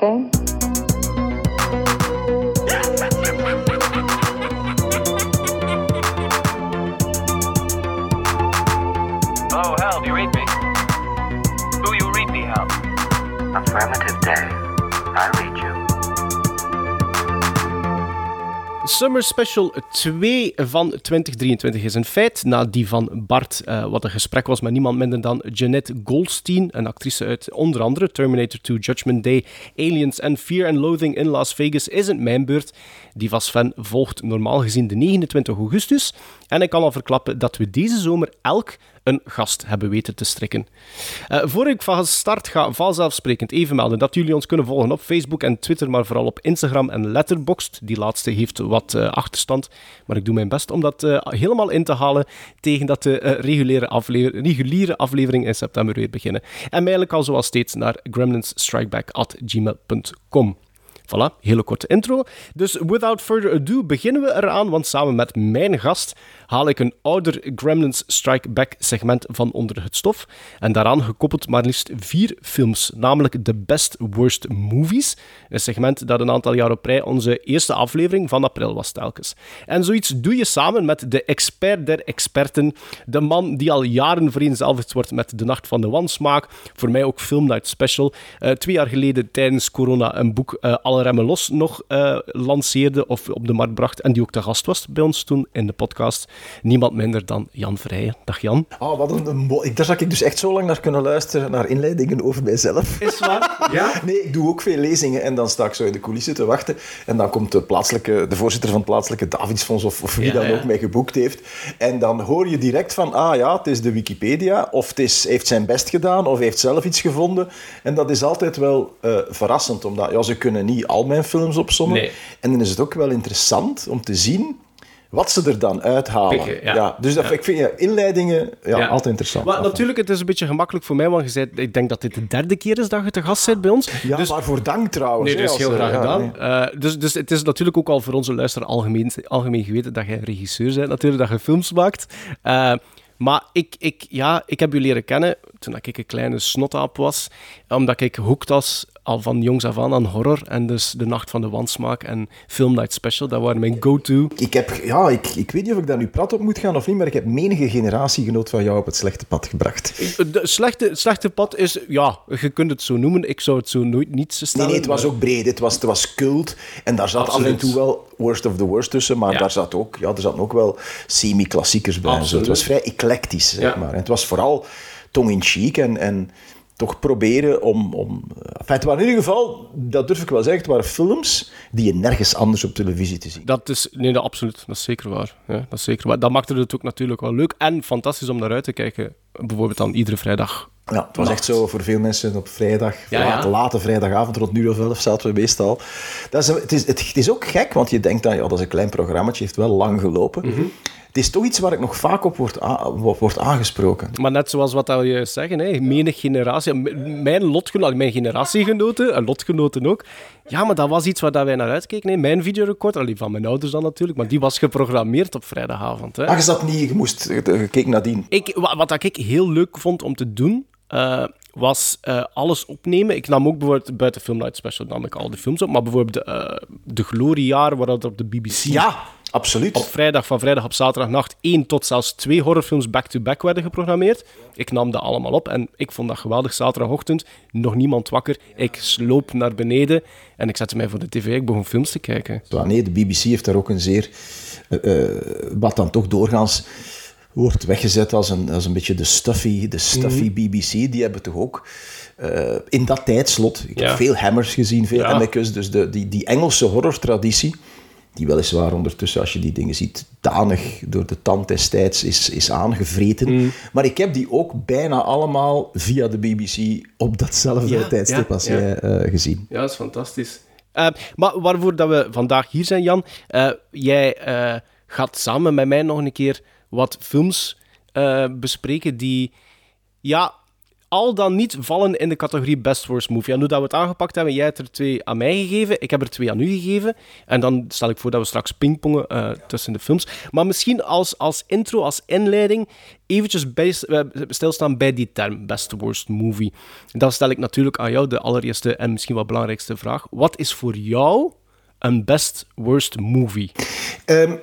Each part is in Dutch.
that Summer Special 2 van 2023 is een feit. Na die van Bart, eh, wat een gesprek was met niemand minder dan Jeanette Goldstein, een actrice uit onder andere Terminator 2, Judgment Day, Aliens en Fear and Loathing in Las Vegas, is het mijn beurt. Die van volgt normaal gezien de 29 augustus. En ik kan al verklappen dat we deze zomer elk een gast hebben weten te strikken. Uh, voor ik van start ga, vanzelfsprekend even melden dat jullie ons kunnen volgen op Facebook en Twitter, maar vooral op Instagram en Letterboxd. Die laatste heeft wat uh, achterstand, maar ik doe mijn best om dat uh, helemaal in te halen tegen dat de reguliere, aflever reguliere aflevering in september weer beginnen. En mij al zoals steeds naar gremlinsstrikeback.gmail.com. Voilà, hele korte intro. Dus without further ado beginnen we eraan, want samen met mijn gast haal ik een ouder Gremlins Strike Back segment van onder het stof. En daaraan gekoppeld maar liefst vier films, namelijk de Best Worst Movies. Een segment dat een aantal jaar op rij onze eerste aflevering van april was telkens. En zoiets doe je samen met de expert der experten, de man die al jaren vereenzelvigd wordt met De Nacht van de Wansmaak, voor mij ook Film Night Special. Uh, twee jaar geleden tijdens corona een boek uh, Remmen Los nog uh, lanceerde of op de markt bracht en die ook te gast was bij ons toen in de podcast. Niemand minder dan Jan Vrijen. Dag Jan. Oh, wat een, een Daar zou ik dus echt zo lang naar kunnen luisteren, naar inleidingen over mijzelf. Is waar? ja? Nee, ik doe ook veel lezingen en dan sta ik zo in de coulissen te wachten. En dan komt de, plaatselijke, de voorzitter van het plaatselijke Davidsfonds of, of wie ja, dan ja. ook mij geboekt heeft. En dan hoor je direct van, ah ja, het is de Wikipedia, of het is, heeft zijn best gedaan, of heeft zelf iets gevonden. En dat is altijd wel uh, verrassend, omdat ja, ze kunnen niet al mijn films opzommen. Nee. En dan is het ook wel interessant om te zien wat ze er dan uithalen. Pikken, ja. ja. dus dat, Ja. ik vind ja, inleidingen ja, altijd interessant. Maar natuurlijk, het is een beetje gemakkelijk voor mij, want je zei, ik denk dat dit de derde keer is dat je te gast bent bij ons. Ja, dus, waarvoor dank trouwens. Nee, dat is heel graag ja, gedaan. nee. Eh, dus, dus het is natuurlijk ook al voor onze luisteraar algemeen, algemeen geweten dat jij een regisseur bent, natuurlijk, dat je films maakt. Eh, maar ik, ik, ja, ik heb u leren kennen toen ik een kleine snotaap was, omdat ik hooked was al van jongs af aan aan horror. En dus De Nacht van de Wansmaak en Film Night Special, dat waren mijn go-to. Ik heb, ja, ik, ik weet niet of ik daar nu prat op moet gaan of niet, maar ik heb menige generatiegenoot van jou op het slechte pad gebracht. De slechte, het slechte pad is, ja, je kunt het zo noemen. Ik zou het zo nooit niet Nee, stellen. nee, het was maar- ook breed. Het was, het was cult. En daar zat af en toe wel worst of the worst tussen. Maar Ja. daar zat ook, ja, er zaten ook wel semi-klassiekers bij. zo. Absoluut. Het was vrij eclectisch, zeg Ja. maar. En het was vooral tong-in-cheek en, en toch proberen om... om enfin, het waren in ieder geval, dat durf ik wel zeggen, het waren films die je nergens anders op televisie te zien. Dat is, nee, dat, absoluut. Dat is zeker waar. Ja, dat is zeker waar. Dat maakte het ook natuurlijk wel leuk en fantastisch om naar uit te kijken. Bijvoorbeeld dan iedere vrijdag. Ja, het was Nacht. echt zo voor veel mensen op vrijdag, Ja, late, ja. late vrijdagavond, rond nu of elf zaten we meestal. Dat is, het, is, het, het is ook gek, want je denkt dan, ja, dat is een klein programmaatje, heeft wel lang gelopen. Mhm. Het is toch iets waar ik nog vaak op word, a- op word aangesproken. Maar net zoals wat dat je zeggen, hè, menig generatie, mijn lotgenoten, mijn generatiegenoten, en lotgenoten ook. Ja, maar dat was iets waar dat wij naar uitkeken. Hè. Mijn videorecord, alleen van mijn ouders dan natuurlijk, maar die was geprogrammeerd op vrijdagavond. Hè. Je zat niet, je moest je gekeken nadien. Ik, wa- wat dat ik heel leuk vond om te doen, eh, was eh, alles opnemen. Ik nam ook bijvoorbeeld buiten Film Night Special nam ik al de films op, maar bijvoorbeeld eh, de Gloriejaar, waar dat op de BBC Ja, absoluut. op vrijdag, van vrijdag op zaterdagnacht, één tot zelfs twee horrorfilms back-to-back werden geprogrammeerd. Ik nam dat allemaal op en ik vond dat geweldig. Zaterdagochtend, nog niemand wakker. Ik sloop naar beneden en ik zette mij voor de tv. Ik begon films te kijken. Ja, nee, de BBC heeft daar ook een zeer... eh, eh, wat dan toch doorgaans wordt weggezet als een, als een beetje de stuffy, de stuffy BBC. Die hebben toch ook... eh, in dat tijdslot... Ik Ja. heb veel Hammers gezien, veel Ja. Amicus. Dus de, die, die Engelse horrortraditie... Die weliswaar ondertussen, als je die dingen ziet, danig door de tand destijds is, is aangevreten. Mm. Maar ik heb die ook bijna allemaal via de BBC op datzelfde Ja, tijdstip ja, als ja. jij eh, gezien. Ja, dat is fantastisch. Eh, maar waarvoor dat we vandaag hier zijn, Jan, eh, jij gaat samen met mij nog een keer wat films bespreken die, ja, al dan niet vallen in de categorie Best Worst Movie. En hoe dat we het aangepakt hebben, jij hebt er twee aan mij gegeven, ik heb er twee aan u gegeven. En dan stel ik voor dat we straks pingpongen uh, tussen de films. Maar misschien als, als intro, als inleiding, eventjes bij, uh, stilstaan bij die term Best Worst Movie. Dan stel ik natuurlijk aan jou de allereerste en misschien wel belangrijkste vraag. Wat is voor jou een Best Worst Movie? Um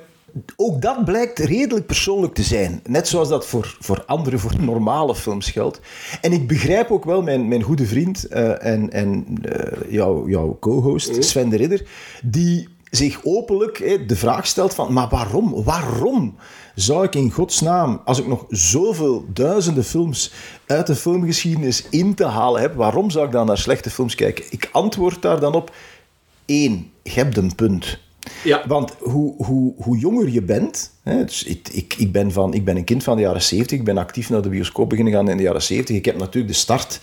ook dat blijkt redelijk persoonlijk te zijn. Net zoals dat voor, voor andere, voor normale films geldt. En ik begrijp ook wel mijn, mijn goede vriend uh, en, en uh, jouw, jouw co-host mhm. Sven de Ridder, die zich openlijk de vraag stelt van, maar waarom, waarom zou ik in godsnaam, als ik nog zoveel duizenden films uit de filmgeschiedenis in te halen heb, waarom zou ik dan naar slechte films kijken? Ik antwoord daar dan op, één, je hebt een punt. Ja. Want hoe, hoe, hoe jonger je bent... Hè, dus ik, ik, ik, ben van, ik ben een kind van de jaren 70. Ik ben actief naar de bioscoop beginnen gaan in de jaren 70. Ik heb natuurlijk de start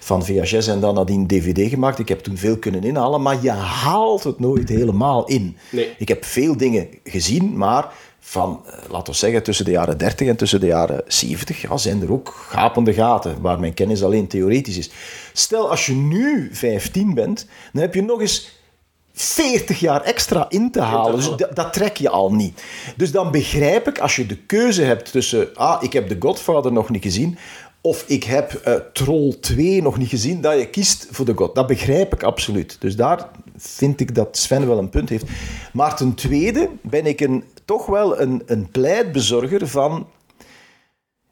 van VHS en dan nadien DVD gemaakt. Ik heb toen veel kunnen inhalen, maar je haalt het nooit helemaal in. Nee. Ik heb veel dingen gezien, maar van, eh, laten we zeggen, tussen de jaren 30 en tussen de jaren 70 ja, zijn er ook gapende gaten waar mijn kennis alleen theoretisch is. Stel, als je nu 15 bent, dan heb je nog eens 40 jaar extra in te halen. Dus dat, dat, trek je al niet. Dus dan begrijp ik, als je de keuze hebt tussen... Ah, ik heb The Godfather nog niet gezien... Of ik heb uh, Troll 2 nog niet gezien, dat je kiest voor The God. Dat begrijp ik absoluut. Dus daar vind ik dat Sven wel een punt heeft. Maar ten tweede ben ik een, toch wel een, een pleitbezorger van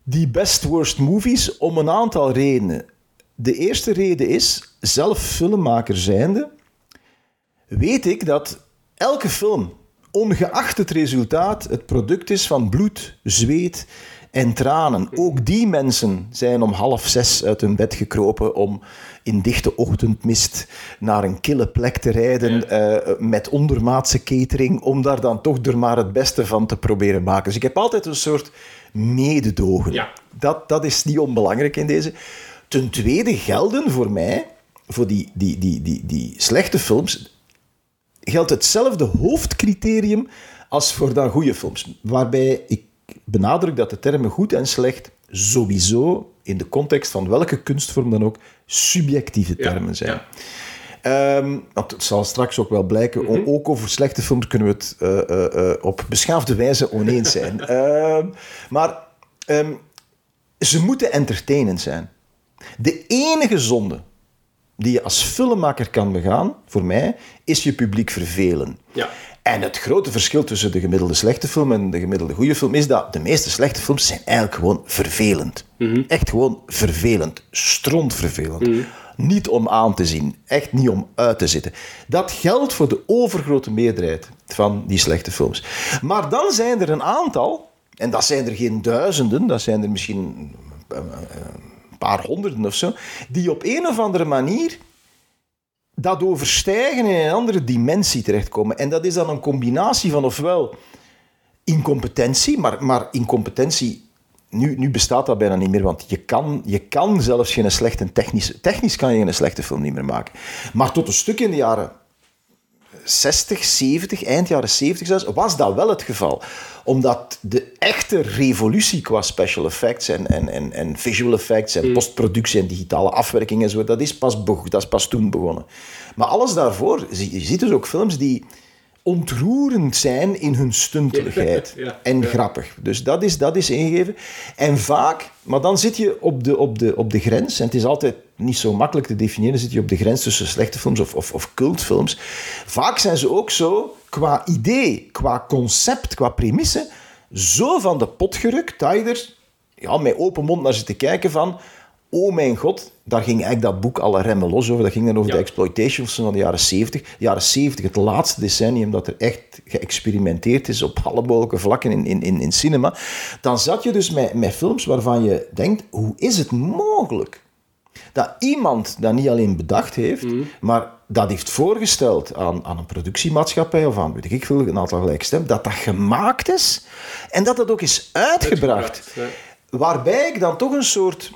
die best worst movies om een aantal redenen. De eerste reden is, zelf filmmaker zijnde weet ik dat elke film, ongeacht het resultaat, het product is van bloed, zweet en tranen. Ook die mensen zijn om half zes uit hun bed gekropen om in dichte ochtendmist naar een kille plek te rijden uh, met ondermaatse catering, om daar dan toch er maar het beste van te proberen maken. Dus ik heb altijd een soort mededogen. Ja. Dat, dat is niet onbelangrijk in deze. Ten tweede gelden voor mij, voor die, die, die, die, die slechte films, geldt hetzelfde hoofdcriterium als voor dan goede films. Waarbij ik benadruk dat de termen goed en slecht sowieso in de context van welke kunstvorm dan ook subjectieve termen zijn. Ja. Um, het zal straks ook wel blijken, mm ook over slechte films kunnen we het uh, uh, uh, op beschaafde wijze oneens zijn. Ehm, maar um, ze moeten entertainend zijn. De enige zonde die je als filmmaker kan begaan, voor mij, is je publiek vervelen. Ja. En het grote verschil tussen de gemiddelde slechte film en de gemiddelde goede film is dat de meeste slechte films zijn eigenlijk gewoon vervelend. Mm Echt gewoon vervelend. Strontvervelend. Mm Niet om aan te zien. Echt niet om uit te zitten. Dat geldt voor de overgrote meerderheid van die slechte films. Maar dan zijn er een aantal, en dat zijn er geen duizenden, dat zijn er misschien eh, eh, paar honderden of zo, die op een of andere manier dat overstijgen en in een andere dimensie terechtkomen. En dat is dan een combinatie van ofwel incompetentie, maar, maar incompetentie, nu, nu bestaat dat bijna niet meer, want je kan, je kan zelfs geen slechte technische, technisch kan je geen slechte film niet meer maken. Maar tot een stuk in de jaren 60, 70, eind jaren 70 zelfs, was dat wel het geval. Omdat de echte revolutie qua special effects en, en, en, en visual effects en mm. postproductie en digitale afwerking en zo, dat is, pas, dat is pas toen begonnen. Maar alles daarvoor, je ziet dus ook films die ontroerend zijn in hun stunteligheid. en grappig. Dus dat is, dat is ingegeven. En vaak, maar dan zit je op de, op, de, op de grens, en het is altijd niet zo makkelijk te definiëren, zit je op de grens tussen slechte films of, of, of cultfilms. Vaak zijn ze ook zo, qua idee, qua concept, qua premisse, zo van de pot gerukt, dat je er ja, met open mond naar zit te kijken van oh mijn god, daar ging eigenlijk dat boek alle remmen los over. Dat ging dan over de exploitation van de jaren 70. De jaren 70, het laatste decennium dat er echt geëxperimenteerd is op alle mogelijke vlakken in, in, in, in cinema. Dan zat je dus met, met films waarvan je denkt, hoe is het mogelijk? Dat iemand dat niet alleen bedacht heeft, mhm. maar dat heeft voorgesteld aan, aan een productiemaatschappij of aan, weet ik veel, een aantal gelijkstem, dat dat gemaakt is en dat dat ook is uitgebracht. Waarbij ik dan toch een soort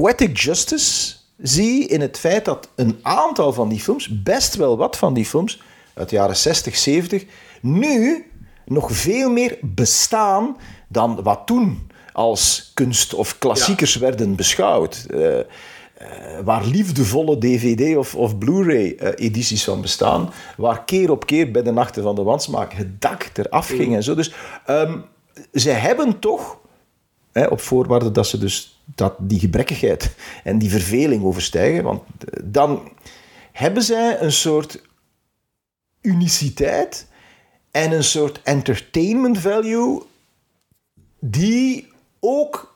poetic justice zie in het feit dat een aantal van die films, best wel wat van die films, uit de jaren 60, 70, nu nog veel meer bestaan dan wat toen als kunst of klassiekers werden beschouwd. Eh, eh, waar liefdevolle DVD- of, of Blu-ray-edities van bestaan, waar keer op keer bij de Nachten van de Wansmaak het dak eraf ging en zo. Dus ehm, ze hebben toch, hè, op voorwaarde dat ze dus dat die gebrekkigheid en die verveling overstijgen, want eh, dan hebben zij een soort uniciteit en een soort entertainment value die ook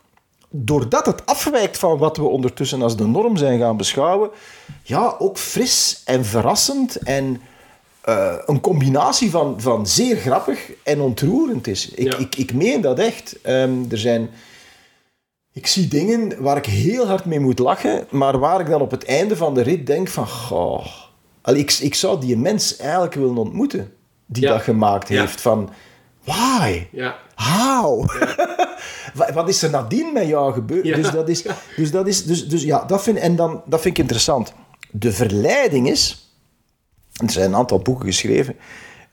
doordat het afwijkt van wat we ondertussen als de norm zijn gaan beschouwen, ja, ook fris en verrassend en eh, een combinatie van, van zeer grappig en ontroerend is. Ik, Ja. ik, ik meen dat echt. Ehm, er zijn... Ik zie dingen waar ik heel hard mee moet lachen, maar waar ik dan op het einde van de rit denk van... Goh, ik, ik zou die mens eigenlijk willen ontmoeten die Ja. dat gemaakt Ja. heeft. Van, why? Ja. How? Wa- Wat is er nadien met jou gebeurd? Dus dat is, dus dat is, dus, dus ja, dat vind, en dan, dat vind ik interessant. De verleiding is, er zijn een aantal boeken geschreven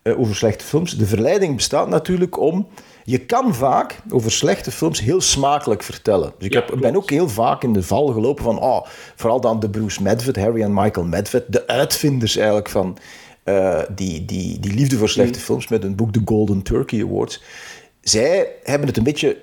eh, over slechte films. De verleiding bestaat natuurlijk om, je kan vaak over slechte films heel smakelijk vertellen. Dus ik Ja, heb, ben ook heel vaak in de val gelopen van, oh, vooral dan de Bruce Medved, Harry en Michael Medved, de uitvinders eigenlijk van eh, die, die, die liefde voor slechte films met hun boek The Golden Turkey Awards. Zij hebben het een beetje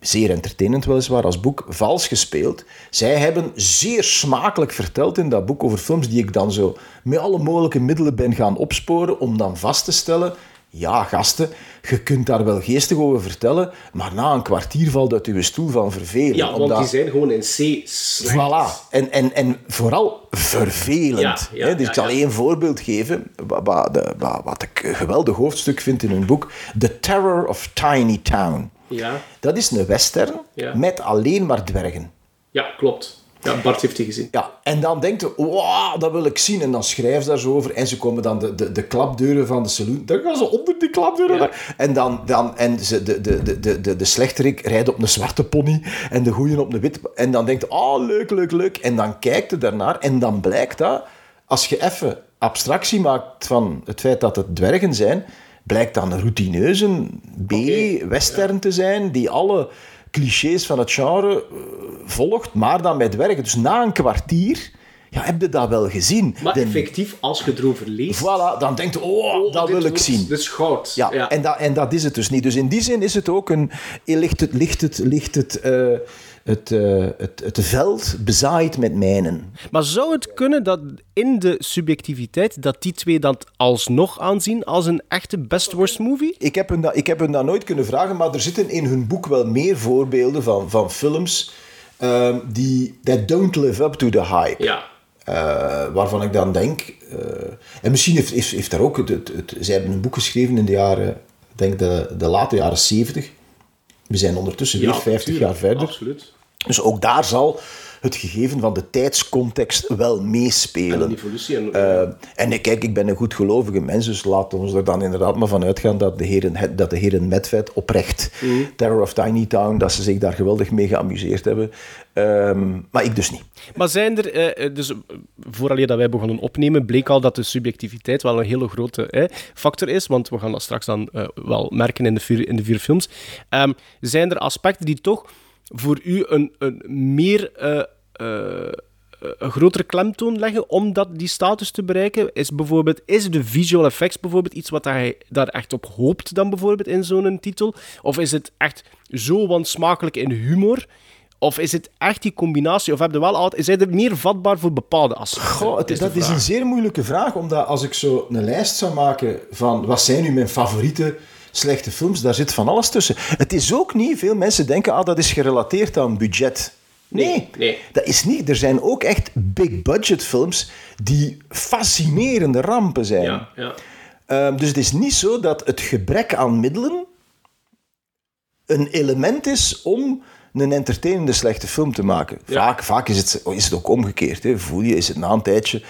zeer entertainend weliswaar als boek, vals gespeeld. Zij hebben zeer smakelijk verteld in dat boek over films die ik dan zo met alle mogelijke middelen ben gaan opsporen om dan vast te stellen, ja gasten, je kunt daar wel geestig over vertellen, maar na een kwartier valt uit uw stoel van verveling. Ja, want omdat- die zijn gewoon in C slecht. Voilà. En, en, en vooral vervelend. Ja, ja, hè. Dus ja, ik zal één voorbeeld geven, wa- wa- de- wa- wat ik een geweldig hoofdstuk vind in hun boek. The Terror of Tiny Town. Ja, Dat is een western met alleen maar dwergen. ja, klopt. Ja, Bart heeft die gezien. Ja, en dan denkt je, wow, dat wil ik zien. En dan schrijft ze daar zo over. En ze komen dan de, de, de klapdeuren van de saloon. Dan gaan ze onder die klapdeuren. Ja. En dan, dan en ze, de, de, de, de, de, slechterik rijdt op een zwarte pony. En de goeie op een wit. En dan denkt je, oh, leuk, leuk, leuk. En dan kijkt je daarnaar. En dan blijkt dat, als je even abstractie maakt van het feit dat het dwergen zijn, blijkt dan een routineuze B-western te zijn, die alle clichés van het genre eh, volgt, maar dan met dwergen. Dus na een kwartier, ja, heb je dat wel gezien. Maar De- effectief, als je erover leest... Voilà, dan denkt je, oh, dat dit wil ik zien. Dit is goud. Ja, En, dat, en dat is het dus niet. Dus in die zin is het ook een... Ligt het, ligt het, ligt het, eh, het, eh, het, het veld bezaaid met mijnen. Maar zou het kunnen dat in de subjectiviteit dat die twee dat alsnog aanzien als een echte best-worst movie? Ik heb, hun dat, ik heb hun dat nooit kunnen vragen, maar er zitten in hun boek wel meer voorbeelden van, van films ehm, die that don't live up to the hype. Ja. Eh, waarvan ik dan denk... eh, en misschien heeft, heeft, heeft daar ook... Het, het, het- zij hebben een boek geschreven in de jaren... Ik denk de, de late jaren 70. We zijn ondertussen weer 50 jaar verder. Absoluut. Dus ook daar zal het gegeven van de tijdscontext wel meespelen. En evolutie. En, Eh, en ik- kijk, ik ben een goedgelovige mens, dus laten we ons er dan inderdaad maar van uitgaan dat de heren, dat de heren Medved oprecht, Terror of Tiny Town, dat ze zich daar geweldig mee geamuseerd hebben. Ehm, maar ik dus niet. Maar zijn er, eh, eh, dus vooraleer dat wij begonnen opnemen, bleek al dat de subjectiviteit wel een hele grote eh, factor is, want we gaan dat straks dan eh, wel merken in de vier, in de vier films. Ehm, zijn er aspecten die toch voor u een, een meer... eh, eh, een grotere klemtoon leggen om dat, die status te bereiken? Is, bijvoorbeeld, is de visual effects bijvoorbeeld iets wat hij daar echt op hoopt dan bijvoorbeeld in zo'n titel? Of is het echt zo wansmakelijk in humor? Of is het echt die combinatie? Of heb je wel altijd, zijn er meer vatbaar voor bepaalde aspecten? Goh, het, is dat is een zeer moeilijke vraag, omdat als ik zo een lijst zou maken van wat zijn nu mijn favoriete slechte films, daar zit van alles tussen. Het is ook niet, veel mensen denken, ah, dat is gerelateerd aan budget. Nee, Nee, nee. dat is niet. Er zijn ook echt big-budget films die fascinerende rampen zijn. Ja, ja. Ehm, dus het is niet zo dat het gebrek aan middelen een element is om een entertainende slechte film te maken. Ja. Vaak, vaak is, het, is het ook omgekeerd. Hè. Voel je, is het na een tijdje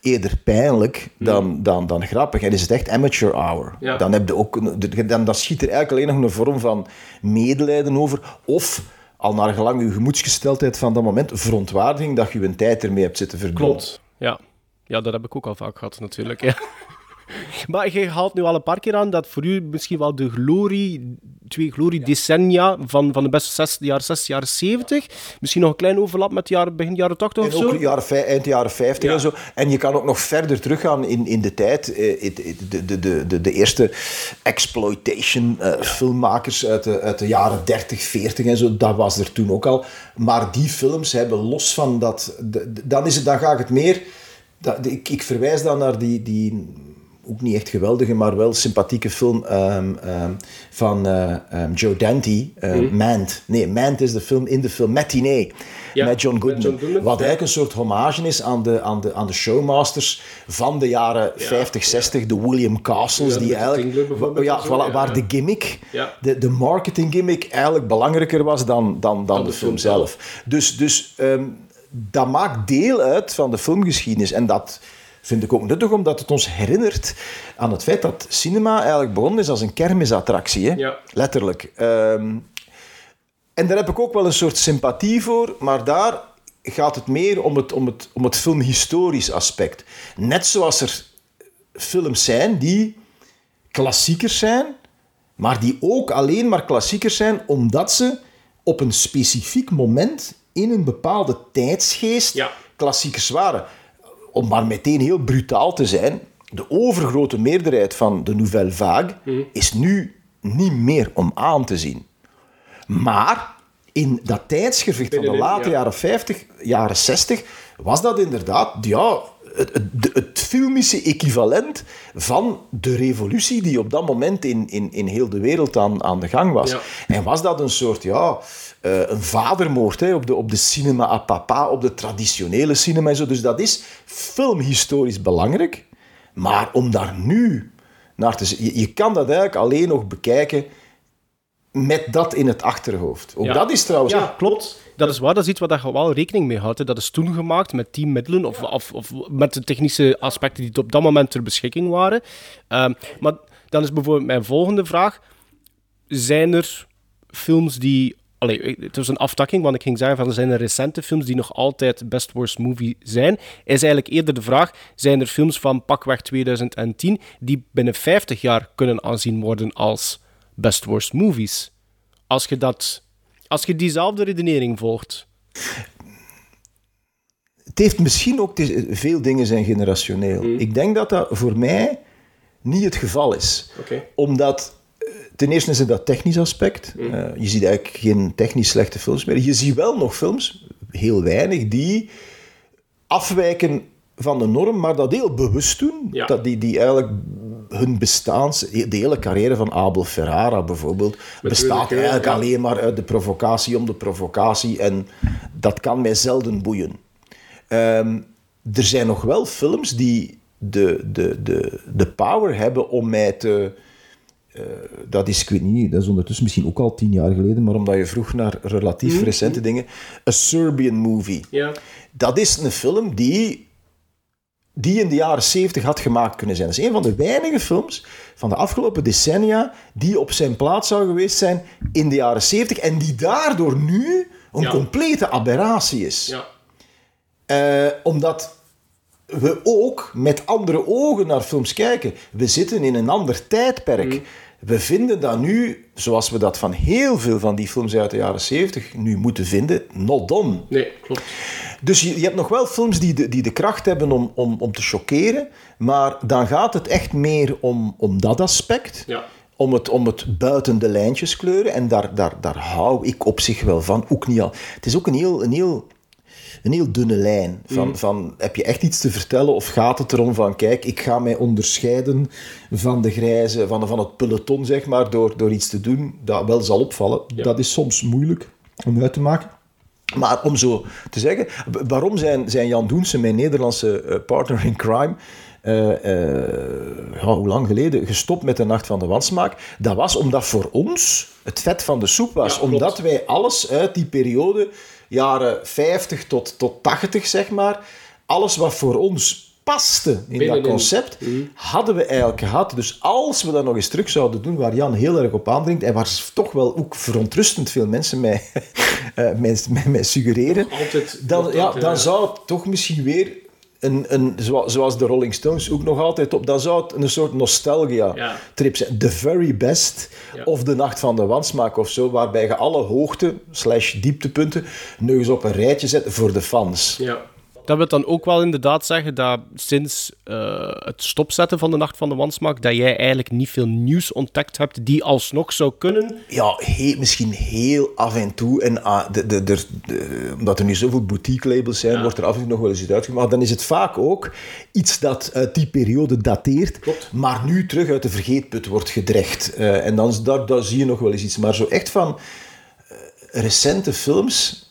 eerder pijnlijk dan, dan, dan grappig. En is het echt amateur hour. Ja. Dan, heb je ook, een- dan, dan schiet er eigenlijk alleen nog een vorm van medelijden over. Of, al naar gelang je gemoedsgesteldheid van dat moment, verontwaardiging dat je je tijd ermee hebt zitten verdoen. Klopt. Ja. ja, dat heb ik ook al vaak gehad natuurlijk. Ja. Maar je haalt nu al een paar keer aan dat voor u misschien wel de glorie, twee glorie decennia van, van de beste zes, de jaren 60, jaren 70. Misschien nog een klein overlap met de jaren, begin jaren 80 of En zo. ook jaren, eind jaren 50 Ja. en zo. En je kan ook nog verder teruggaan in, in de tijd. Eh, De, de, de, de, de eerste exploitation eh, filmmakers uit de, uit de jaren 30, 40 en zo, dat was er toen ook al. Maar die films hebben los van dat... dan, is het, dan ga ik het meer... Dat, ik, ik verwijs dan naar die... die ook niet echt geweldige, maar wel sympathieke film ehm, ehm, van eh, ehm, Joe Dante, eh, Mant. Nee, Mant is de film in de film. Matinee, Ja, met John met Goodman. John Goodman, Wat eigenlijk een soort hommage is aan de, aan de, aan de showmasters van de jaren 50, 60, de William Castles, die eigenlijk, ja, voilà, waar de gimmick, de, de marketing gimmick eigenlijk belangrijker was dan, dan, dan de, de film film zelf. Dus, dus dat maakt deel uit van de filmgeschiedenis. En dat vind ik ook nuttig, omdat het ons herinnert aan het feit dat cinema eigenlijk begonnen is als een kermisattractie. Hè? Ja. Letterlijk. Ehm, en daar heb ik ook wel een soort sympathie voor, maar daar gaat het meer om het, om het, om het filmhistorisch aspect. Net zoals er films zijn die klassiekers zijn, maar die ook alleen maar klassiekers zijn omdat ze op een specifiek moment in een bepaalde tijdsgeest Ja. klassiekers waren. Om maar meteen heel brutaal te zijn, de overgrote meerderheid van de Nouvelle Vague is nu niet meer om aan te zien. Maar in dat tijdsgewicht van de late ja. jaren 50, jaren 60, was dat inderdaad ja, het, het, het filmische equivalent van de revolutie die op dat moment in, in, in heel de wereld aan, aan de gang was. Ja. En was dat een soort, ja, eh, een vadermoord hè, op, de, op de cinema à papa, op de traditionele cinema en zo. Dus dat is filmhistorisch belangrijk. Maar om daar nu naar te je, je kan dat eigenlijk alleen nog bekijken met dat in het achterhoofd. Ook Ja. dat is trouwens... Ja, klopt. Dat is waar, dat is iets waar je wel rekening mee houdt. hè. Dat is toen gemaakt met die middelen of, of, of met de technische aspecten die op dat moment ter beschikking waren. Ehm, maar dan is bijvoorbeeld mijn volgende vraag. Zijn er films die... Allee, het was een aftakking, want ik ging zeggen van zijn er recente films die nog altijd best worst movie zijn. Is eigenlijk eerder de vraag, zijn er films van pakweg 2010 die binnen 50 jaar kunnen aanzien worden als best worst movies? Als je dat... Als je diezelfde redenering volgt. Het heeft misschien ook... is- veel dingen zijn generationeel. Mm. Ik denk dat dat voor mij niet het geval is. Omdat... Ten eerste is er dat technisch aspect. Mm. Eh, je ziet eigenlijk geen technisch slechte films meer. Je ziet wel nog films, heel weinig, die afwijken van de norm, maar dat heel bewust doen. Ja. Dat die, die eigenlijk hun bestaans... De hele carrière van Abel Ferrara bijvoorbeeld bestaat eigenlijk ja. alleen maar uit de provocatie om de provocatie. En dat kan mij zelden boeien. Ehm, er zijn nog wel films die de, de, de, de power hebben om mij te... eh, dat is, ik weet niet, dat is ondertussen misschien ook al tien jaar geleden, maar omdat je vroeg naar relatief recente dingen. A Serbian Movie. Ja. Dat is een film die, die in de jaren 70 had gemaakt kunnen zijn. Dat is een van de weinige films van de afgelopen decennia die op zijn plaats zou geweest zijn in de jaren 70 en die daardoor nu een Ja. complete aberratie is. Ja. Eh, omdat we ook met andere ogen naar films kijken. We zitten in een ander tijdperk. We vinden dat nu, zoals we dat van heel veel van die films uit de jaren 70 nu moeten vinden, not done. Nee, klopt. Dus je, je hebt nog wel films die de, die de kracht hebben om, om, om te chockeren, maar dan gaat het echt meer om, om dat aspect. Ja. Om het, om het buiten de lijntjes kleuren. En daar, daar, daar hou ik op zich wel van. Ook niet al. Het is ook een heel, een heel, een heel dunne lijn. Van, van, heb je echt iets te vertellen of gaat het erom van... Kijk, ik ga mij onderscheiden van de grijze, van, van het peloton, zeg maar, door, door iets te doen dat wel zal opvallen. Dat is soms moeilijk om uit te maken. Maar om zo te zeggen, wa- waarom zijn, zijn Jan Doensen, mijn Nederlandse eh, partner in crime, eh, eh, ja, hoe lang geleden, gestopt met de Nacht van de Wansmaak? Dat was omdat voor ons het vet van de soep was. Ja, omdat wij alles uit die periode, jaren 50 tot, tot 80 zeg maar, alles wat voor ons paste in dat concept, hadden we eigenlijk gehad. Dus als we dat nog eens terug zouden doen, waar Jan heel erg op aandringt, en waar toch wel ook verontrustend veel mensen mij, eh, mij, mij, mij suggereren, Altijd dan, ja, dan zou het toch misschien weer een, een, zoals, de Rolling Stones ook nog altijd op. Dat zou een soort nostalgia Ja. trip zijn. The very best Ja. of de Nacht van de Wansmaak of zo, waarbij je alle hoogte slash dieptepunten nog eens op een rijtje zet voor de fans. Ja. Dat wil dan ook wel inderdaad zeggen dat sinds eh, het stopzetten van de Nacht van de Wansmaak, dat jij eigenlijk niet veel nieuws ontdekt hebt die alsnog zou kunnen. Ja, he- misschien heel af en toe. En ah, de, de, omdat er nu zoveel boutique labels zijn, wordt er af en toe nog wel eens iets uitgemaakt. Maar dan is het vaak ook iets dat uit die periode dateert, Klopt. maar nu terug uit de vergeetput wordt gedrecht. Eh, en dan, daar, daar zie je nog wel eens iets. Maar zo echt van eh, recente films.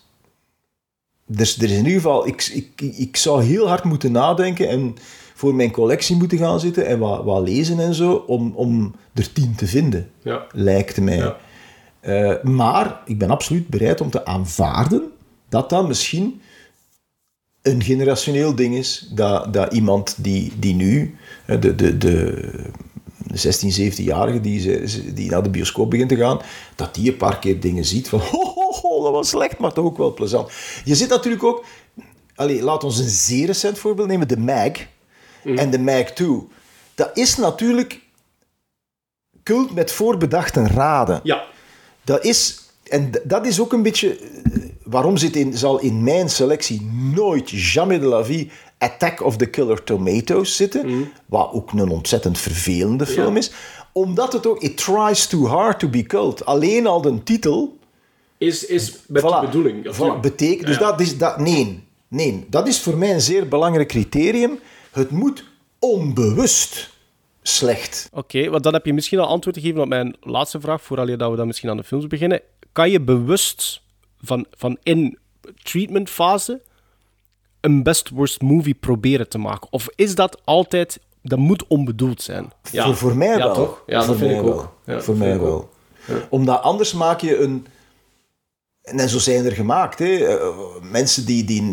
Dus er is in ieder geval, ik, ik, ik zou heel hard moeten nadenken en voor mijn collectie moeten gaan zitten en wat, wat lezen en zo, om, om er tien te vinden, Ja. lijkt mij. Ja. Eh, maar ik ben absoluut bereid om te aanvaarden dat dat misschien een generationeel ding is. Dat, dat iemand die, die nu, de, de, de 16, 17-jarige die, die naar de bioscoop begint te gaan, dat die een paar keer dingen ziet van ho, ho, ho, dat was slecht, maar toch ook wel plezant. Je zit natuurlijk ook... Allee, laat ons een zeer recent voorbeeld nemen, de Mag en de Mag 2. Dat is natuurlijk cult met voorbedachte raden. Ja. Dat is, en dat is ook een beetje eh, waarom zit in, zal in mijn selectie nooit jamais de la vie Attack of the Killer Tomatoes zitten, wat ook een ontzettend vervelende film is, omdat het ook it tries too hard to be cult. Alleen al de titel Is, is met Voilà. die bedoeling. Voilà, betekent, dus dat is dat. Nee, nee, dat is voor mij een zeer belangrijk criterium. Het moet onbewust slecht. Oké, want dan heb je misschien al antwoord gegeven op mijn laatste vraag, vooral dat we dan misschien aan de films beginnen. Kan je bewust van, van in treatmentfase een best worst movie proberen te maken? Of is dat altijd, dat moet onbedoeld zijn? Voor, voor mij Ja, wel. toch? Ja, voor dat vind ik wel. ook. Ja, voor mij ik wel. Omdat anders maak je een. En zo zijn er gemaakt. Hè. Eh, mensen die, die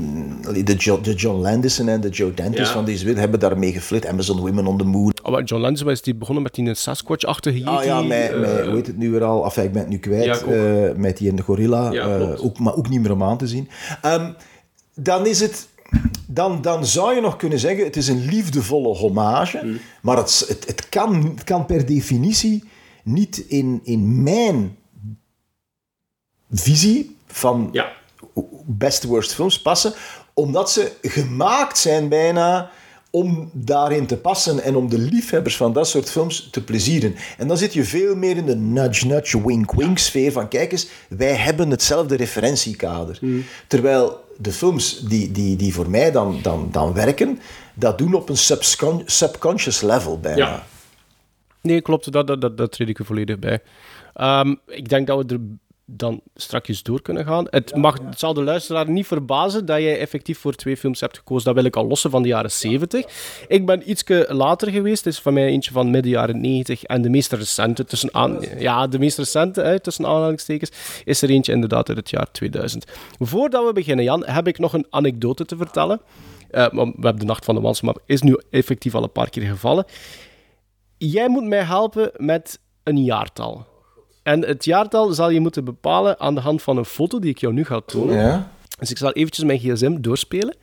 de, Jo- de John Landison en de Joe Dantes Ja. van deze wereld hebben daarmee geflit. Amazon Women on the Moon. Oh, maar John Landis is die begonnen met die Sasquatch-achtige Ah ja, Yeti, met, eh, hoe heet het nu weer al? Enfin, ik ben het nu kwijt. Ja, eh, met die in de gorilla. Ja, ook, maar ook niet meer om aan te zien. Ehm, dan is het... Dan, dan zou je nog kunnen zeggen, het is een liefdevolle hommage. Mm. Maar het, het, het, kan, het kan per definitie niet in, in mijn visie van Ja. best worst films passen, omdat ze gemaakt zijn bijna om daarin te passen en om de liefhebbers van dat soort films te plezieren. En dan zit je veel meer in de nudge-nudge, wink-wink sfeer van kijk eens, wij hebben hetzelfde referentiekader. Terwijl de films die, die, die voor mij dan, dan, dan werken, dat doen op een subcon- subconscious level bijna. Ja. Nee, klopt, dat, dat, dat, dat treed ik er volledig bij. Ehm, ik denk dat we er dan strakjes door kunnen gaan. Het, mag, het zal de luisteraar niet verbazen dat jij effectief voor twee films hebt gekozen. Dat wil ik al lossen van de jaren 70. Ik ben ietske later geweest. Het is van mij eentje van midden jaren 90. En de meest recente, tussen aan, ja, de meest recente, hè, tussen aanhalingstekens, is er eentje inderdaad uit het jaar 2000. Voordat we beginnen, Jan, heb ik nog een anekdote te vertellen. Eh, we hebben de Nacht van de Wansmap is nu effectief al een paar keer gevallen. Jij moet mij helpen met een jaartal. En het jaartal zal je moeten bepalen aan de hand van een foto die ik jou nu ga tonen. Ja? Dus ik zal eventjes mijn gsm doorspelen.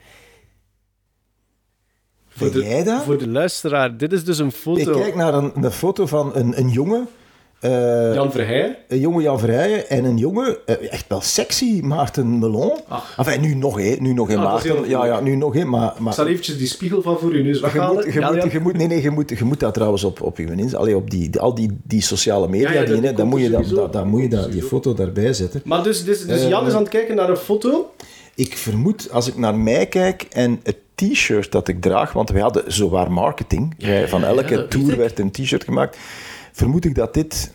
Ben jij dat? Voor de luisteraar, dit is dus een Ik foto. kijk naar een, een foto van een, een jongen. Eh, Jan Verheij. Een jonge Jan Verheijen en een jonge, eh, echt wel sexy, Maarten Melon. Enfin, nu nog, hè. Nu nog, hè, Ah, Maarten. Ja, ja, nu nog, hè. Maar, Ik maar zal eventjes die spiegel van voor je neus weghalen. je, Ja, moet, ja. je moet, nee, nee, je moet, je moet dat trouwens op, op je Insta, allee, op die, al die, die sociale media Ja, dingen, hè, dan moet je, dat, dat, dan moet je dat, die foto daarbij zetten. Maar dus, dus, dus Jan is aan het kijken naar een foto. Ik vermoed, als ik naar mij kijk en het t-shirt dat ik draag, want we hadden zowaar marketing, van elke tour ik. werd een t-shirt gemaakt, vermoed ik dat dit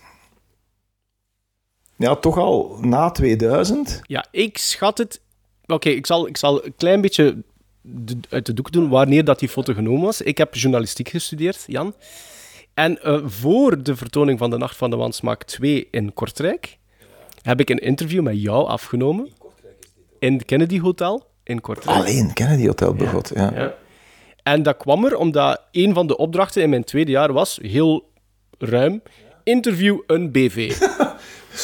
ja, toch al na 2000 Ja, ik schat het. Oké, ik, zal, ik zal een klein beetje de- uit de doek doen wanneer dat die foto genomen was. Ik heb journalistiek gestudeerd, Jan. En eh, voor de vertoning van de Nacht van de Wansmaak 2 in Kortrijk heb ik een interview met jou afgenomen. In het Kennedy Hotel in Kortrijk. Alleen Kennedy Hotel begot. Ja. Ja. En dat kwam er omdat een van de opdrachten in mijn tweede jaar was, heel ruim, interview een BV.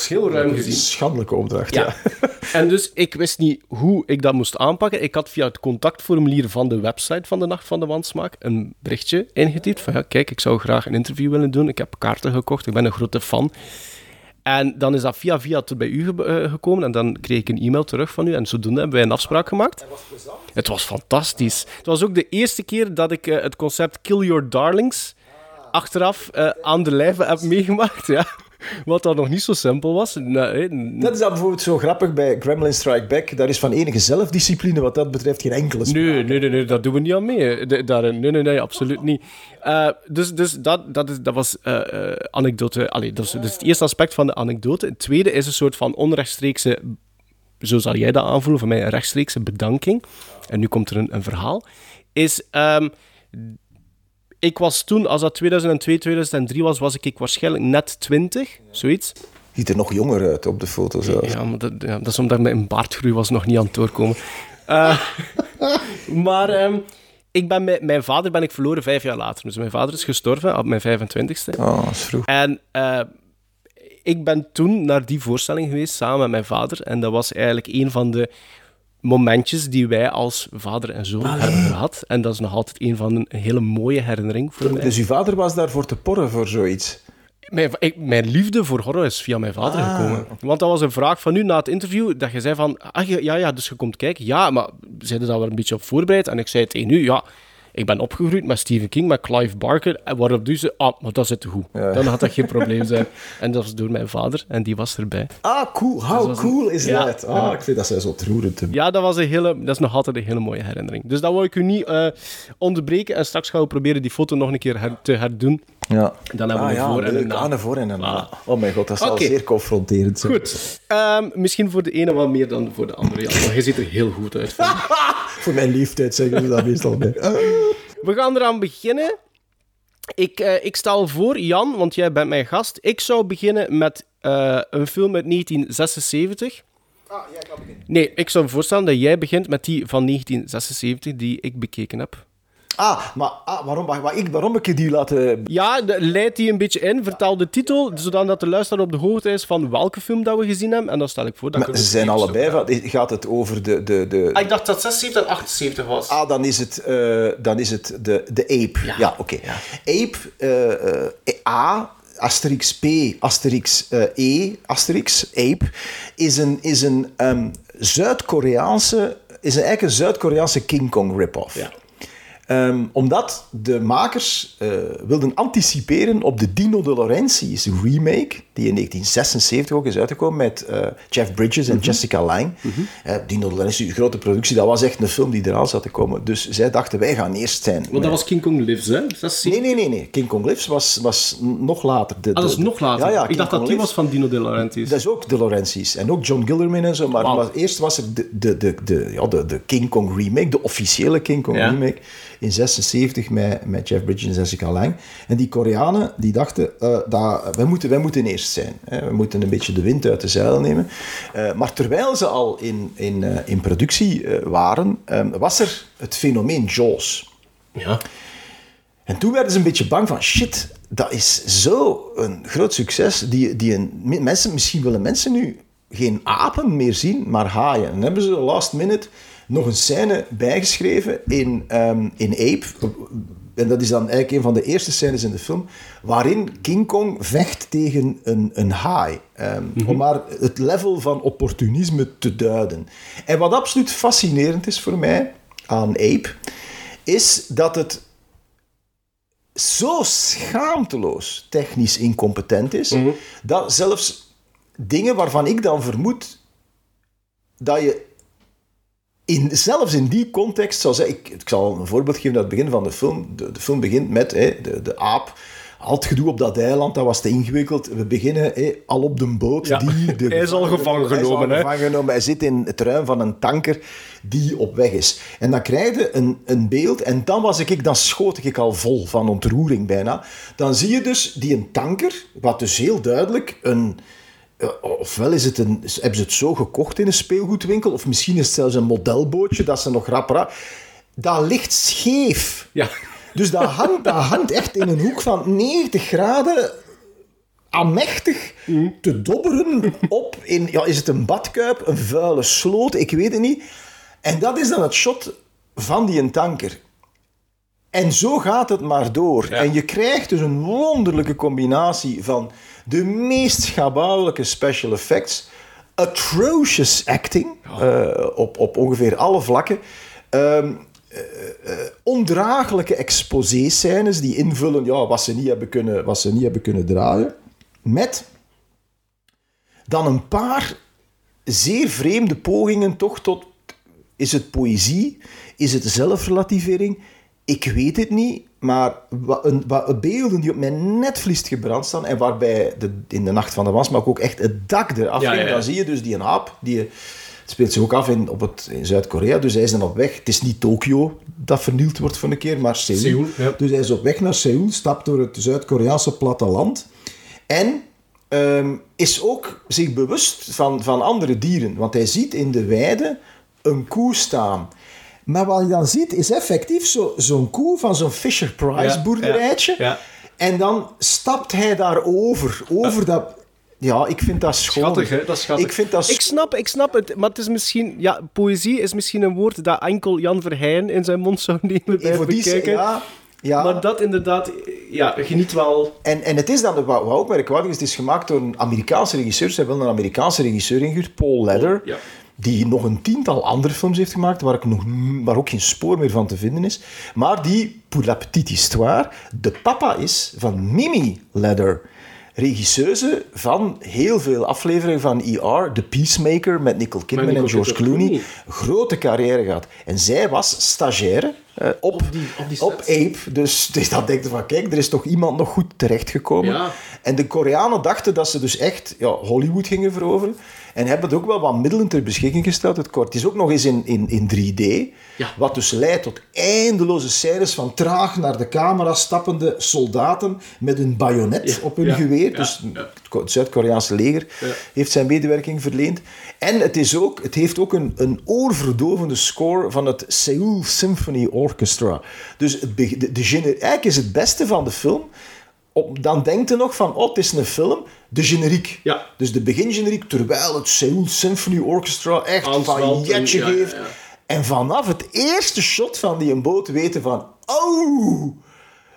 Heel ruim gezien. Schandelijke opdracht, ja. Ja. En dus ik wist niet hoe ik dat moest aanpakken. Ik had via het contactformulier van de website van de Nacht van de Wansmaak een berichtje ingetypt van ja, kijk, ik zou graag een interview willen doen. Ik heb kaarten gekocht, ik ben een grote fan. En dan is dat via via tot bij u ge- eh, gekomen en dan kreeg ik een e-mail terug van u en zodoende hebben wij een afspraak gemaakt. Het was fantastisch. Het was ook de eerste keer dat ik eh, het concept Kill Your Darlings achteraf eh, aan de lijve heb meegemaakt. Ja. Wat dan nog niet zo simpel was. Nee, Dat is dan bijvoorbeeld zo grappig bij Gremlin Strike Back. Daar is van enige zelfdiscipline wat dat betreft geen enkele sprake. Nee, nee, nee, nee, daar doen we niet aan mee. De- Daar, nee, nee, nee, absoluut niet. Eh, dus dus dat, dat, is, dat was eh, anekdote. Allee, dat, is, dat is het eerste aspect van de anekdote. Het tweede is een soort van onrechtstreekse, zo zal jij dat aanvoelen, van mij een rechtstreekse bedanking. En nu komt er een, een verhaal. Is, ehm, ik was toen, als dat 2002, 2003 was, was ik, ik waarschijnlijk net 20, zoiets. Ziet er nog jonger uit op de foto zelfs. Ja, maar dat, ja, dat is omdat mijn baardgroei was nog niet aan het doorkomen. Eh, maar ehm, ik ben met, mijn vader ben ik verloren vijf jaar later. Dus mijn vader is gestorven op mijn 25ste. Oh, dat is vroeg. En eh, ik ben toen naar die voorstelling geweest samen met mijn vader. En dat was eigenlijk een van de momentjes die wij als vader en zoon hebben gehad. En dat is nog altijd een van een hele mooie herinnering voor mij. Dus uw vader was daarvoor te porren voor zoiets? Mijn, ik- mijn liefde voor horror is via mijn vader Ah. gekomen. Want dat was een vraag van u na het interview, dat je zei van, je- ja, ja, dus je komt kijken. Ja, maar er daar wel een beetje op voorbereid? En ik zei tegen u, ja, ik ben opgegroeid met Stephen King, met Clive Barker. En waarop u zei, ah, maar dat zit te goed. Dan had dat geen probleem zijn. En dat was door mijn vader, en die was erbij. Ah, cool. How was cool is Ja. dat? Ah, ik vind dat zij zo ontroerend. Ja, dat, was een hele, dat is nog altijd een hele mooie herinnering. Dus dat wil ik u niet eh, onderbreken. En straks gaan we proberen die foto nog een keer her- te herdoen. Ja. Dan hebben we ah, een voor ja, en een na. Ah, een voor en een na. Oh mijn god, dat zal zeer confronterend zijn. Goed. Ehm, misschien voor de ene wat meer dan voor de andere. Maar je ziet er heel goed uit. Voor mijn leeftijd zeggen we dat meestal. Ah. We gaan eraan beginnen. Ik, eh, ik stel voor, Jan, want jij bent mijn gast. Ik zou beginnen met eh, een film uit 1976. Nee, ik zou voorstellen dat jij begint met die van 1976, die ik bekeken heb. Ah, maar ah, waarom, waar, ik, waarom heb ik die laten... Ja, leid die een beetje in, vertel de titel, zodat de luisteraar op de hoogte is van welke film dat we gezien hebben. En dan stel ik voor dat ze zijn allebei van... Gaat het over de... de, de... Ah, ik dacht dat 76 en 78 was. Ah, dan is het, eh, dan is het de, de ape. Ja, oké. Ape, eh, eh, A, Asterix P, Asterix eh, E, Asterix, Ape, is een, is een ehm, Zuid-Koreaanse... Is een, eigenlijk een Zuid-Koreaanse King Kong rip-off. Ja. Ehm, omdat de makers eh, wilden anticiperen op de Dino de Laurentiis remake, die in 1976 ook is uitgekomen met eh, Jeff Bridges Mhm. en Jessica Lange. Eh, Dino de Laurentiis, een grote productie, dat was echt een film die eraan zat te komen. Dus zij dachten, wij gaan eerst zijn. Want dat was King Kong Lives, hè? Dat is Nee, nee, nee, nee. King Kong Lives was, was nog later. De, Ah, dat is nog later. Ja, ja, ik dacht dat die was van Dino De Laurentiis. dat is ook de Laurentiis. En ook John Gilderman en zo. Maar eerst was er de, de, de, de, ja, de, de King Kong remake, de officiële King Kong Ja. remake, in 76 met, met Jeff Bridges en Jessica Lange. En die Koreanen die dachten, eh, dat, wij, moeten, wij moeten eerst zijn. Hè. We moeten een beetje de wind uit de zeilen nemen. Eh, maar terwijl ze al in, in, eh, in productie waren, eh, was er het fenomeen Jaws. Ja. En toen werden ze een beetje bang van, shit, dat is zo een groot succes. Die, die een, mensen, misschien willen mensen nu geen apen meer zien, maar haaien. En dan hebben ze last minute nog een scène bijgeschreven in, ehm, in Ape. En dat is dan eigenlijk een van de eerste scènes in de film, waarin King Kong vecht tegen een, een haai. Ehm, Om maar het level van opportunisme te duiden. En wat absoluut fascinerend is voor mij aan Ape, is dat het zo schaamteloos technisch incompetent is, dat zelfs dingen waarvan ik dan vermoed dat je in, zelfs in die context zou zeggen, ik, ik zal een voorbeeld geven uit het begin van de film. De, de film begint met hè, de, de aap. Al het gedoe op dat eiland, dat was te ingewikkeld. We beginnen al op de boot. Ja. Die, de Hij is al gevangen Hij is al genomen, hè. gevangen genomen. Hij zit in het ruim van een tanker die op weg is. En dan krijg je een, een beeld, en dan, was ik, dan schoot ik al vol van ontroering bijna. Dan zie je dus die een tanker, wat dus heel duidelijk een... eh, Ofwel is het een, hebben ze het zo gekocht in een speelgoedwinkel, of misschien is het zelfs een modelbootje dat ze nog rap rap... Dat ligt scheef. Ja. Dus dat hangt, dat hangt echt in een hoek van 90 graden amechtig te dobberen op in, ja, is het een badkuip, een vuile sloot, ik weet het niet. En dat is dan het shot van die tanker. En zo gaat het maar door. En je krijgt dus een wonderlijke combinatie van de meest schabouwelijke special effects, atrocious acting eh, op, op ongeveer alle vlakken, ehm, eh, eh, ondraaglijke exposé-scènes die invullen ja, wat, ze niet hebben kunnen, wat ze niet hebben kunnen dragen, met dan een paar zeer vreemde pogingen toch tot... Is het poëzie? Is het zelfrelativering? Ik weet het niet, maar wat, een, wat, beelden die op mijn netvlies gebrand staan en waarbij de, in de nacht van de wasmak ook echt het dak eraf ging, ja, ja. dan zie je dus die een aap, die, het speelt zich ook af in, op het, in Zuid-Korea, dus hij is dan op weg. Het is niet Tokio dat vernield wordt voor een keer, maar Seoul. Dus hij is op weg naar Seoul, stapt door het Zuid-Koreaanse platteland en ehm, is ook zich bewust van, van andere dieren. Want hij ziet in de weide een koe staan. Maar wat je dan ziet, is effectief zo- zo'n koe van zo'n Fisher-Price Ja, boerderijtje. ja, ja. En dan stapt hij daarover, over dat... Ja, ik vind dat schoon. Schattig, hè? Dat is schattig. Ik vind dat... Ik snap, ik snap het, maar het is misschien... Ja, poëzie is misschien een woord dat enkel Jan Verheyen in zijn mond zou nemen bij bekijken. ja, ja. Maar dat inderdaad, ja, geniet wel... En, en het is dan, wat, wat ook merkwaardig is, het is gemaakt door een Amerikaanse regisseur. Ze hebben een Amerikaanse regisseur ingehuurd, Paul Ledder. Ja. Die nog een tiental andere films heeft gemaakt, waar, ik nog, waar ook geen spoor meer van te vinden is. Maar die, pour la petite histoire, de papa is van Mimi Ledder. Regisseuse van heel veel afleveringen van ER, The Peacemaker met Nicole Kidman Nicole en George Clooney. Clooney. Grote carrière gehad. En zij was stagiaire eh, op, Op die- op die op set. Ape. Dus, dus dat denkt van, kijk, er is toch iemand nog goed terechtgekomen. Ja. En de Koreanen dachten dat ze dus echt ja, Hollywood gingen veroveren. En hebben het ook wel wat middelen ter beschikking gesteld. Het kort is ook nog eens in, in, in 3D. Ja. Wat dus leidt tot eindeloze scènes van traag naar de camera stappende soldaten met een bajonet Ja, op hun ja, geweer. dus het Zuid-Koreaanse leger heeft zijn medewerking verleend. En het, is ook, het heeft ook een, een oorverdovende score van het Seoul Symphony Orchestra. Dus het, de, de eigenlijk is het beste van de film... Op, dan denkt je nog van, oh, het is een film, de generiek. Ja. Dus de begingeneriek, terwijl het Seoul Symphony Orchestra echt Aanswelt van jetje en- ja, geeft. ja. En vanaf het eerste shot van die een boot weten van, oh,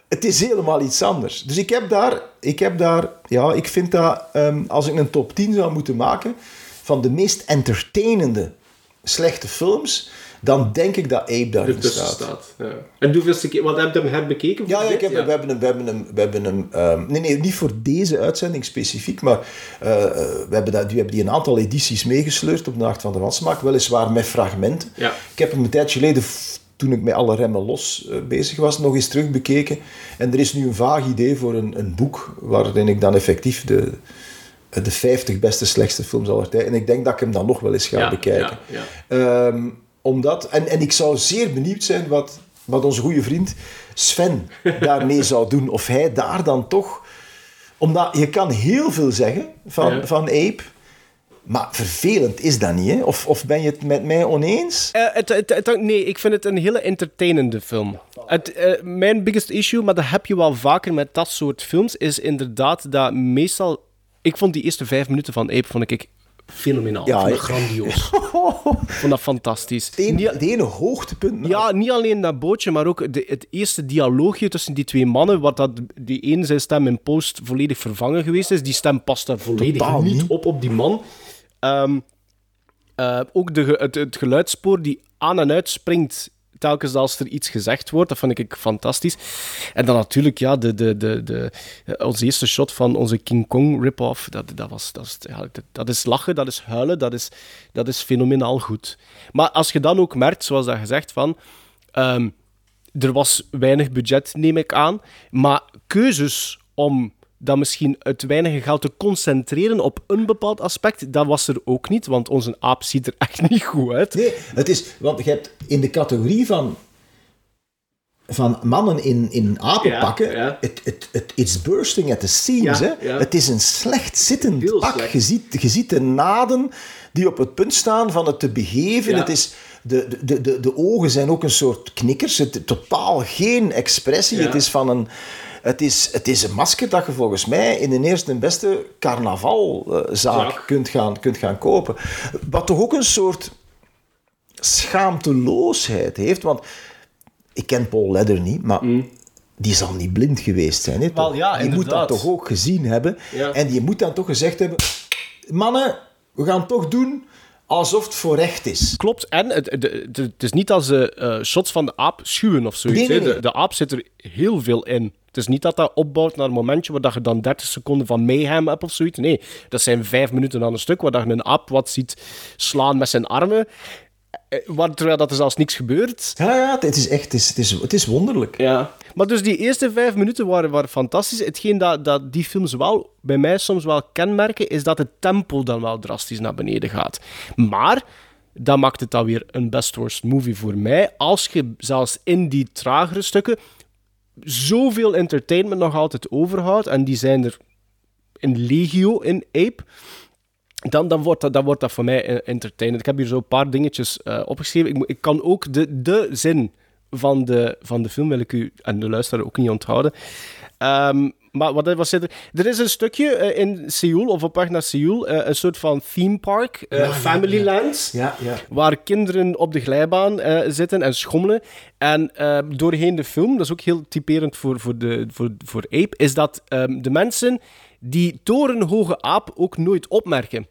het is helemaal iets anders. Dus ik heb daar, ik heb daar, ja, ik vind dat, ehm, als ik een top 10 zou moeten maken van de meest entertainende slechte films, dan denk ik dat Ape daarin staat. staat. Ja. En hoeveelste keer... Wat heb je hem herbekeken? Ja, ja, ik heb, we hebben hem, we hebben hem, we hebben hem ehm, nee, nee, niet voor deze uitzending specifiek, maar eh, eh, we, hebben dat, we hebben die een aantal edities meegesleurd op de Nacht van de Wansmaak, weliswaar met fragmenten. Ja. Ik heb hem een tijdje geleden, toen ik met alle remmen los eh, bezig was, nog eens terugbekeken. En er is nu een vaag idee voor een, een boek, waarin ik dan effectief de, de 50 beste, slechtste films aller tijden, en ik denk dat ik hem dan nog wel eens ga Ja, bekijken. ja, Ehm, omdat, en, en ik zou zeer benieuwd zijn wat, wat onze goede vriend Sven daarmee zou doen. Of hij daar dan toch... Omdat je kan heel veel zeggen van, Ja. van Ape, maar vervelend is dat niet. Hè? Of, of ben je het met mij oneens? Eh, het, het, het- nee, ik vind het een hele entertainende film. Het, eh, mijn biggest issue, maar dat heb je wel vaker met dat soort films, is inderdaad dat meestal... Ik vond die eerste vijf minuten van Ape vond ik fenomenaal. Ja, ik vond dat hè? grandioos. ik vond dat fantastisch. Het ene, Niet- het ene hoogtepunt. ja, niet alleen dat bootje, maar ook de, het eerste dialoogje tussen die twee mannen, wat dat die een zijn stem in post volledig vervangen geweest is. Die stem past daar volledig Totaal niet, op op die man. Ehm, eh, ook de, het, het geluidsspoor die aan en uit springt telkens als er iets gezegd wordt, dat vind ik fantastisch. En dan natuurlijk, ja, de, de, de, de, eh, ons eerste shot van onze King Kong rip-off, dat, dat, was, dat, is, dat is lachen, dat is huilen, dat is, dat is fenomenaal goed. Maar als je dan ook merkt, zoals dat gezegd, van... ehm, er was weinig budget, neem ik aan. Maar keuzes om dan misschien het weinige geld te concentreren op een bepaald aspect, dat was er ook niet. Want onze aap ziet er echt niet goed uit. Nee, het is, want je hebt in de categorie van, van mannen in, in apenpakken, Ja, ja. Het, het, het, it's bursting at the seams. Ja, hè? ja. Het is een slecht zittend Heel pak. slecht. Je ziet, je ziet de naden die op het punt staan van het te begeven. Ja. Het is, de, de, de, de ogen zijn ook een soort knikkers. Het, totaal geen expressie. Ja. Het is van een... Het is, het is een masker dat je volgens mij in de eerste en beste carnavalzaak Ja. kunt, gaan, kunt gaan kopen. Wat toch ook een soort schaamteloosheid heeft. Want ik ken Paul Ledder niet, maar die zal niet blind geweest zijn. Hè, Mm. Wel, ja, die moet dat toch ook gezien hebben. Ja. En die moet dan toch gezegd hebben... Mannen, we gaan het toch doen alsof het voor recht is. Klopt, en het, het, is niet als ze eh, shots van de aap schuwen of zoiets. Nee, nee, hè. nee. De, de aap zit er heel veel in. Het is niet dat dat opbouwt naar een momentje waar dat je dan 30 seconden van mayhem hebt of zoiets. Nee, dat zijn vijf minuten aan een stuk waar dat je een aap wat ziet slaan met zijn armen. eh, waar- Terwijl dat er zelfs niks gebeurt. Ja, ja, het is echt het is, het is, het is wonderlijk. Ja. Maar dus die eerste vijf minuten waren, waren fantastisch. Hetgeen dat, dat die films wel bij mij soms wel kenmerken, is dat het tempo dan wel drastisch naar beneden gaat. Maar dat maakt het dan weer een best worst movie voor mij. Als je zelfs in die tragere stukken zoveel entertainment nog altijd overhoudt, en die zijn er in legio in Ape, dan, dan, wordt dat, dan wordt dat voor mij entertainend. Ik heb hier zo een paar dingetjes eh, opgeschreven. Ik, ik kan ook de, de zin van de, van de film, wil ik u en de luisteraar ook niet onthouden. Ehm, maar wat was er? Er is een stukje eh, in Seoul, of op weg naar Seoul, eh, een soort van theme park, eh, Ja, ja, Familyland. Ja, ja. Waar kinderen op de glijbaan zitten en schommelen. En doorheen de film, dat is ook heel typerend voor, voor, de, voor, voor Ape, is dat ehm, de mensen die torenhoge aap ook nooit opmerken.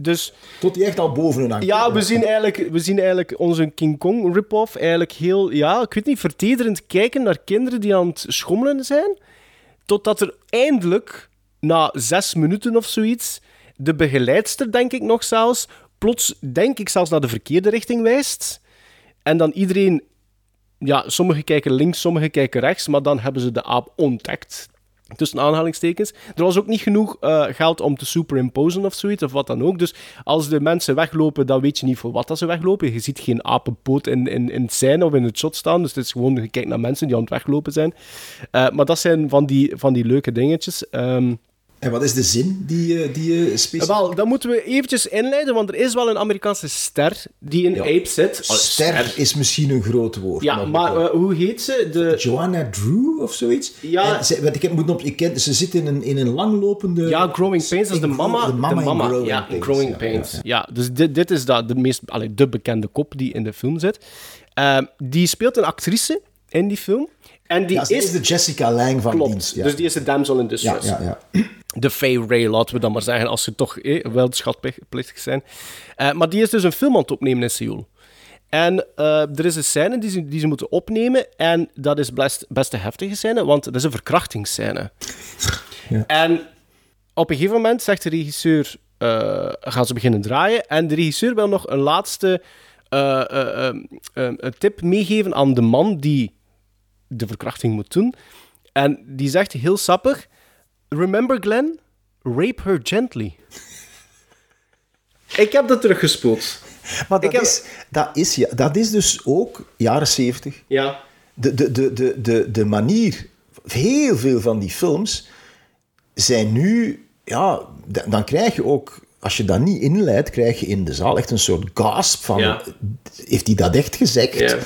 Dus Tot die echt al boven hun hangt. ja, we zien eigenlijk, we zien eigenlijk onze King Kong rip-off eigenlijk heel, ja, ik weet niet, vertederend kijken naar kinderen die aan het schommelen zijn. Totdat er eindelijk, na zes minuten of zoiets, de begeleidster, denk ik nog zelfs, plots, denk ik zelfs naar de verkeerde richting wijst. En dan iedereen, ja, sommigen kijken links, sommigen kijken rechts, maar dan hebben ze de aap ontdekt. Tussen aanhalingstekens. Er was ook niet genoeg eh, geld om te superimposen of zoiets, of wat dan ook. Dus als de mensen weglopen, dan weet je niet voor wat dat ze weglopen. Je ziet geen apenpoot in, in, in het scène of in het shot staan. Dus het is gewoon, je kijkt naar mensen die aan het weglopen zijn. Eh, maar dat zijn van die, van die leuke dingetjes. Ehm, En wat is de zin die, eh, die je specifiek... wel, dan moeten we eventjes inleiden, want er is wel een Amerikaanse ster die in Ja. Ape zit. Ster is misschien een groot woord. Ja, maar eh, hoe heet ze? De... Joanna Drew of zoiets? Ja. En ze, want ik heb, moet op, ik ken, ze zit in een, in een langlopende... Ja, Growing Pains, dat is de mama. De mama in Growing ja, Pains, Growing ja, Pains. ja, Ja, dus dit, dit is dat, de meest allee, de bekende kop die in de film zit. Ehm, die speelt een actrice in die film. En die Ja, is... is de Jessica Lang van Klopt, dienst. Ja. dus die is de damsel in ja, distress. ja, ja. De Fay Ray, laten we dan maar zeggen, als ze toch eh, wel schatplichtig zijn. Eh, maar die is dus een film aan het opnemen in Seoul. En eh, er is een scène die ze, die ze moeten opnemen. En dat is best, best een heftige scène, want dat is een verkrachtingsscène. Ja. En op een gegeven moment zegt de regisseur... eh, gaan ze beginnen draaien. En de regisseur wil nog een laatste eh, eh, eh, eh, een tip meegeven aan de man die de verkrachting moet doen. En die zegt heel sappig... Remember Glenn? Rape her gently. Ik heb dat teruggespoeld. Maar dat, heb- is, dat, is, ja, dat is dus ook jaren zeventig. Ja. De, de, de, de, de, de manier... Heel veel van die films zijn nu... Ja, dan krijg je ook... Als je dat niet inleidt, krijg je in de zaal echt een soort gasp van... Ja. Heeft hij dat echt gezegd? Ja.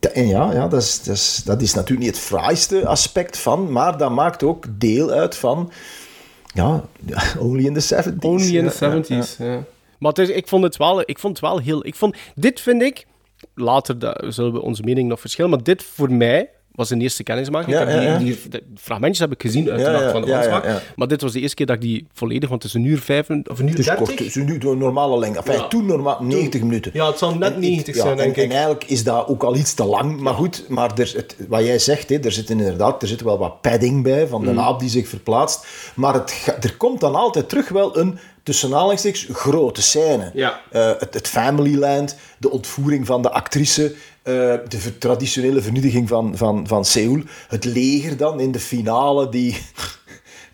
En ja, ja dat, is, dat, is, dat is natuurlijk niet het fraaiste aspect van, maar dat maakt ook deel uit van... Ja, only in the 70s. Only in the ja, ja. 70s. Ja, Maar is, ik, vond het wel, ik vond het wel heel... Ik vond, dit vind ik... Later zullen we onze mening nog verschillen, maar dit voor mij was een eerste kennismaking. Ja, ik die, ja, ja. die fragmentjes heb ik gezien uit de nacht van de ja. Maar dit was de eerste keer dat ik die volledig... Want het is een uur vijf of een uur is dertig. het is de normale lengte. Enfin, toen normaal 90 minuten. Ja, het zal net En ik- 90 ja, zijn, denk en, ik. En eigenlijk is dat ook al iets te lang. Maar goed, maar er, het, wat jij zegt, hè, er zit inderdaad er zit wel wat padding bij van Mm. de aap die zich verplaatst. Maar het, er komt dan altijd terug wel een, tussen aanhalingstekens, grote scène. Ja. Eh, het, het Familyland, de ontvoering van de actrice, eh, de traditionele vernietiging van, van, van Seoul, het leger dan in de finale die...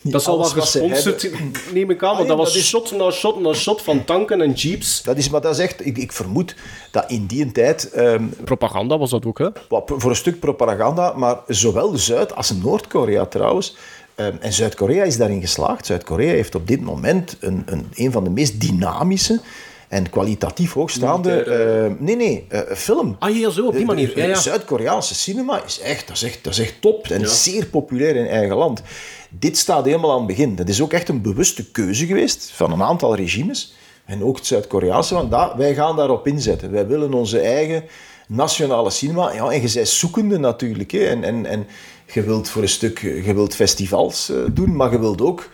Dat zal wel alles wat gesponsord, neem ik aan, Ah, want ja, dat was dat is- shot na shot na shot van tanken en jeeps. Dat is, maar dat is echt, ik, ik vermoed dat in die tijd, ehm, Propaganda was dat ook, hè? voor een stuk propaganda, maar zowel Zuid- als Noord-Korea trouwens. ehm, en Zuid-Korea is daarin geslaagd. Zuid-Korea heeft op dit moment een, een, een van de meest dynamische en kwalitatief hoogstaande... Eh, nee, nee, eh, film. Ah ja, zo, op die Eh, manier. Ja, ja. Zuid-Koreaanse cinema is echt, dat is echt, dat is echt top en zeer populair in eigen land. Dit staat helemaal aan het begin. Dat is ook echt een bewuste keuze geweest van een aantal regimes. En ook het Zuid-Koreaanse, want dat, wij gaan daarop inzetten. Wij willen onze eigen nationale cinema. Ja, en je bent zoekende natuurlijk. Hè. En, en, en je wilt voor een stuk je wilt festivals doen, maar je wilt ook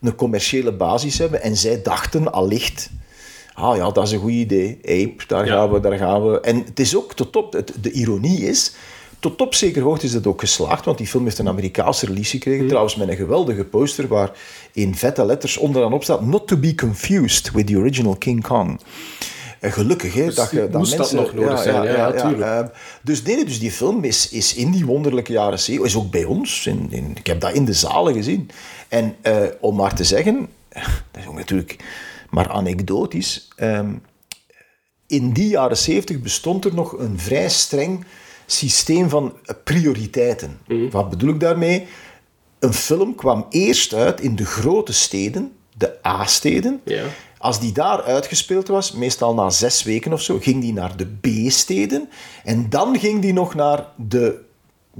een commerciële basis hebben. En zij dachten allicht ah ja, dat is een goed idee. Ape, daar Ja. gaan we, daar gaan we. En het is ook tot op, het, de ironie is, tot op zekere hoogte is het ook geslaagd, want die film heeft een Amerikaanse release gekregen, Mhm. trouwens met een geweldige poster waar in vette letters onderaan op staat, not to be confused with the original King Kong. En gelukkig, hè, dat, je, dat moest dat mensen... nog nodig zijn, ja, ja, eh, dus nee, dus die film is, is in die wonderlijke jaren 70, is ook bij ons. In, in, ik heb dat in de zalen gezien. En eh, om maar te zeggen, dat is ook natuurlijk maar anekdotisch. ehm, in die jaren 70 bestond er nog een vrij streng systeem van prioriteiten. Mhm. Wat bedoel ik daarmee? Een film kwam eerst uit in de grote steden, de A-steden. Ja. Als die daar uitgespeeld was, meestal na zes weken of zo, ging die naar de B-steden. En dan ging die nog naar de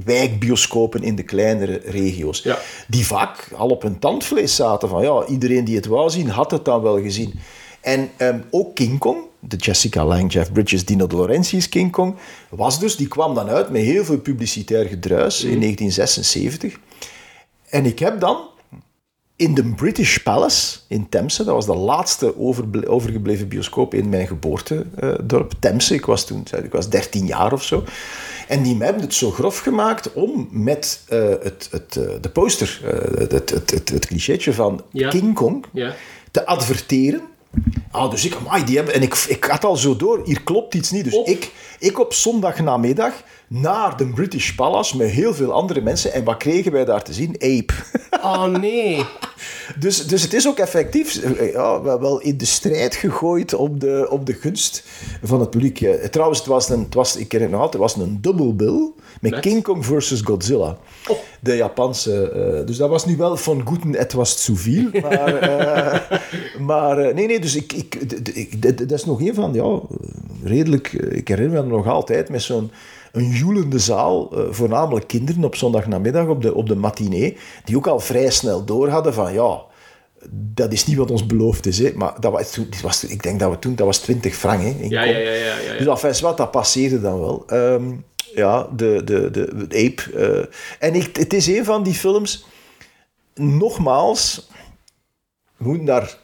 wijkbioscopen in de kleinere regio's. Ja. Die vaak al op hun tandvlees zaten van ja, iedereen die het wou zien, had het dan wel gezien. En ehm, ook King Kong, de Jessica Lange, Jeff Bridges, Dino De Laurentiis King Kong, was dus, die kwam dan uit met heel veel publicitair gedruis in 1976. En ik heb dan in de British Palace in Temse, dat was de laatste overble- overgebleven bioscoop in mijn geboortedorp Temse. Ik was toen ik was 13 jaar of zo. En die hebben het zo grof gemaakt om met eh, het, het, eh, de poster, eh, het, het, het, het, het clichétje van Ja. King Kong, Ja. te adverteren. Ah, dus ik, amai, die hebben, en ik, ik had al zo door, hier klopt iets niet. Dus Op. ik, ik op zondagnamiddag naar de British Palace met heel veel andere mensen. En wat kregen wij daar te zien? Ape. Oh nee. Dus, dus het is ook effectief eh, ja, wel- in de strijd gegooid op de, op de gunst van het publiek. Eh, Trouwens, het was een, het was, ik ken het nog altijd, het was een double bill met Net. King Kong versus Godzilla. Oh. De Japanse. eh, dus dat was nu wel van Guten etwas zu viel. Maar, eh, maar eh, nee, nee, dus ik, ik, dat is nog een van, ja, redelijk. eh, Ik herinner me nog altijd met zo'n een joelende zaal, eh, voornamelijk kinderen op zondagnamiddag op de, op de matinee, die ook al vrij snel door hadden van ja, dat is niet wat ons beloofd is. Hè. Maar dat was, was, ik denk dat we toen, dat was 20 frank. Hè, Ja, ja, ja, ja, ja. Dus enfin, wat, dat passeerde dan wel. Ehm, ja, de, de, de, de Ape. eh. en ik, het is een van die films, nogmaals, we moeten daar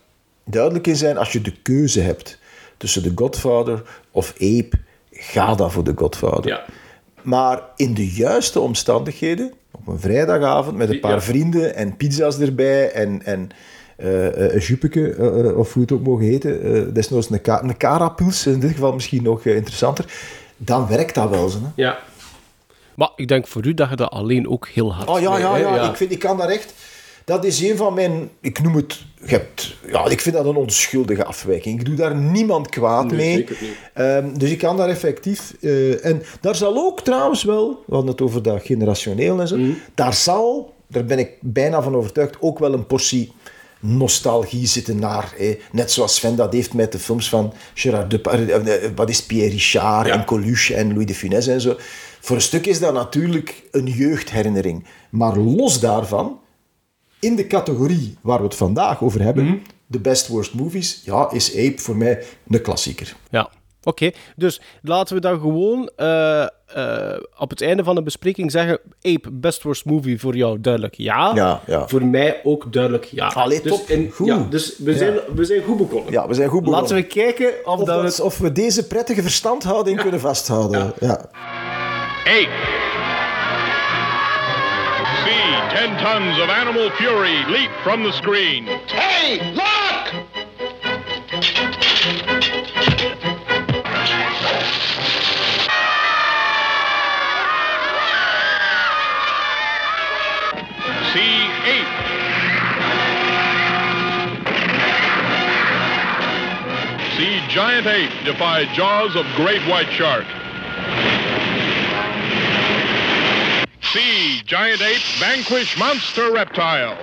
duidelijk in zijn, als je de keuze hebt tussen The Godfather of Ape, ga dan voor The Godfather. Ja. Maar in de juiste omstandigheden, op een vrijdagavond met een paar Ja. vrienden en pizza's erbij en, en eh, eh, een juppeke, eh, of hoe het ook mogen heten, eh desnoods een, ka een in dit geval misschien nog interessanter, dan werkt dat wel. Zo, hè. Ja. Maar ik denk voor u dat je dat alleen ook heel hard Oh ja, ja, ja, Ik, vind, ik kan daar echt... Dat is een van mijn... Ik noem het... Hebt, ja, ik vind dat een onschuldige afwijking. Ik doe daar niemand kwaad Nee, mee. Ehm, dus ik kan daar effectief... eh, en daar zal ook trouwens wel... We hadden het over dat generationeel en zo. Mhm. Daar zal, daar ben ik bijna van overtuigd, ook wel een portie nostalgie zitten naar. hè. Net zoals Sven dat heeft met de films van Gerard Depardieu, eh, eh, wat is Pierre Richard Ja. en Coluche en Louis de Funès en zo. Voor een stuk is dat natuurlijk een jeugdherinnering. Maar los daarvan, in de categorie waar we het vandaag over hebben, Mhm. de best worst movies, ja, is Ape voor mij een klassieker. Ja, oké. Dus laten we dan gewoon eh, eh, op het einde van de bespreking zeggen: Ape, best worst movie voor jou duidelijk ja. Ja, ja. Voor mij ook duidelijk ja. Allee, dus top. in- Goed. ja, dus we zijn, we zijn goed begonnen. Ja, we zijn goed begonnen. Laten we kijken of, of, dat we... of we deze prettige verstandhouding kunnen vasthouden. Ja. 10 tons of animal fury leap from the screen. Hey, look! See 8. See giant ape defy jaws of great white shark. See giant ape vanquish monster reptile.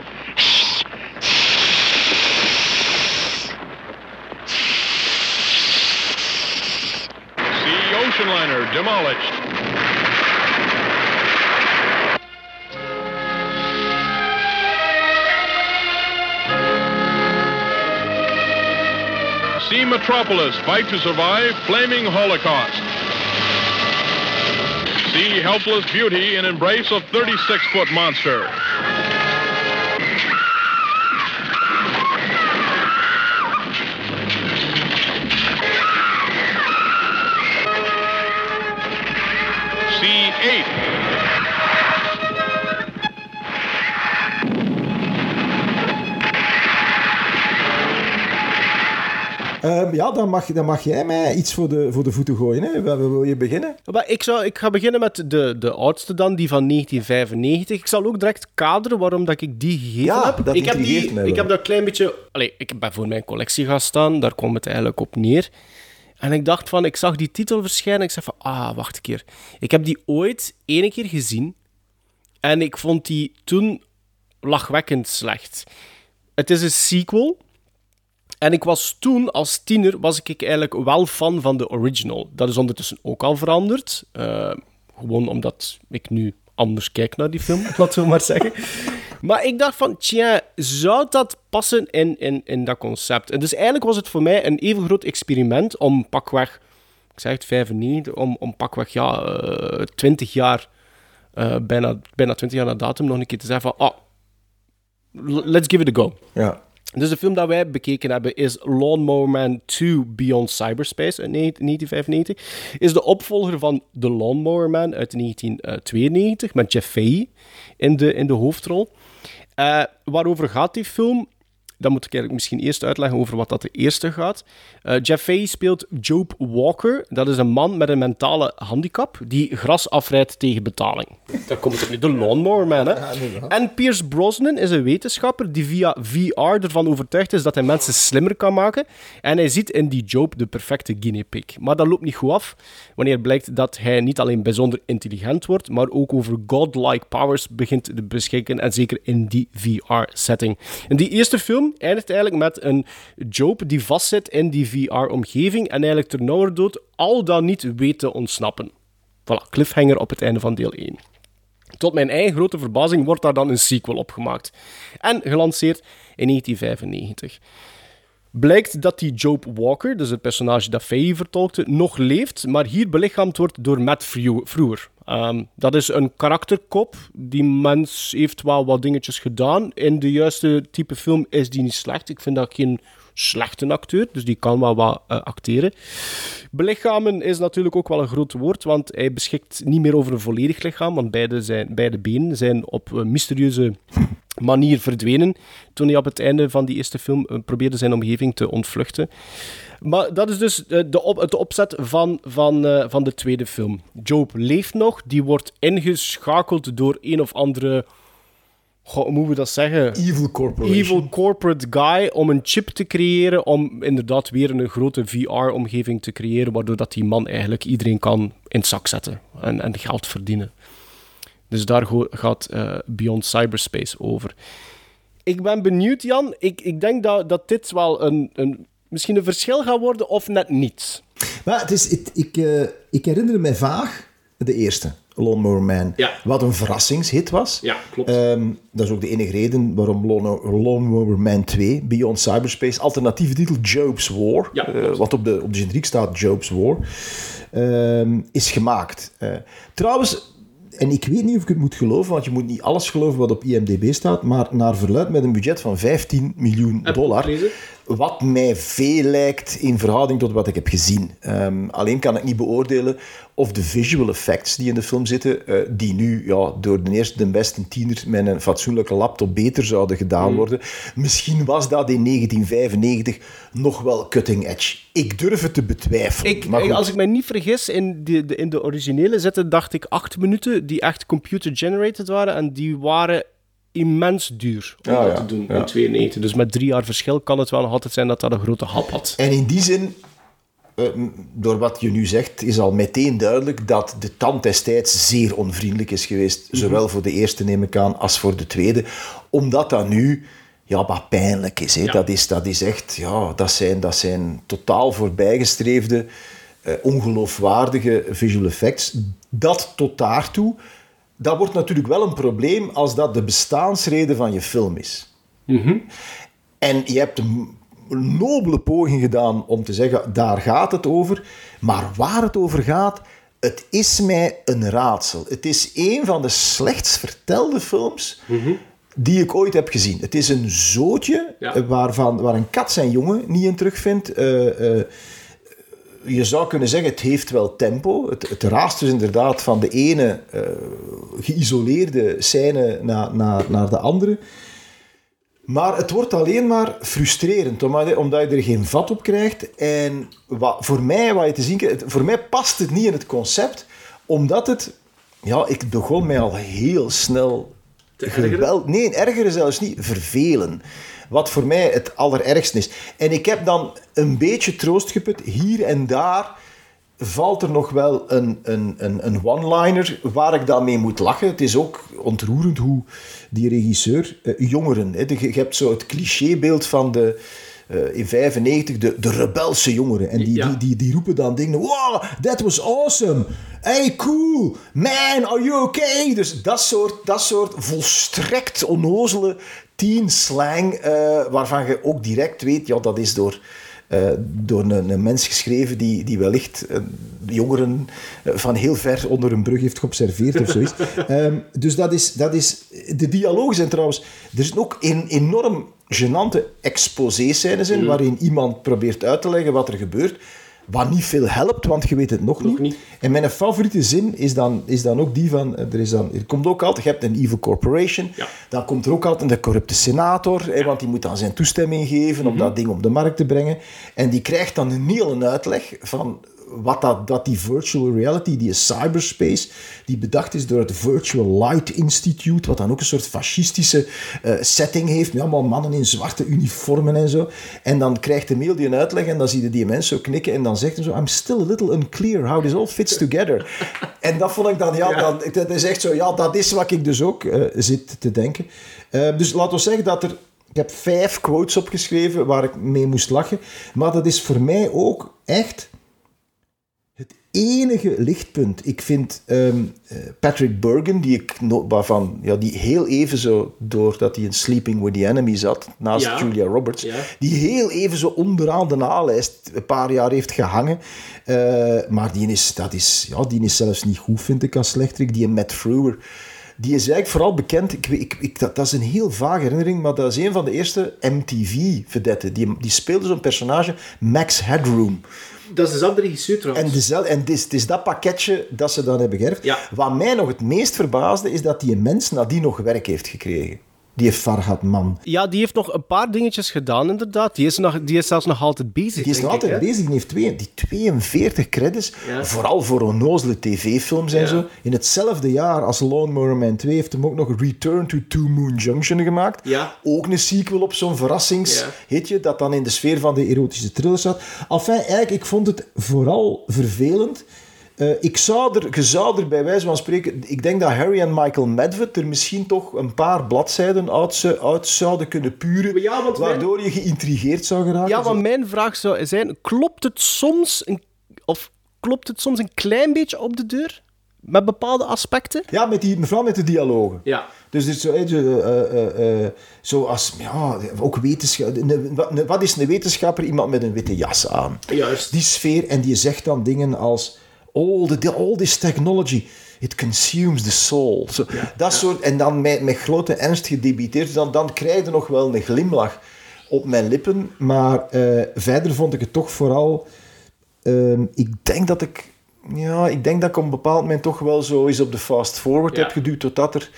ocean liner demolished. See Metropolis fight to survive flaming holocaust. See helpless beauty in embrace of 36-foot monster. Ja, dan mag, dan mag jij mij iets voor de, voor de voeten gooien. Hè. Waar wil je beginnen? Maar ik, zou, ik ga beginnen met de, de oudste dan, die van 1995. Ik zal ook direct kaderen waarom dat ik die gegeven Ja, heb. dat ik heb, die, mij ik heb dat klein beetje... Allee, ik ben voor mijn collectie gaan staan, daar kwam het eigenlijk op neer. En ik dacht van, ik zag die titel verschijnen. Ik zei van, ah, wacht een keer. Ik heb die ooit ene keer gezien. En ik vond die toen lachwekkend slecht. Het is een sequel. En ik was toen, als tiener, was ik eigenlijk wel fan van de original. Dat is ondertussen ook al veranderd. Eh, gewoon omdat ik nu anders kijk naar die film, laten we maar zeggen. Maar ik dacht van, tja, zou dat passen in, in, in dat concept? En dus eigenlijk was het voor mij een even groot experiment om pakweg, ik zeg het 95, om, om pakweg, ja, eh 20 jaar, eh, bijna, bijna 20 jaar na datum, nog een keer te zeggen van, ah, let's give it a go. Ja. Dus de film dat wij bekeken hebben is Lawnmower Man 2 Beyond Cyberspace uit 1995. Is de opvolger van The Lawnmower Man uit 1992 met Jeff Fahey in de, in de hoofdrol. Eh, waarover gaat die film? Dan moet ik eigenlijk misschien eerst uitleggen over wat dat de eerste gaat. Eh, Jeff Fahey speelt Job Walker. Dat is een man met een mentale handicap die gras afrijdt tegen betaling. Daar komt het op neer. De Lawnmower Man, hè? en Pierce Brosnan is een wetenschapper die via VR ervan overtuigd is dat hij mensen slimmer kan maken. En hij ziet in die Job de perfecte guinea pig. Maar dat loopt niet goed af wanneer blijkt dat hij niet alleen bijzonder intelligent wordt, maar ook over godlike powers begint te beschikken. En zeker in die VR-setting. En die eerste film eindigt eigenlijk met een Job die vastzit in die VR-omgeving en eigenlijk ternauwernood al dan niet weet te ontsnappen. Voilà, cliffhanger op het einde van deel 1. Tot mijn eigen grote verbazing wordt daar dan een sequel op gemaakt. En gelanceerd in 1995. Blijkt dat die Job Walker, dus het personage dat Faye vertolkte, nog leeft, maar hier belichaamd wordt door Matt Frew- Frewer. Ehm, dat is een karakterkop. Die mens heeft wel wat dingetjes gedaan. In de juiste type film is die niet slecht. Ik vind dat geen slechte acteur, dus die kan wel wat eh, acteren. Belichamen is natuurlijk ook wel een groot woord, want hij beschikt niet meer over een volledig lichaam, want beide, zijn, beide benen zijn op een mysterieuze manier verdwenen toen hij op het einde van die eerste film eh, probeerde zijn omgeving te ontvluchten. Maar dat is dus eh, de, op, het opzet van, van, eh, van de tweede film. Job leeft nog, die wordt ingeschakeld door een of andere... Hoe moeten we dat zeggen? Evil corporate guy om een chip te creëren, om inderdaad weer een grote VR-omgeving te creëren, waardoor dat die man eigenlijk iedereen kan in het zak zetten en, en geld verdienen. Dus daar gaat eh, Beyond Cyberspace over. Ik ben benieuwd, Jan. Ik, ik denk dat, dat dit wel een, een, misschien een verschil gaat worden of net niet. Maar het is, het- ik, eh, ik herinner me vaag de eerste, Lawnmower Man. Ja. Wat een verrassingshit was. Ja, klopt. Ehm, dat is ook de enige reden waarom Lawn- Lawnmower Man 2, Beyond Cyberspace, alternatieve titel Job's War, Ja, eh, wat op de, op de generiek staat Job's War, ehm, is gemaakt. Eh, trouwens, en ik weet niet of ik het moet geloven, want je moet niet alles geloven wat op IMDb staat, maar naar verluid met een budget van 15 miljoen dollar. Wat mij veel lijkt in verhouding tot wat ik heb gezien. Ehm, alleen kan ik niet beoordelen of de visual effects die in de film zitten, eh, die nu ja, door de eerste de beste tiener met een fatsoenlijke laptop beter zouden gedaan Hmm. worden. Misschien was dat in 1995 nog wel cutting edge. Ik durf het te betwijfelen. Ik, maar als ik me niet vergis, in de, de, in de originele zitten, dacht ik acht minuten die echt computer-generated waren. En die waren immens duur om Ah, dat ja, te doen ja. in 92. Dus met drie jaar verschil kan het wel nog altijd zijn dat dat een grote hap had. En in die zin, eh, door wat je nu zegt, is al meteen duidelijk dat de tand destijds zeer onvriendelijk is geweest. Zowel voor de eerste, neem ik aan, als voor de tweede. Omdat dat nu ja, wat pijnlijk is. Hè? Ja. Dat, is dat is echt, ja, dat zijn, dat zijn totaal voorbijgestreefde eh, ongeloofwaardige visual effects. Dat tot daartoe, dat wordt natuurlijk wel een probleem als dat de bestaansreden van je film is. En je hebt een nobele poging gedaan om te zeggen, daar gaat het over. Maar waar het over gaat, het is mij een raadsel. Het is een van de slechtst vertelde films die ik ooit heb gezien. Het is een zootje Ja. waarvan, waar een kat zijn jongen niet in terugvindt. Eh, eh, je zou kunnen zeggen, het heeft wel tempo. Het, het raast dus inderdaad van de ene eh, geïsoleerde scène naar, naar, naar de andere. Maar het wordt alleen maar frustrerend, omdat je, omdat je er geen vat op krijgt. En wat, voor mij, wat je te zien krijgt, voor mij past het niet in het concept, omdat het... Ja, ik begon mij al heel snel... geweld, nee, erger zelfs niet, vervelen. Wat voor mij het allerergste is. En ik heb dan een beetje troost geput. Hier en daar valt er nog wel een, een, een, een one-liner waar ik dan mee moet lachen. Het is ook ontroerend hoe die regisseur, eh, jongeren, hè, de- je hebt zo het clichébeeld van de, eh, in 95 de, de rebelse jongeren. En die, Ja. die, die, die roepen dan dingen, wow, that was awesome. Hey, cool. Man, are you okay? Dus dat soort, dat soort volstrekt onnozele teen slang, eh, waarvan je ook direct weet, ja, dat is door eh, door een, een mens geschreven die, die wellicht eh, jongeren van heel ver onder een brug heeft geobserveerd of zoiets. Ehm, dus dat is, dat is... De dialogen zijn trouwens... Er zitten ook een enorm gênante exposé-scènes in, waarin iemand probeert uit te leggen wat er gebeurt. Wat niet veel helpt, want je weet het nog, niet. niet. En mijn favoriete zin is dan, is dan ook die van... eh, Er, is dan, er komt ook altijd... Je hebt een evil corporation. Ja. Dan komt er ook altijd een corrupte senator, hè, want die moet dan zijn toestemming geven om dat ding op de markt te brengen. En die krijgt dan een hele uitleg van wat dat, dat die virtual reality, die cyberspace, die bedacht is door het Virtual Light Institute, wat dan ook een soort fascistische eh, setting heeft, met allemaal mannen in zwarte uniformen en zo. En dan krijgt de mail die een uitleg en dan zie je die mens zo knikken en dan zegt hij zo, I'm still a little unclear how this all fits together. en dat vond ik dan, ja, Dan, dat is echt zo, ja, dat is wat ik dus ook eh, zit te denken. Eh, dus laten we zeggen dat er ik heb vijf quotes opgeschreven waar ik mee moest lachen. Maar dat is voor mij ook echt enige lichtpunt. Ik vind ehm, eh, Patrick Bergen, die ik waarvan, ja, die heel even zo, doordat hij in Sleeping with the Enemy zat, naast Ja. Julia Roberts, Ja. die heel even zo onderaan de A-lijst een paar jaar heeft gehangen. Eh, maar die is, dat is, ja, die is zelfs niet goed, vind ik, als slechterik. Die Matt Frewer. Die is eigenlijk vooral bekend, ik, ik, ik, dat, dat is een heel vage herinnering, maar dat is een van de eerste MTV-vedetten. Die, die speelde zo'n personage, Max Headroom. Dat is dezelfde regisseur En, trouwens. dezelfde, en het, is, het is dat pakketje dat ze dan hebben geërfd. Ja. Wat mij nog het meest verbaasde, is dat die mens nadien nog werk heeft gekregen. Die Farhad Man. Ja, die heeft nog een paar dingetjes gedaan, inderdaad. Die is, nog, die is zelfs nog altijd bezig. Die is nog altijd ik, bezig. Die heeft twee, die 42 credits. Ja. Vooral voor onnozele tv-films en zo. In hetzelfde jaar als Lawnmower Man 2 heeft hem ook nog Return to Two Moon Junction gemaakt. Ja. Ook een sequel op zo'n verrassingshitje dat dan in de sfeer van de erotische thriller zat. Enfin, eigenlijk, ik vond het vooral vervelend. Eh, ik zou er, je zou er bij wijze van spreken... Ik denk dat Harry en Michael Medved er misschien toch een paar bladzijden uit, ze- uit zouden kunnen puren. Ja, want mijn- waardoor je geïntrigeerd zou geraken. Ja, want mijn vraag zou zijn: klopt het soms een, of klopt het soms een klein beetje op de deur met bepaalde aspecten? Ja, met die, vooral met de dialogen. Ja. Dus dit is zo, eh, eh, eh, zo als, ja, ook wetenschap. Wat is een wetenschapper? Iemand met een witte jas aan. Juist. Die sfeer, en die zegt dan dingen als: all, the, all this technology, it consumes the soul. Zo, dat soort, en dan met, met grote ernst gedebiteerd, dan, dan krijg je nog wel een glimlach op mijn lippen. Maar eh, verder vond ik het toch vooral. ehm, ik denk dat ik. Ja, ik denk dat ik op een bepaald moment toch wel zo eens op de fast forward Ja. heb geduwd totdat er.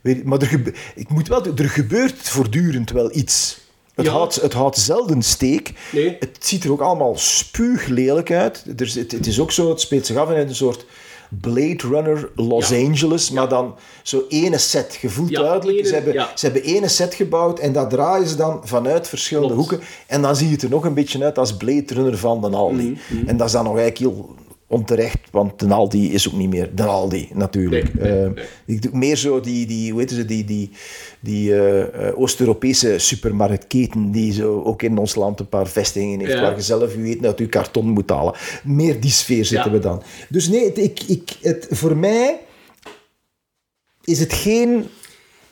weet- Maar er, ik moet wel, er gebeurt voortdurend wel iets. Het, Ja. houdt, het houdt zelden steek. Nee. Het ziet er ook allemaal spuuglelijk uit. Er, zit- het is ook zo, het speelt zich af in een soort Blade Runner Los Ja. Angeles, maar dan zo ene set. Ja, duidelijk, ene- ze, hebben, ze hebben ene set gebouwd en dat draaien ze dan vanuit verschillende Klopt. hoeken. En dan ziet het er nog een beetje uit als Blade Runner van den Aldi. Mhm, En dat is dan nog eigenlijk heel Onterecht, want de Aldi is ook niet meer de Aldi, natuurlijk. Eh, ik doe meer zo die, die hoe heet ze, die, die, die eh, eh, Oost-Europese supermarktketen die zo ook in ons land een paar vestigingen heeft, Ja. waar je zelf, u weet, dat karton moet halen. Meer die sfeer zitten Ja. we dan. Dus nee, het, ik, ik, het, voor mij is het geen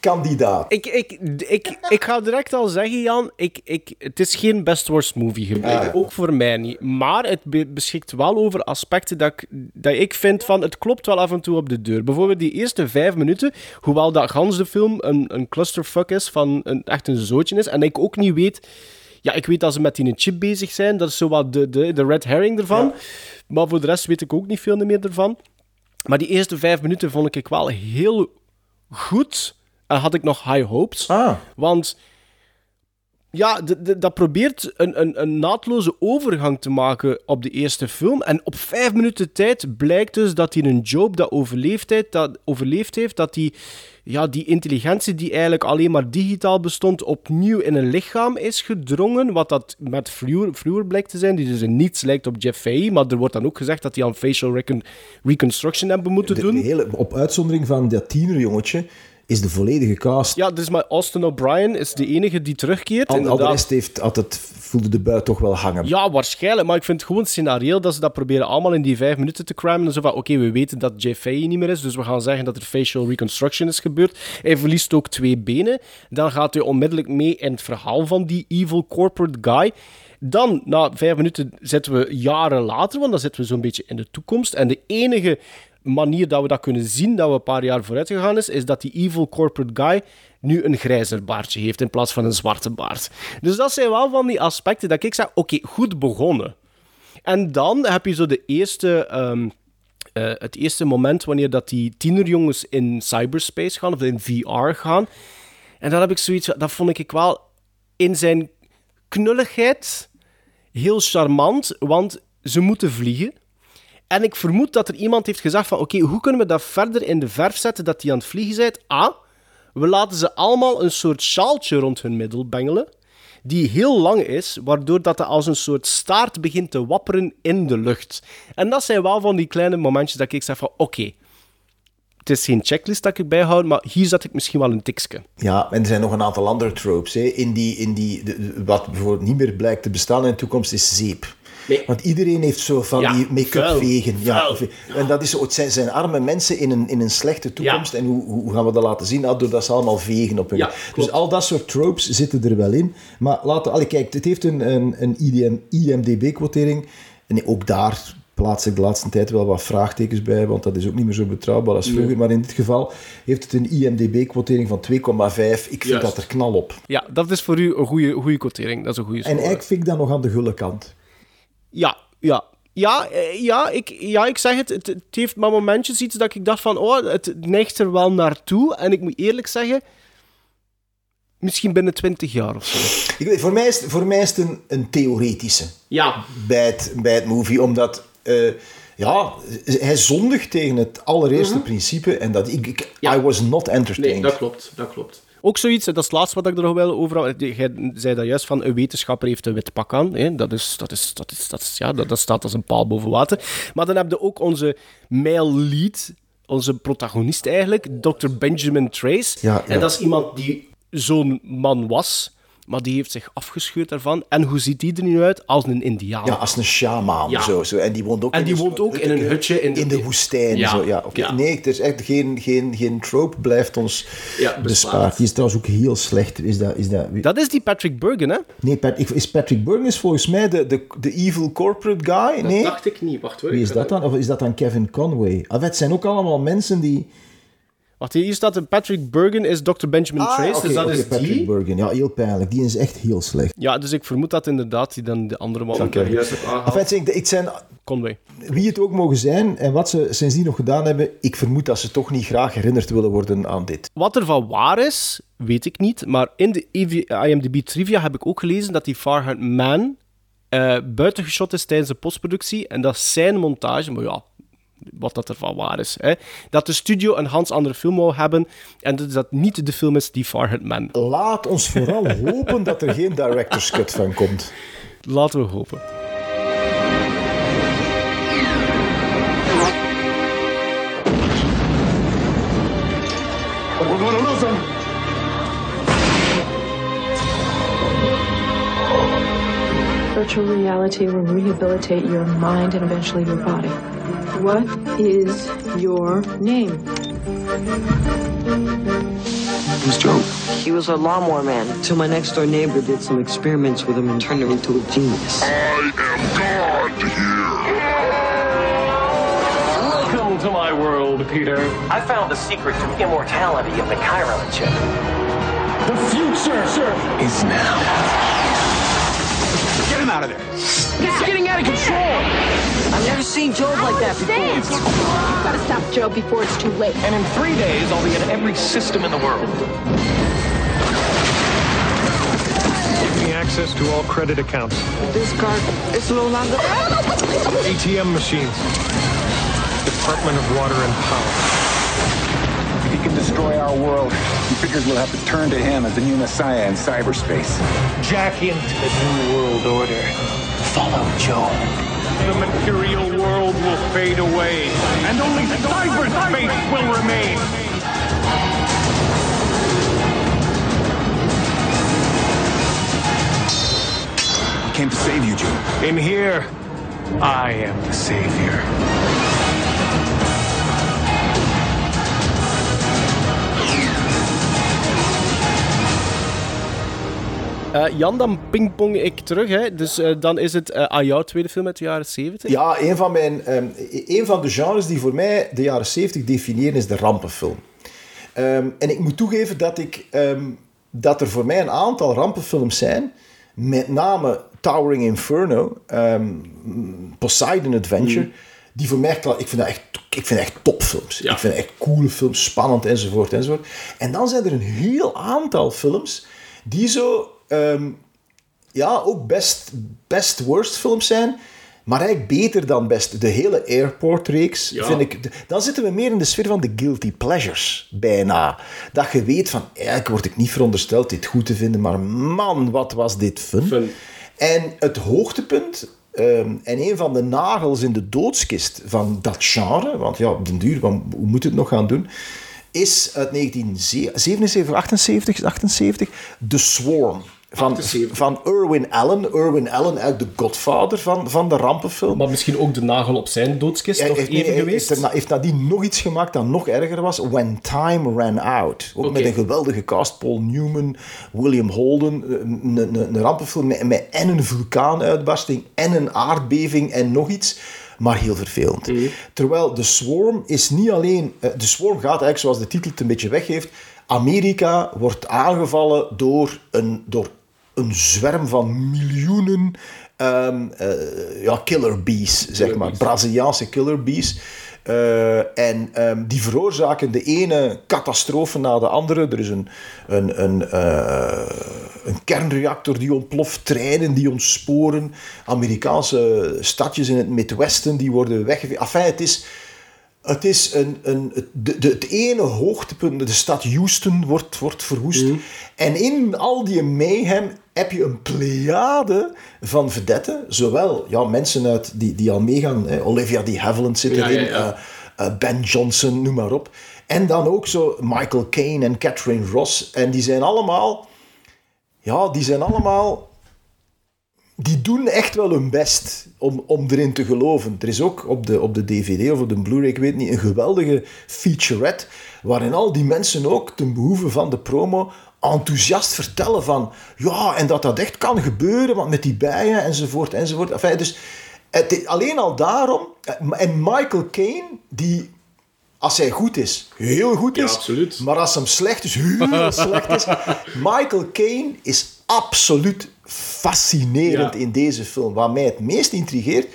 kandidaat. Ik, ik, ik, ik ga direct al zeggen, Jan, ik, ik, het is geen best worst movie gebleken. Ah, ja. Ook voor mij niet. Maar het be- beschikt wel over aspecten dat ik, dat ik vind van, het klopt wel af en toe op de deur. Bijvoorbeeld die eerste vijf minuten, hoewel dat gans de film een, een clusterfuck is, van een, echt een zootje is, en ik ook niet weet... Ja, ik weet dat ze met die chip bezig zijn, dat is zo wat de, de, de red herring ervan. Maar voor de rest weet ik ook niet veel meer ervan. Maar die eerste vijf minuten vond ik wel heel goed. Had ik nog high hopes. Ah. Want ja, dat probeert een, een, een naadloze overgang te maken op de eerste film. En op vijf minuten tijd blijkt dus dat hij een job dat overleefd heeft, dat, overleefd heeft, dat die, ja, die intelligentie die eigenlijk alleen maar digitaal bestond, opnieuw in een lichaam is gedrongen. Wat dat met Vloer, Vloer blijkt te zijn, die dus in niets lijkt op Jeff Fahey. Maar er wordt dan ook gezegd dat hij aan facial recon- reconstruction hebben moeten De, doen. de hele, op uitzondering van dat tienerjongetje is de volledige cast. Ja, dus maar Austin O'Brien is de enige die terugkeert. al, al de rest heeft, het, voelde de buit toch wel hangen. Ja, waarschijnlijk. Maar ik vind het gewoon scenario dat ze dat proberen allemaal in die vijf minuten te crammen. En zo van, oké, we weten dat Jeff Fahey niet meer is, dus we gaan zeggen dat er facial reconstruction is gebeurd. Hij verliest ook twee benen. Dan gaat hij onmiddellijk mee in het verhaal van die evil corporate guy. Dan, na vijf minuten, zitten we jaren later, want dan zitten we zo'n beetje in de toekomst. En de enige manier dat we dat kunnen zien, dat we een paar jaar vooruit gegaan is, is dat die evil corporate guy nu een grijzer baardje heeft in plaats van een zwarte baard. Dus dat zijn wel van die aspecten dat ik zeg, oké, goed begonnen. En dan heb je zo de eerste, ehm, eh, het eerste moment wanneer dat die tienerjongens in cyberspace gaan, of in VR gaan. En dan heb ik zoiets, dat vond ik wel in zijn knulligheid heel charmant, want ze moeten vliegen. En ik vermoed dat er iemand heeft gezegd van, oké, hoe kunnen we dat verder in de verf zetten dat die aan het vliegen zijn? A, we laten ze allemaal een soort sjaaltje rond hun middel bengelen, die heel lang is, waardoor dat als een soort staart begint te wapperen in de lucht. En dat zijn wel van die kleine momentjes dat ik zeg van, oké, het is geen checklist dat ik bijhoud, maar hier zet ik misschien wel een tikje. Ja, en er zijn nog een aantal andere tropes. Hè. In die, in die, wat bijvoorbeeld niet meer blijkt te bestaan in de toekomst is zeep. Nee. Want iedereen heeft zo van Ja, die make-up vegen. Ja. En dat is het zijn, zijn arme mensen in een, in een slechte toekomst. En hoe, hoe gaan we dat laten zien? Ah, doordat ze allemaal vegen op hun. Ja, dus al dat soort tropes zitten er wel in. Maar laten allee, kijk, het heeft een, een, een IDM, IMDB-quotering. En ook daar plaats ik de laatste tijd wel wat vraagtekens bij, want dat is ook niet meer zo betrouwbaar als vroeger. Maar in dit geval heeft het een IMDB-quotering van 2,5. Ik vind Juist. dat er knal op. Ja, dat is voor u een goede, goede quotering. Dat is een goede En eigenlijk vind ik dat nog aan de gulle kant. Ja, ja. Ja, eh, ja, ik, ja, ik zeg het, het. Het heeft maar momentjes iets dat ik dacht van, oh, het neigt er wel naartoe. En ik moet eerlijk zeggen, misschien binnen 20 jaar of zo. Ik weet, voor, mij is, het- voor mij is het een, een theoretische Ja, bij het, bij het movie, omdat... eh, ja, hij zondigt tegen het allereerste principe en dat ik, ik Mhm. Ja. I was not entertained. nee, dat klopt, dat klopt. Ook zoiets, dat is het laatste wat ik er nog wel over had. Jij zei dat juist van, een wetenschapper heeft een wit pak aan. Hè? Dat, is, dat, is, dat, is, dat, is, ja, dat, dat staat als een paal boven water. Maar dan heb je ook onze male lead, onze protagonist eigenlijk, Dr. Benjamin Trace. Ja, ja. En dat is iemand die zo'n man was, maar die heeft zich afgescheurd daarvan. En hoe ziet die er nu uit? Als een indiaan. Ja, als een shaman. Ja. Zo, zo. En die woont ook, En in die een woont soort ook in een hutje in de- in de woestijn. Ja. Zo, ja. Nee, het is echt geen, geen, geen trope blijft ons bespaard. Die is trouwens ook heel slecht. Is dat, is dat, Dat is die Patrick Bergen, hè? Nee, Pat, is Patrick Burton is volgens mij de, de, de evil corporate guy. Nee? dacht ik niet. Wacht hoor. Wie is dat dan? Of is dat dan Kevin Conway? Ah, het zijn ook allemaal mensen die... Wacht, hier staat een Patrick Bergen is Dr. Benjamin Ah, Trace, oké, dus dat is Patrick die. Burton. Ja, heel pijnlijk. Die is echt heel slecht. Ja, dus ik vermoed dat inderdaad die dan de andere man... Oké. Juist. Enfin, het zijn- Conway. wie het ook mogen zijn en wat ze sindsdien nog gedaan hebben, ik vermoed dat ze toch niet graag herinnerd willen worden aan dit. Wat er van waar is, weet ik niet. Maar in de EV IMDb trivia heb ik ook gelezen dat die Farhad Man eh buiten geschot is tijdens de postproductie. En dat zijn montage, maar ja, wat dat ervan waar is. Hè, dat de studio een Hans andere film wou hebben. En dat dat niet de film is die Farhad Man. Laat ons vooral hopen dat er geen director's cut van komt. Laten we hopen. Virtual reality will rehabilitate your mind and eventually your body. What is your name? Who's Joe? He was a lawnmower man Till my next door neighbor did some experiments with him and turned him into a genius. I am God here. Welcome to my world, Peter. I found the secret to immortality of the Chiron chip. The future sir, is now. Get him out of there. It's getting out of control! I've never seen Job like that oh, before. You've got to stop Joe before it's too late. And in three days, I'll be in every system in the world. Give me access to all credit accounts, This card is no longer. ATM machines, Department of Water and Power. If he can destroy our world, he figures we'll have to turn to him as the new messiah in cyberspace. Jack into the new world order. Follow Joe. The material world will fade away, and only the cyberspace will remain. He came to save you, Joe. In here, I am the savior. Eh, Jan, dan pingpong ik terug. Hè. Dus eh, dan is het eh, aan jouw tweede film uit de jaren 70. Ja, een van, mijn, ehm, een van de genres die voor mij de jaren 70 definiëren is de rampenfilm. Ehm, en ik moet toegeven dat, ik, ehm, dat er voor mij een aantal rampenfilms zijn, met name Towering Inferno, Poseidon Adventure, die voor mij, ik vind dat echt, ik vind echt topfilms. Ik vind dat echt coole films, spannend enzovoort enzovoort. En dan zijn er een heel aantal films die zo ehm, ja, ook best, best worst films zijn. Maar eigenlijk beter dan best. De hele Airport-reeks vind ik... Dan zitten we meer in de sfeer van de guilty pleasures, bijna. Dat je weet van, eigenlijk word ik niet verondersteld dit goed te vinden, maar man, wat was dit fun. Fun. En het hoogtepunt ehm, en een van de nagels in de doodskist van dat genre, want ja, op den duur, hoe moet het nog gaan doen, is uit 1977, 78, 78, The Swarm. Van, 78. van Irwin Allen. Irwin Allen, eigenlijk de godvader van, van de rampenfilm. Maar misschien ook de nagel op zijn doodskist Hij nog heeft, even nee, geweest? heeft, erna- heeft nadien nog iets gemaakt dat nog erger was. When Time Ran Out. Ook met een geweldige cast. Paul Newman, William Holden. Een, een, een rampenfilm met, met en een vulkaanuitbarsting en een aardbeving en nog iets. Maar heel vervelend. Mhm. Terwijl de Swarm is niet alleen... eh, De Swarm gaat eigenlijk, zoals de titel het een beetje weggeeft... Amerika wordt aangevallen door een, door een zwerm van miljoenen eh, ja, killer bees, zeg maar. Braziliaanse killer bees. Eh, en ehm, die veroorzaken de ene catastrofe na de andere. Er is een, een, een, eh, een kernreactor die ontploft, treinen die ontsporen, Amerikaanse stadjes in het Midwesten die worden weggeveegd. Enfin, het is, het is een, een, het- de, de, het ene hoogtepunt, de stad Houston wordt, wordt verwoest. En in al die mayhem heb je een pleiade van vedetten. Zowel ja, mensen uit die, die al meegaan. Olivia D. Havilland zit erin. ja, ja. eh, eh, ben Johnson, noem maar op. En dan ook zo Michael Caine en Catherine Ross. En die zijn allemaal... Ja, die zijn allemaal die doen echt wel hun best om, om erin te geloven. Er is ook op de, op de DVD of op de Blu-ray, ik weet niet, een geweldige featurette waarin al die mensen ook ten behoeve van de promo enthousiast vertellen van ja, en dat dat echt kan gebeuren, want met die bijen enzovoort enzovoort. Enfin, dus het, alleen al daarom, en Michael Caine, die als hij goed is, heel goed is. Maar als hem slecht is, heel slecht is. Michael Caine is absoluut fascinerend Ja. in deze film. Wat mij het meest intrigeert.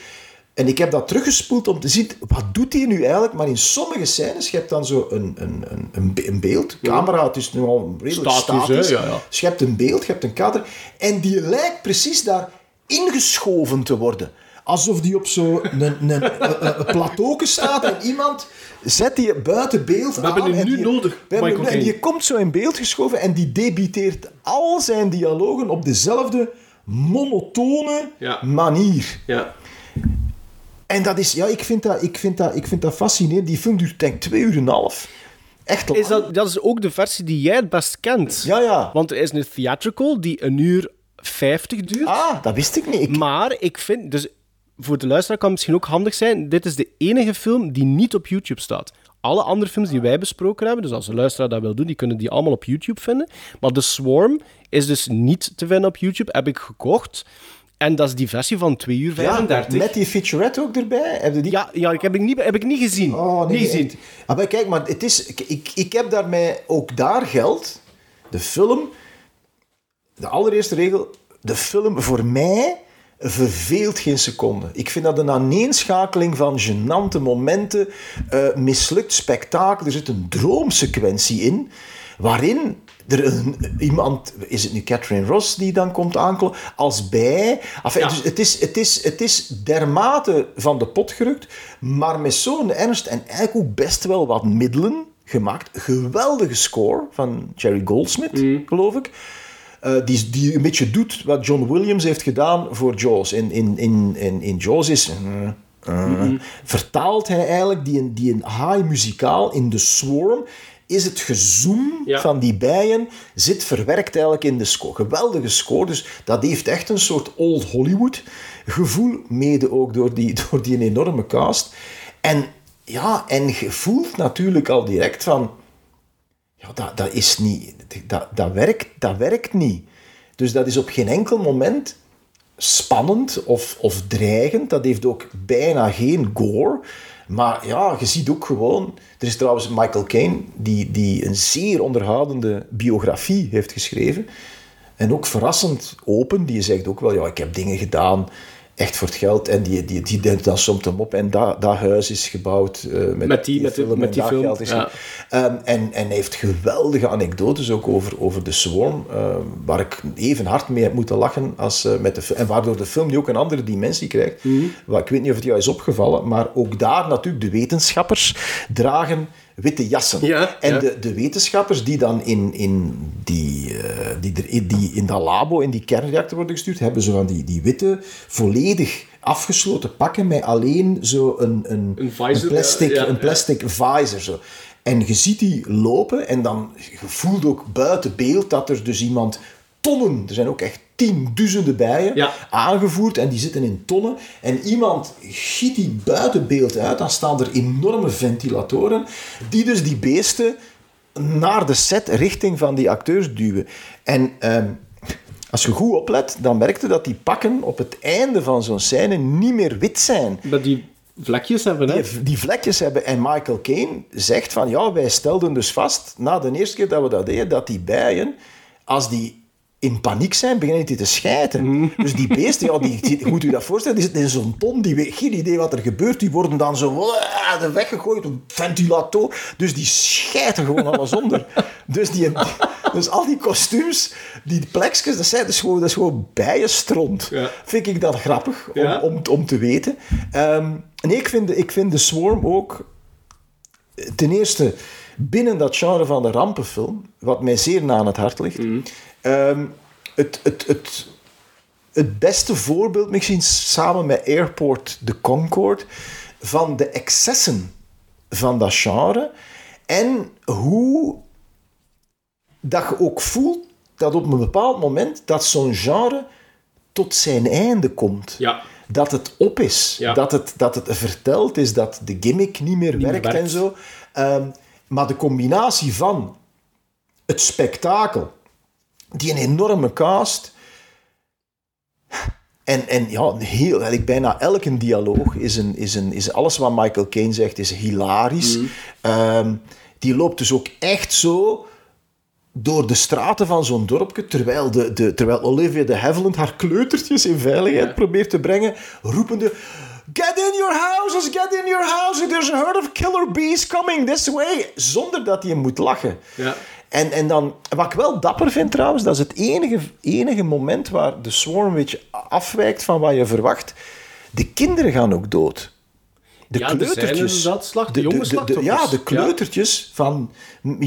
En ik heb dat teruggespoeld om te zien, wat doet hij nu eigenlijk? Maar in sommige scènes, je hebt dan zo een, een, een, een be- een beeld. Camera, het is nu al redelijk Statisch? Ja, ja. Dus je hebt een beeld, je hebt een kader. En die lijkt precies daar ingeschoven te worden. Alsof die op zo'n een, een, plateau staat en iemand zet die buiten beeld We hebben die nu die- nodig, we hebben Michael nu- En die komt zo in beeld geschoven en die debiteert al zijn dialogen op dezelfde monotone Ja. manier. Ja. En dat is, ja, ik vind dat, ik vind dat, ik vind dat fascinerend. Die film duurt denk ik twee uur en een half. Echt lang. Is dat, dat is ook de versie die jij het best kent. Ja, ja. Want er is een theatrical die een uur 50 duurt. Ah, dat wist ik niet. Ik... Maar ik vind, dus voor de luisteraar kan het misschien ook handig zijn, dit is de enige film die niet op YouTube staat. Alle andere films die wij besproken hebben, dus als de luisteraar dat wil doen, die kunnen die allemaal op YouTube vinden. Maar The Swarm is dus niet te vinden op YouTube, heb ik gekocht. En dat is die versie van 2 uur 35. Ja, met die featurette ook erbij. Heb je die... Ja, ja ik heb ik niet, heb ik niet gezien. Oh, nee, niet gezien. Ah, maar kijk, maar het is, ik, ik, ik heb daarmee ook daar geld. De film, de allereerste regel, de film voor mij verveelt geen seconde. Ik vind dat een aaneenschakeling van gênante momenten, eh, mislukt spektakel. Er zit een droomsequentie in, waarin er een, iemand, is het nu Catherine Ross die dan komt aankloppen, als bij. Enfin, Ja. dus het, is, het, is, het is dermate van de pot gerukt, maar met zo'n ernst en eigenlijk ook best wel wat middelen gemaakt. Geweldige score van Jerry Goldsmith, geloof ik. Eh, die, die een beetje doet wat John Williams heeft gedaan voor Jaws. In, in, in, in, in Jaws is... eh, eh, Vertaalt hij eigenlijk die, die een high muzikaal in de swarm... Is het gezoom Ja. van die bijen zit verwerkt eigenlijk in de score. Geweldige score, dus dat heeft echt een soort old Hollywood gevoel, mede ook door die, door die enorme cast. En ja, en je voelt natuurlijk al direct van... Ja, dat, dat is niet... Dat, dat, werkt, dat werkt niet. Dus dat is op geen enkel moment spannend of, of dreigend. Dat heeft ook bijna geen gore. Maar ja, je ziet ook gewoon... Er is trouwens Michael Caine, die, die een zeer onderhoudende biografie heeft geschreven. En ook verrassend open. Die zegt ook wel, ja, ik heb dingen gedaan... Echt voor het geld. En die, die, die, die, dat somt hem op. En dat, dat huis is gebouwd eh, met, Met die- film met die film, geld is ja. Ehm, en, en hij heeft geweldige anekdotes ook over, over de Swarm, ehm, waar ik even hard mee heb moeten lachen als eh, met de. En waardoor de film nu ook een andere dimensie krijgt. Wat, ik weet niet of het jou is opgevallen, maar ook daar natuurlijk de wetenschappers dragen witte jassen. Ja, en ja. De, de wetenschappers die dan in, in, die, eh, die, er, in, die in dat labo, in die kernreactor worden gestuurd, hebben zo van die, die witte, volledig afgesloten pakken met alleen zo een, een, Een visor, een plastic, ja, een plastic visor. Zo. En je ziet die lopen en dan je voelt ook buiten beeld dat er dus iemand tonnen, er zijn ook echt tienduizenden bijen Ja. aangevoerd en die zitten in tonnen. En iemand giet die buiten beeld uit, dan staan er enorme ventilatoren die dus die beesten naar de set richting van die acteurs duwen. En ehm, als je goed oplet, dan merkte dat die pakken op het einde van zo'n scène niet meer wit zijn Dat die vlekjes hebben, hè? die, die vlekjes hebben. En Michael Caine zegt van, ja, wij stelden dus vast, na de eerste keer dat we dat deden, dat die bijen, als die in paniek zijn, beginnen die te schijten. Dus die beesten, ja, die, die, moet u dat voorstellen, die zitten in zo'n ton, die weet geen idee wat er gebeurt, die worden dan zo weggegooid, een ventilator, dus die schijten gewoon alles onder. Dus, die, dus al die kostuums, die plekjes, dat, zijn, is gewoon, dat is gewoon bijenstront. Ja. Vind ik dat grappig om, Ja. om, om te weten. Ehm, nee, ik vind, ik vind de Swarm ook ten eerste binnen dat genre van de rampenfilm, wat mij zeer na aan het hart ligt, ehm, het, het, het, het beste voorbeeld, misschien samen met Airport de Concorde, van de excessen van dat genre en hoe dat je ook voelt dat op een bepaald moment dat zo'n genre tot zijn einde komt. Ja. Dat het op is, Ja. dat, het, dat het verteld is, dat de gimmick niet meer werkt. en zo. Ehm, maar de combinatie van het spektakel, die een enorme cast, en, en ja, heel, eigenlijk bijna elke dialoog is, een, is, een, is alles wat Michael Caine zegt, is hilarisch. Ehm, die loopt dus ook echt zo door de straten van zo'n dorpje, terwijl, de, de, terwijl Olivia de Havilland haar kleutertjes in veiligheid probeert te brengen, roepende... Get in your houses, get in your houses, there's a herd of killer bees coming this way. Zonder dat hij moet lachen. Ja. En, en dan, wat ik wel dapper vind trouwens, dat is het enige, enige moment waar de Swarm afwijkt van wat je verwacht. De kinderen gaan ook dood. De Ja, er kleutertjes. de jonge slachtoffers. Ja, de Ja. kleutertjes van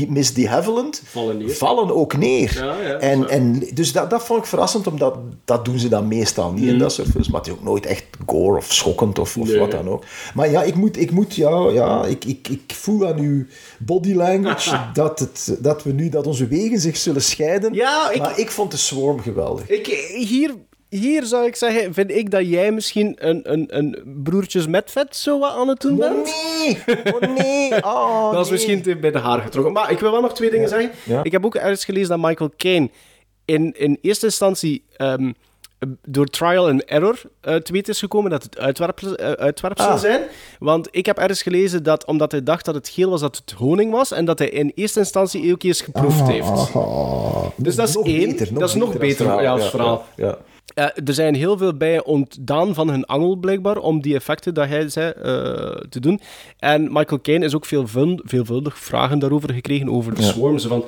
Miss de Havilland Vallen neer. vallen ook neer. Ja, ja, en, zo. en, dus dat, dat vond ik verrassend, omdat dat doen ze dan meestal niet in dat soort films. Maar het is ook nooit echt gore of schokkend of, of Nee. wat dan ook. Maar ja, ik moet, ik moet ja, ja ik, ik, ik voel aan uw body language dat, het, dat we nu, dat onze wegen zich zullen scheiden. Ja, ik- Maar ik vond de Swarm geweldig. Ik, hier, hier zou ik zeggen, vind ik dat jij misschien een, een, een broertjes met vet zo wat aan het doen Oh, bent. nee! Oh, nee! Oh, dat is nee. misschien te bij de haar getrokken. Maar ik wil wel nog twee dingen zeggen. Ja. Ik heb ook ergens gelezen dat Michael Caine in, in eerste instantie ehm, door trial and error eh, te weten is gekomen dat het uitwerpsel, uitwerpsel Ah. zijn. Want ik heb ergens gelezen dat omdat hij dacht dat het geel was, dat het honing was. En dat hij in eerste instantie elke keer eens geproefd heeft. Dus dat is Nog één. beter, dat is nog als beter verhaal. ja, als verhaal. Eh, er zijn heel veel bij ontdaan van hun angel, blijkbaar, om die effecten dat hij zei eh, te doen. En Michael Caine is ook veelvul- veelvuldig vragen daarover gekregen, over de Ja. swarm. Zo van,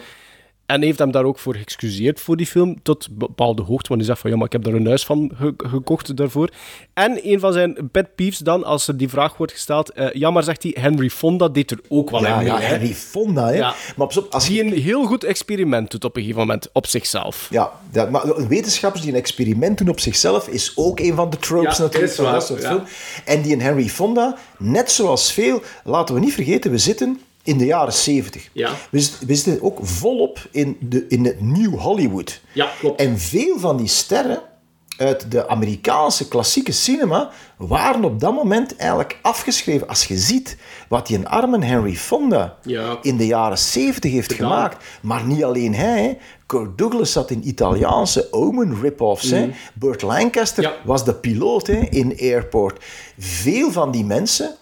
en heeft hem daar ook voor geëxcuseerd voor die film, tot een bepaalde hoogte. Want hij zegt van, ja, maar ik heb daar een huis van ge- gekocht daarvoor. En een van zijn pet peeves dan, als er die vraag wordt gesteld, eh, ja, maar zegt hij, Henry Fonda deed er ook wel Ja, in mee. ja, hè. Henry Fonda, hè. Ja. Maar op, als Die je... een heel goed experiment doet op een gegeven moment, op zichzelf. Ja, dat, maar wetenschappers die een experiment doen op zichzelf is ook een van de tropes Ja, natuurlijk van dat soort ja. film. En die in Henry Fonda, net zoals veel, laten we niet vergeten, we zitten in de jaren 70. Ja. We, zit- we zitten ook volop in, de, in het New Hollywood. Ja, klopt. En veel van die sterren uit de Amerikaanse klassieke cinema waren op dat moment eigenlijk afgeschreven. Als je ziet wat die een arme Henry Fonda Ja. in de jaren 70 heeft gemaakt. Maar niet alleen hij. hè. Kurt Douglas zat in Italiaanse Omen rip-offs. hè. Burt Lancaster. Ja. was de piloot hè, in Airport. Veel van die mensen,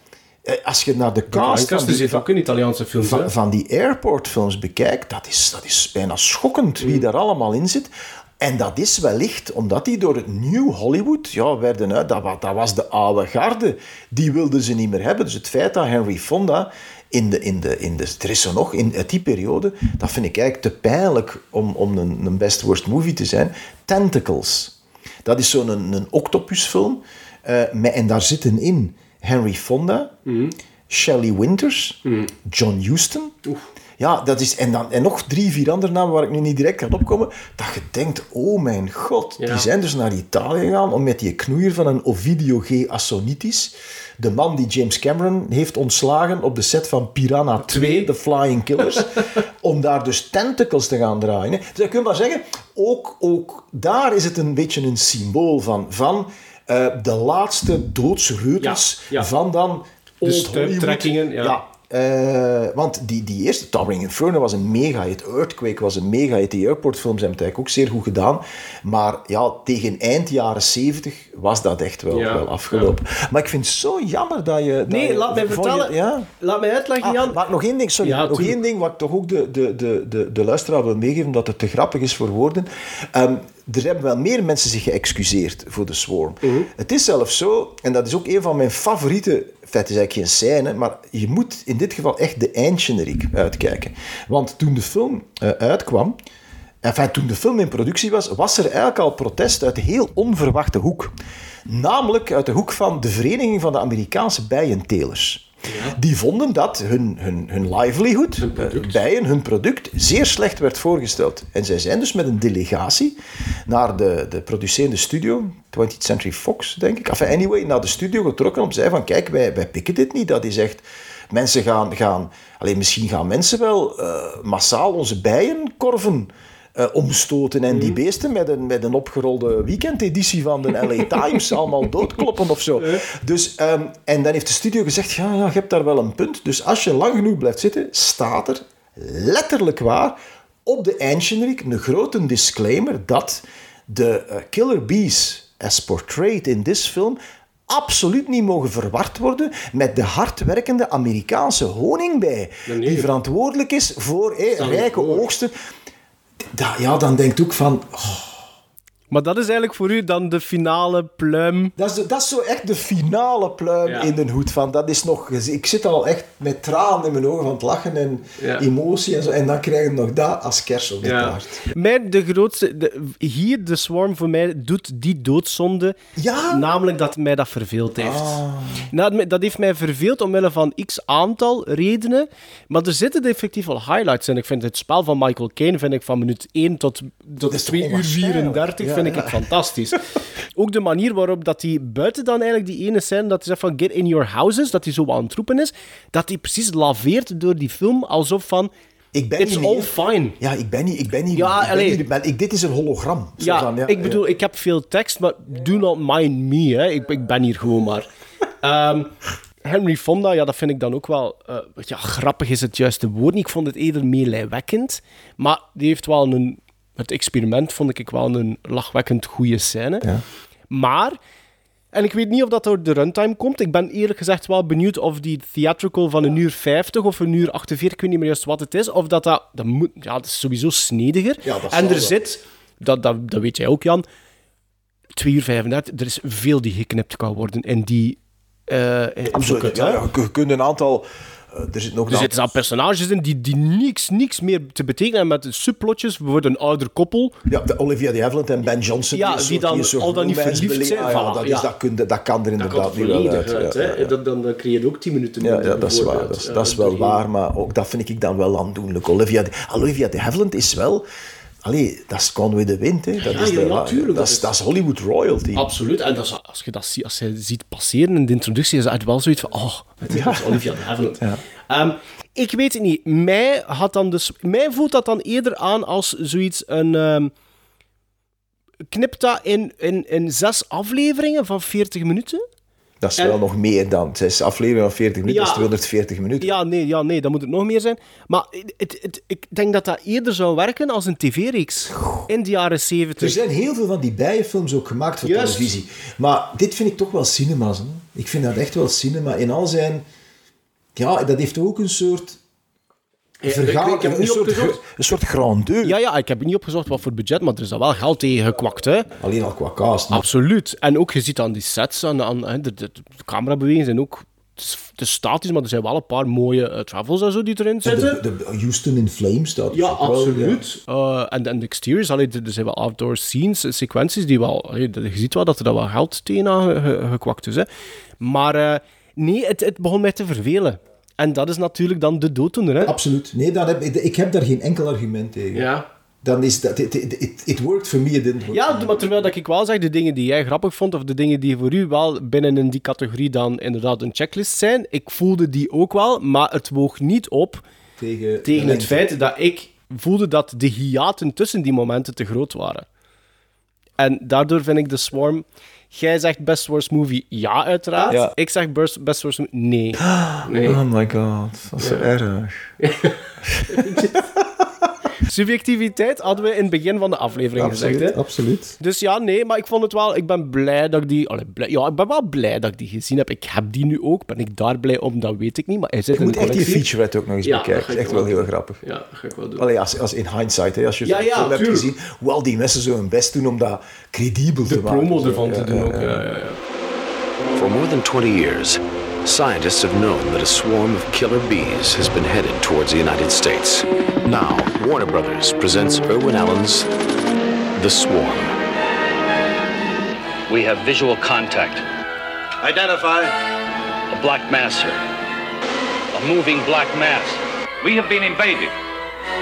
als je naar de cast van Lancaster die, zit ook in Italiaanse films. van, van die airportfilms bekijkt, dat is, dat is bijna schokkend wie daar allemaal in zit. En dat is wellicht omdat die door het New Hollywood ja, werden uit. Dat, dat was de oude garde. Die wilden ze niet meer hebben. Dus het feit dat Henry Fonda in de, in de, in de, er is zo nog, in die periode, dat vind ik eigenlijk te pijnlijk om, om een, een best worst movie te zijn. Tentacles. Dat is zo'n een, een octopusfilm. eh, en daar zitten in Henry Fonda, Shelley Winters, John Huston. Ja, dat is, en, dan, en nog drie, vier andere namen waar ik nu niet direct kan opkomen. Dat je denkt, oh mijn god. Ja. Die zijn dus naar Italië gegaan om met die knoeier van een Ovidio G. Assonitis, de man die James Cameron heeft ontslagen op de set van Piranha 2, The Flying Killers, om daar dus tentacles te gaan draaien. Dus je kunt maar zeggen, ook, ook daar is het een beetje een symbool van. Van eh, de laatste doodsreutels Ja, ja. van dan stuiptrekkingen, Hollywood. ja. Eh, want die, die eerste, Towering Inferno was een mega hit. Earthquake was een mega hit. Die airportfilms hebben het eigenlijk ook zeer goed gedaan. Maar ja, tegen eind jaren 70 was dat echt wel, Ja, wel afgelopen. Maar ik vind het zo jammer dat je... dat Nee, je- laat mij je- vertellen. ja? Laat mij uitleggen, Ah, Jan. maar nog één ding, sorry. Ja, nog één ding wat ik toch ook de, de, de, de, de luisteraar wil meegeven, omdat het te grappig is voor woorden. Ehm, er hebben wel meer mensen zich geëxcuseerd voor de Swarm. Mhm. Het is zelfs zo, en dat is ook een van mijn favoriete... Het is eigenlijk geen scène, maar je moet in dit geval echt de eindgeneriek uitkijken. Want toen de film eh, uitkwam... Enfin, toen de film in productie was, was er eigenlijk al protest uit een heel onverwachte hoek. Namelijk uit de hoek van de Vereniging van de Amerikaanse Bijentelers. Die vonden dat hun, hun, hun livelihood, eh, bijen, hun product, zeer slecht werd voorgesteld. En zij zijn dus met een delegatie naar de, de producerende studio, 20th Century Fox, denk ik. Enfin, anyway, naar de studio getrokken om te zeggen van, kijk, wij, wij pikken dit niet. Dat is echt... Mensen gaan... gaan alleen misschien gaan mensen wel eh, massaal onze bijenkorven eh, omstoten en die beesten met een, met een opgerolde weekendeditie van de LA Times allemaal doodkloppen of zo. Dus, ehm, en dan heeft de studio gezegd, ja, ja, je hebt daar wel een punt. Dus als je lang genoeg blijft zitten, staat er letterlijk waar op de eindgeneriek een grote disclaimer dat de eh, killer bees as portrayed in this film absoluut niet mogen verward worden met de hardwerkende Amerikaanse honingbij, nee. die verantwoordelijk is voor eh, rijke oogsten. Ja, dan denkt ook van... oh, Maar dat is eigenlijk voor u dan de finale pluim. Dat is, de- dat is zo echt de finale pluim Ja. in de hoed. Van, dat is nog, ik zit al echt met tranen in mijn ogen van het lachen en Ja. emotie en zo. En dan krijg je nog dat als kers op de taart. Mij de grootste... De, hier, de Swarm, voor mij doet die doodzonde. Ja? Namelijk dat mij dat verveeld heeft. Ah. Nou, dat heeft mij verveeld omwille van x aantal redenen. Maar er zitten effectief wel highlights in. Ik vind het spel van Michael Caine vind ik van minuut 1 tot, tot is 2 toch uur onwaarschijnlijk? 34 Ja, vind ik ja. het fantastisch. Ook de manier waarop dat hij buiten dan eigenlijk die ene scène dat hij zegt van get in your houses, dat hij zo aan het roepen is, dat hij precies laveert door die film alsof van Ik ben it's niet all meer- fine. Ja, ik ben niet... Ik ben niet Ja, ik ben allee. niet- ben- ik, dit is een hologram. Zo Ja, van, ik bedoel, ik heb veel tekst, maar do not mind me. Hè. Ik, ik ben hier gewoon maar. Ehm, Henry Fonda, ja, dat vind ik dan ook wel... eh, ja, grappig is het juiste woord. Ik vond het eerder meelijwekkend. Maar die heeft wel een... Het experiment vond ik wel een lachwekkend goede scène. Maar... En ik weet niet of dat door de runtime komt. Ik ben eerlijk gezegd wel benieuwd of die theatrical van een uur 50 of een uur 48, ik weet niet meer juist wat het is, of dat dat... dat moet, ja, dat is sowieso snediger. Ja, en er zit, dat, dat, dat weet jij ook, Jan, 2 uur 35, er is veel die geknipt kan worden in die... in Absoluut. Ja, ja, je kunt een aantal... eh, er zit nog Er zitten personages in die, die niks, niks meer te betekenen hebben met subplotjes. Bijvoorbeeld een ouder koppel. Ja, de Olivia de Havilland en Ben Johnson. Ja, die dan al dan niet verliefd zijn. Ah, ja, dat, is, dat, kun, dat, kan er inderdaad niet wel uit. uit, ja, ja. Dan, creëer je ook 10 minuten Ja, ja, dat is waar. Dat is, dat is wel waar, maar ook dat vind ik dan wel aandoenlijk. Olivia de, Olivia de Havilland is wel... Allee, dat is Conway de Wind, hè. Dat, Ja, is, ja, de- ja, tuurlijk, dat, dat is, is- dat is Hollywood royalty. Absoluut. En dat is, als je dat ziet, als je ziet passeren in de introductie, is het wel zoiets van, oh, het is Olivia de Havilland. Ehm, ik weet het niet. Mij, had dan dus, mij voelt dat dan eerder aan als zoiets een... ehm knip dat in, in, in zes afleveringen van 40 minuten? Dat is En- wel nog meer dan. Zes afleveringen van 40 minuten, Ja. dat is 240 minuten. Ja, nee, ja, nee, dan moet het nog meer zijn. Maar het, het, ik denk dat dat eerder zou werken als een tv-reeks in de jaren 70. Er zijn heel veel van die bijenfilms ook gemaakt voor Juist. televisie. Maar dit vind ik toch wel cinema's. Hè? Ik vind dat echt wel cinema. In al zijn... Ja, dat heeft ook een soort... Vergaan, ik- ik heb een, niet soort, opgezocht. een soort grandeur. Ja, ja, ik heb niet opgezocht wat voor budget, maar er is daar wel geld tegen gekwakt, hè. Alleen al qua cast. maar- Absoluut. En ook, je ziet aan die sets, aan, aan hè, de, de, de camerabewegingen zijn ook... Het is, het is statisch, maar er zijn wel een paar mooie eh, travels en zo die erin De, zitten. de Houston in Flames staat Ja, absoluut. Eh, en, de exteriors, allee, er zijn wel outdoor scenes, sequenties die wel... allee, je ziet wel dat er daar wel geld tegenaan ge- ge- gekwakt is. Hè. Maar eh, nee, het, het begon mij te vervelen. En dat is natuurlijk dan de dooddoener. Hè. Absoluut. Nee, dan heb, ik, ik heb daar geen enkel argument tegen. Ja. Dan is dat... It, it, it, it worked for me, it didn't work Ja, maar terwijl dat ik wel zeg, de dingen die jij grappig vond, of de dingen die voor u wel binnen in die categorie dan inderdaad een checklist zijn, ik voelde die ook wel, maar het woog niet op Tegen, tegen het feit dat ik voelde dat de hiaten tussen die momenten te groot waren. En daardoor vind ik de Swarm... Jij zegt best worst movie, ja, uiteraard. Ja. Ik zeg best, best worst movie, nee. nee. Oh my god, dat is zo erg. Subjectiviteit hadden we in het begin van de aflevering gezegd, Absoluut, hè. absoluut. Dus ja, nee, maar ik vond het wel... Ik ben blij dat ik die... allee, blij, ja, ik ben wel blij dat ik die gezien heb. Ik heb die nu ook. Ben ik daar blij om? Dat weet ik niet, maar hij zit Je in moet de echt die featurette ook nog eens Ja, bekijken. is echt wel heel grappig. Ja, dat ga ik wel doen. Allee, als, als in hindsight, hè, als je Ja, zo'n ja, film hebt gezien, hoe al die mensen zo hun best doen om dat credibel te de maken. promo Zo, ervan ja, te doen ja, ook. ja. Ja, ja, ja. For more than 20 years, scientists have known that a swarm of killer bees has been headed towards the United States. Now, Warner Brothers presents Irwin Allen's The Swarm. We have visual contact. Identify. A black mass, sir. A moving black mass. We have been invaded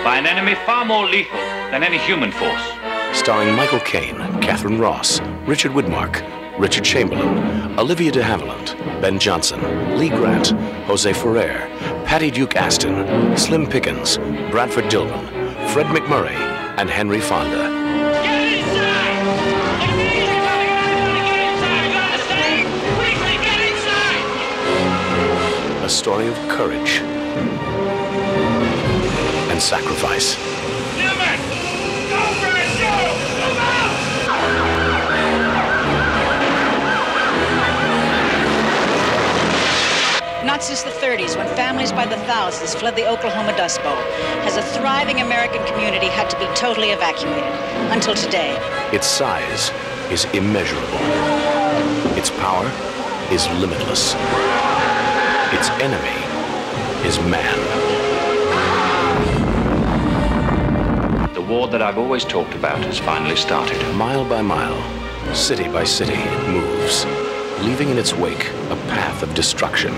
by an enemy far more lethal than any human force. Starring Michael Caine, Catherine Ross, Richard Widmark, Richard Chamberlain, Olivia de Havilland, Ben Johnson, Lee Grant, Jose Ferrer, Patty Duke Aston, Slim Pickens, Bradford Dillman, Fred McMurray, and Henry Fonda. A story of courage and sacrifice. Not since the 30s, when families by the thousands fled the Oklahoma Dust Bowl, has a thriving American community had to be totally evacuated. Until today. Its size is immeasurable. Its power is limitless. Its enemy is man. The war that I've always talked about has finally started. Mile by mile, city by city, it moves, leaving in its wake a path of destruction.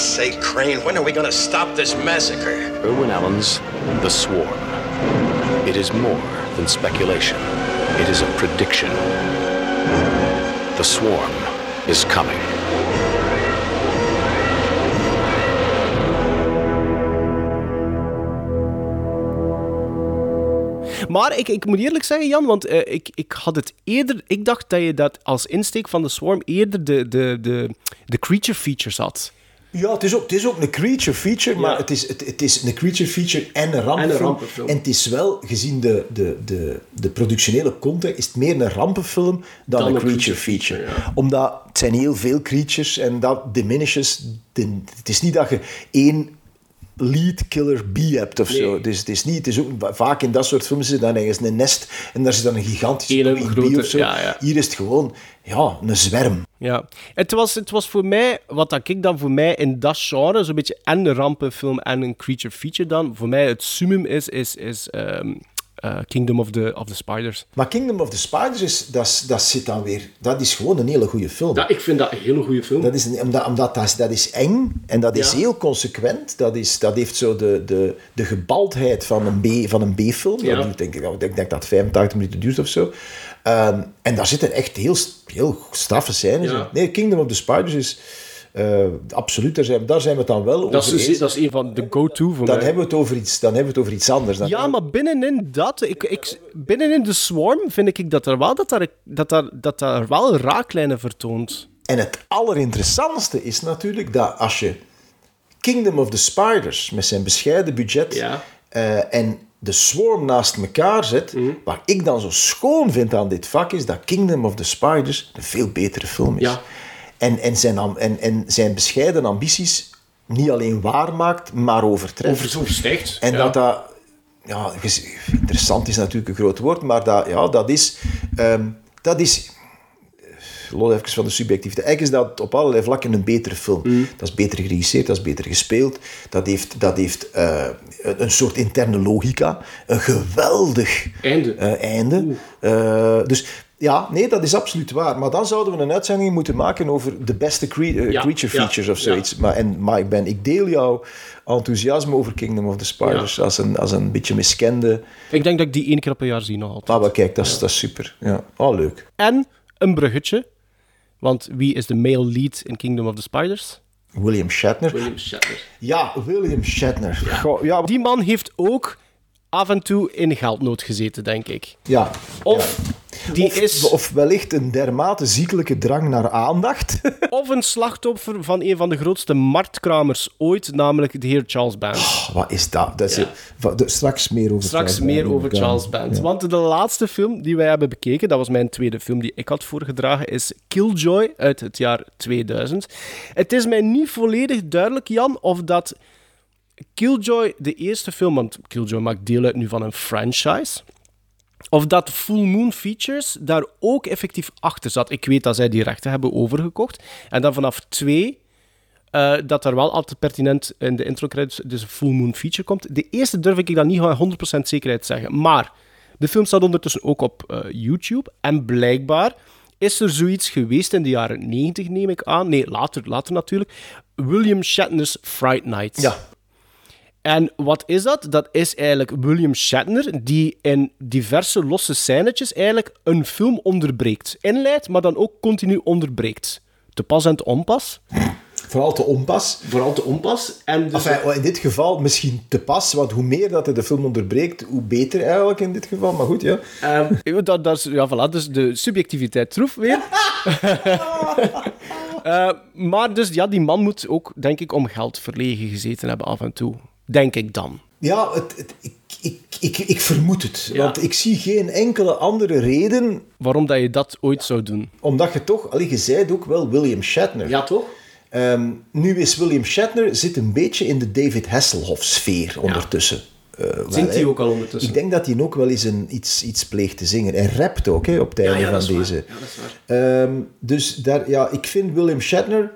God's sake, Crane, when are we going to stop this massacre? Irwin Allen's The Swarm. It is more than speculation, it is a prediction. The Swarm is coming. Maar ik, ik moet eerlijk zeggen, Jan, want eh, ik, ik had het eerder... Ik dacht dat je dat als insteek van de Swarm eerder de, de, de, de creature features had. Ja, het is ook, het is ook een creature feature, maar het, is, het, het is een creature feature en een rampenfilm. En een rampenfilm. En het is wel, gezien de, de, de, de productionele context, is het meer een rampenfilm dan, een creature, feature. Omdat het zijn heel veel creatures en dat diminishes. De, het is niet dat je één lead killer B hebt of zo. Dus het is niet, het is ook, vaak in dat soort films is het dan ergens een nest en daar zit dan een gigantische grote- bee of zo. ja, ja. Hier is het gewoon ja, een zwerm. Ja, het was, het was voor mij, wat dat ik dan voor mij in dat genre, zo'n beetje en een rampenfilm en een creature feature dan, voor mij het summum is, is, is ehm, eh, Kingdom of the, of the Spiders. Maar Kingdom of the Spiders, is, dat, is- dat zit dan weer... Dat is gewoon een hele goede film. ik vind dat een hele goede film. Dat is, een- omdat, omdat dat, is, dat is eng en dat is Ja. heel consequent. Dat, is, dat heeft zo de, de, de gebaldheid van een B- van een B-film. Ja. Dat denk ik, ik denk dat het 85 minuten duurt of zo. Ehm, en daar zitten echt heel, heel straffe scènes Ja. in. Nee, Kingdom of the Spiders is... eh, absoluut, daar zijn, daar zijn we het dan wel Dat over is, eens. dat is een van de go-to voor Dan mij. hebben, we het over iets, dan hebben we het over iets anders. Dan Ja, maar binnenin dat, ik, ik, binnenin de Swarm vind ik dat er wel, dat daar, dat daar, dat daar wel raaklijnen vertoont. En het allerinteressantste is natuurlijk dat als je Kingdom of the Spiders met zijn bescheiden budget eh, en de Swarm naast elkaar zet, Mhm. wat ik dan zo schoon vind aan dit vak is dat Kingdom of the Spiders een veel betere film is. Ja. En, en, zijn, en, en zijn bescheiden ambities niet alleen waarmaakt, maar overtreft. Overstijgt. En ja. dat dat... Ja, interessant is natuurlijk een groot woord, maar dat, ja, dat is... ehm, dat is los even van de subjectiviteit. Eigenlijk is dat op allerlei vlakken een betere film. Mm. Dat is beter geregisseerd, dat is beter gespeeld. Dat heeft, dat heeft eh, een soort interne logica. Een geweldig Einde. eh, einde. Eh, dus ja, nee, dat is absoluut waar. Maar dan zouden we een uitzending moeten maken over de beste cre- eh, Ja, creature ja, features of zoiets. Maar, en, maar ik, ben, ik deel jouw enthousiasme over Kingdom of the Spiders als, een, als een beetje miskende... Ik denk dat ik die één keer per jaar zie nog altijd. Ah, maar kijk, dat is, dat is super. Ja. Oh, leuk. En een bruggetje. Want wie is de male lead in Kingdom of the Spiders? William Shatner. William Shatner. Ja, William Shatner. Goh, ja, Die man heeft ook af en toe in geldnood gezeten, denk ik. ja. Of die of, is... of wellicht een dermate ziekelijke drang naar aandacht. Of een slachtoffer van een van de grootste marktkramers ooit, namelijk de heer Charles Band. Wat is dat? dat is, Ja. straks meer over Straks Charles meer Band. over. Charles Band. Ja. Want de laatste film die wij hebben bekeken, dat was mijn tweede film die ik had voorgedragen, is Killjoy uit het jaar 2000. Het is mij niet volledig duidelijk, Jan, of dat Killjoy de eerste film, want Killjoy maakt deel uit nu van een franchise, of dat Full Moon Features daar ook effectief achter zat. Ik weet dat zij die rechten hebben overgekocht. En dan vanaf twee eh, dat er wel altijd pertinent in de intro credits dus een Full Moon Feature komt. De eerste durf ik dan niet met 100% zekerheid zeggen. Maar de film staat ondertussen ook op eh, YouTube. En blijkbaar is er zoiets geweest in de jaren 90, neem ik aan. Nee, later, later natuurlijk. William Shatner's Fright Night. Ja. En wat is dat? Dat is eigenlijk William Shatner, die in diverse losse scènetjes eigenlijk een film onderbreekt. Inleidt, maar dan ook continu onderbreekt. Te pas en te onpas. Vooral te onpas. Vooral te onpas. En dus Enfin, in dit geval misschien te pas, want hoe meer dat hij de film onderbreekt, hoe beter eigenlijk in dit geval. Maar goed, ja. Ehm, dat, dat is, ja, voilà, dus de subjectiviteit troef weer. Eh, maar dus, ja, die man moet ook, denk ik, om geld verlegen gezeten hebben af en toe. Denk ik dan. Ja, het, het- ik, ik, ik, ik vermoed het. Want ik zie geen enkele andere reden... Waarom dat je dat ooit zou doen? Omdat je toch... Allee, je zei het ook wel, William Shatner. Ja, toch? Ehm, nu is William Shatner zit een beetje in de David Hasselhoff-sfeer ondertussen. Wel, Zingt hij ook al ondertussen? Ik denk dat hij ook wel eens een, iets, iets pleegt te zingen. Hij rapt ook hè, op het einde ja, van deze. Ja, dat is waar. Ehm, dus daar, ja, ik vind William Shatner,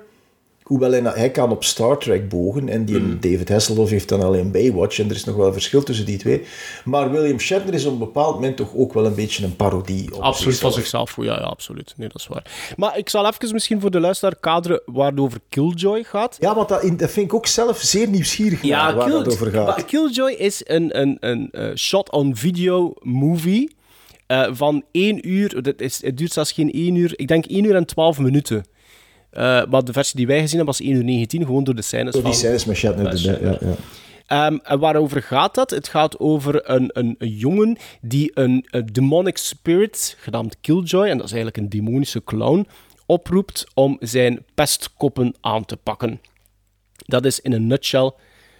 hoewel hij, hij kan op Star Trek bogen, en die Mm. David Hasselhoff heeft dan alleen Baywatch, en er is nog wel een verschil tussen die twee. Maar William Shatner is op een bepaald moment toch ook wel een beetje een parodie. Op Absoluut van zichzelf. zichzelf. Ja, ja, absoluut. Nee, dat is waar. Maar ik zal even misschien voor de luisteraar kaderen waar het over Killjoy gaat. Ja, want dat, dat vind ik ook zelf zeer nieuwsgierig naar waar Kill- het over gaat. maar Killjoy is een, een, een eh, shot-on-video movie eh, van 1 uur. Dat is, het duurt zelfs geen 1 uur. Ik denk 1 uur en 12 minuten. Eh, maar de versie die wij gezien hebben was 1 uur 19, gewoon door de scènes Door die van... scènes met Shatner ja, ja. Ehm, en waarover gaat dat? Het gaat over een, een, een jongen die een, een demonic spirit, genaamd Killjoy, en dat is eigenlijk een demonische clown, oproept om zijn pestkoppen aan te pakken. Dat is in een nutshell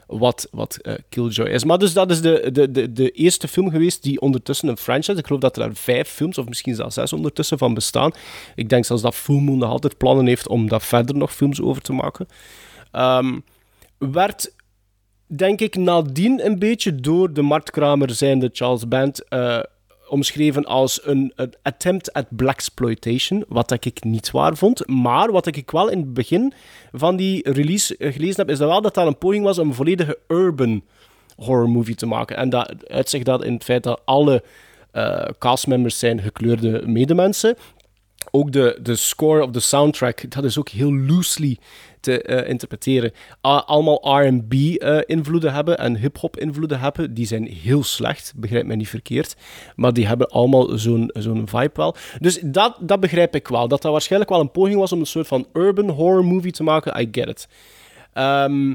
wat, wat eh, Killjoy is. Maar dus dat is de, de, de, de eerste film geweest die ondertussen een franchise... Ik geloof dat er daar vijf films, of misschien zelfs zes ondertussen van bestaan. Ik denk zelfs dat Full Moon nog altijd plannen heeft om daar verder nog films over te maken. Ehm, werd denk ik, nadien een beetje door de marktkramer zijnde Charles Band eh, omschreven als een, attempt at blaxploitation, wat dat ik niet waar vond. Maar wat ik wel in het begin van die release gelezen heb, is dat wel dat dat een poging was om een volledige urban horror movie te maken. En dat uitzicht dat in het feit dat alle eh, castmembers zijn gekleurde medemensen. Ook de, de score of de soundtrack, dat is ook heel loosely te eh, interpreteren. Allemaal R&B-invloeden hebben en hip-hop invloeden hebben. Die zijn heel slecht, begrijp mij niet verkeerd. Maar die hebben allemaal zo'n zo'n vibe wel. Dus dat, dat begrijp ik wel. Dat dat waarschijnlijk wel een poging was om een soort van urban horror movie te maken. I get it. Ehm,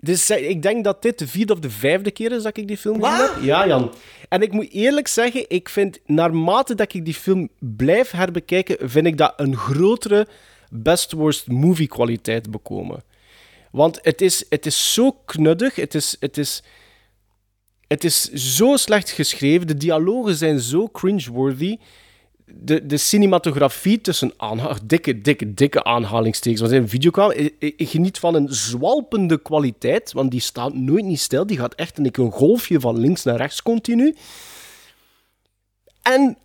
dus eh, ik denk dat dit de vierde of de vijfde keer is dat ik die film gezien heb. Ja, Jan. En ik moet eerlijk zeggen, ik vind, naarmate dat ik die film blijf herbekijken, vind ik dat een grotere best worst movie kwaliteit bekomen. Want het is, het is zo knuddig, het is, het, is, het is zo slecht geschreven, de dialogen zijn zo cringeworthy de, de cinematografie tussen dikke, dikke, dikke aanhalingstekens. Want videocam, ik, ik- ik geniet van een zwalpende kwaliteit, want die staat nooit niet stil. Die gaat echt een, een golfje van links naar rechts continu. En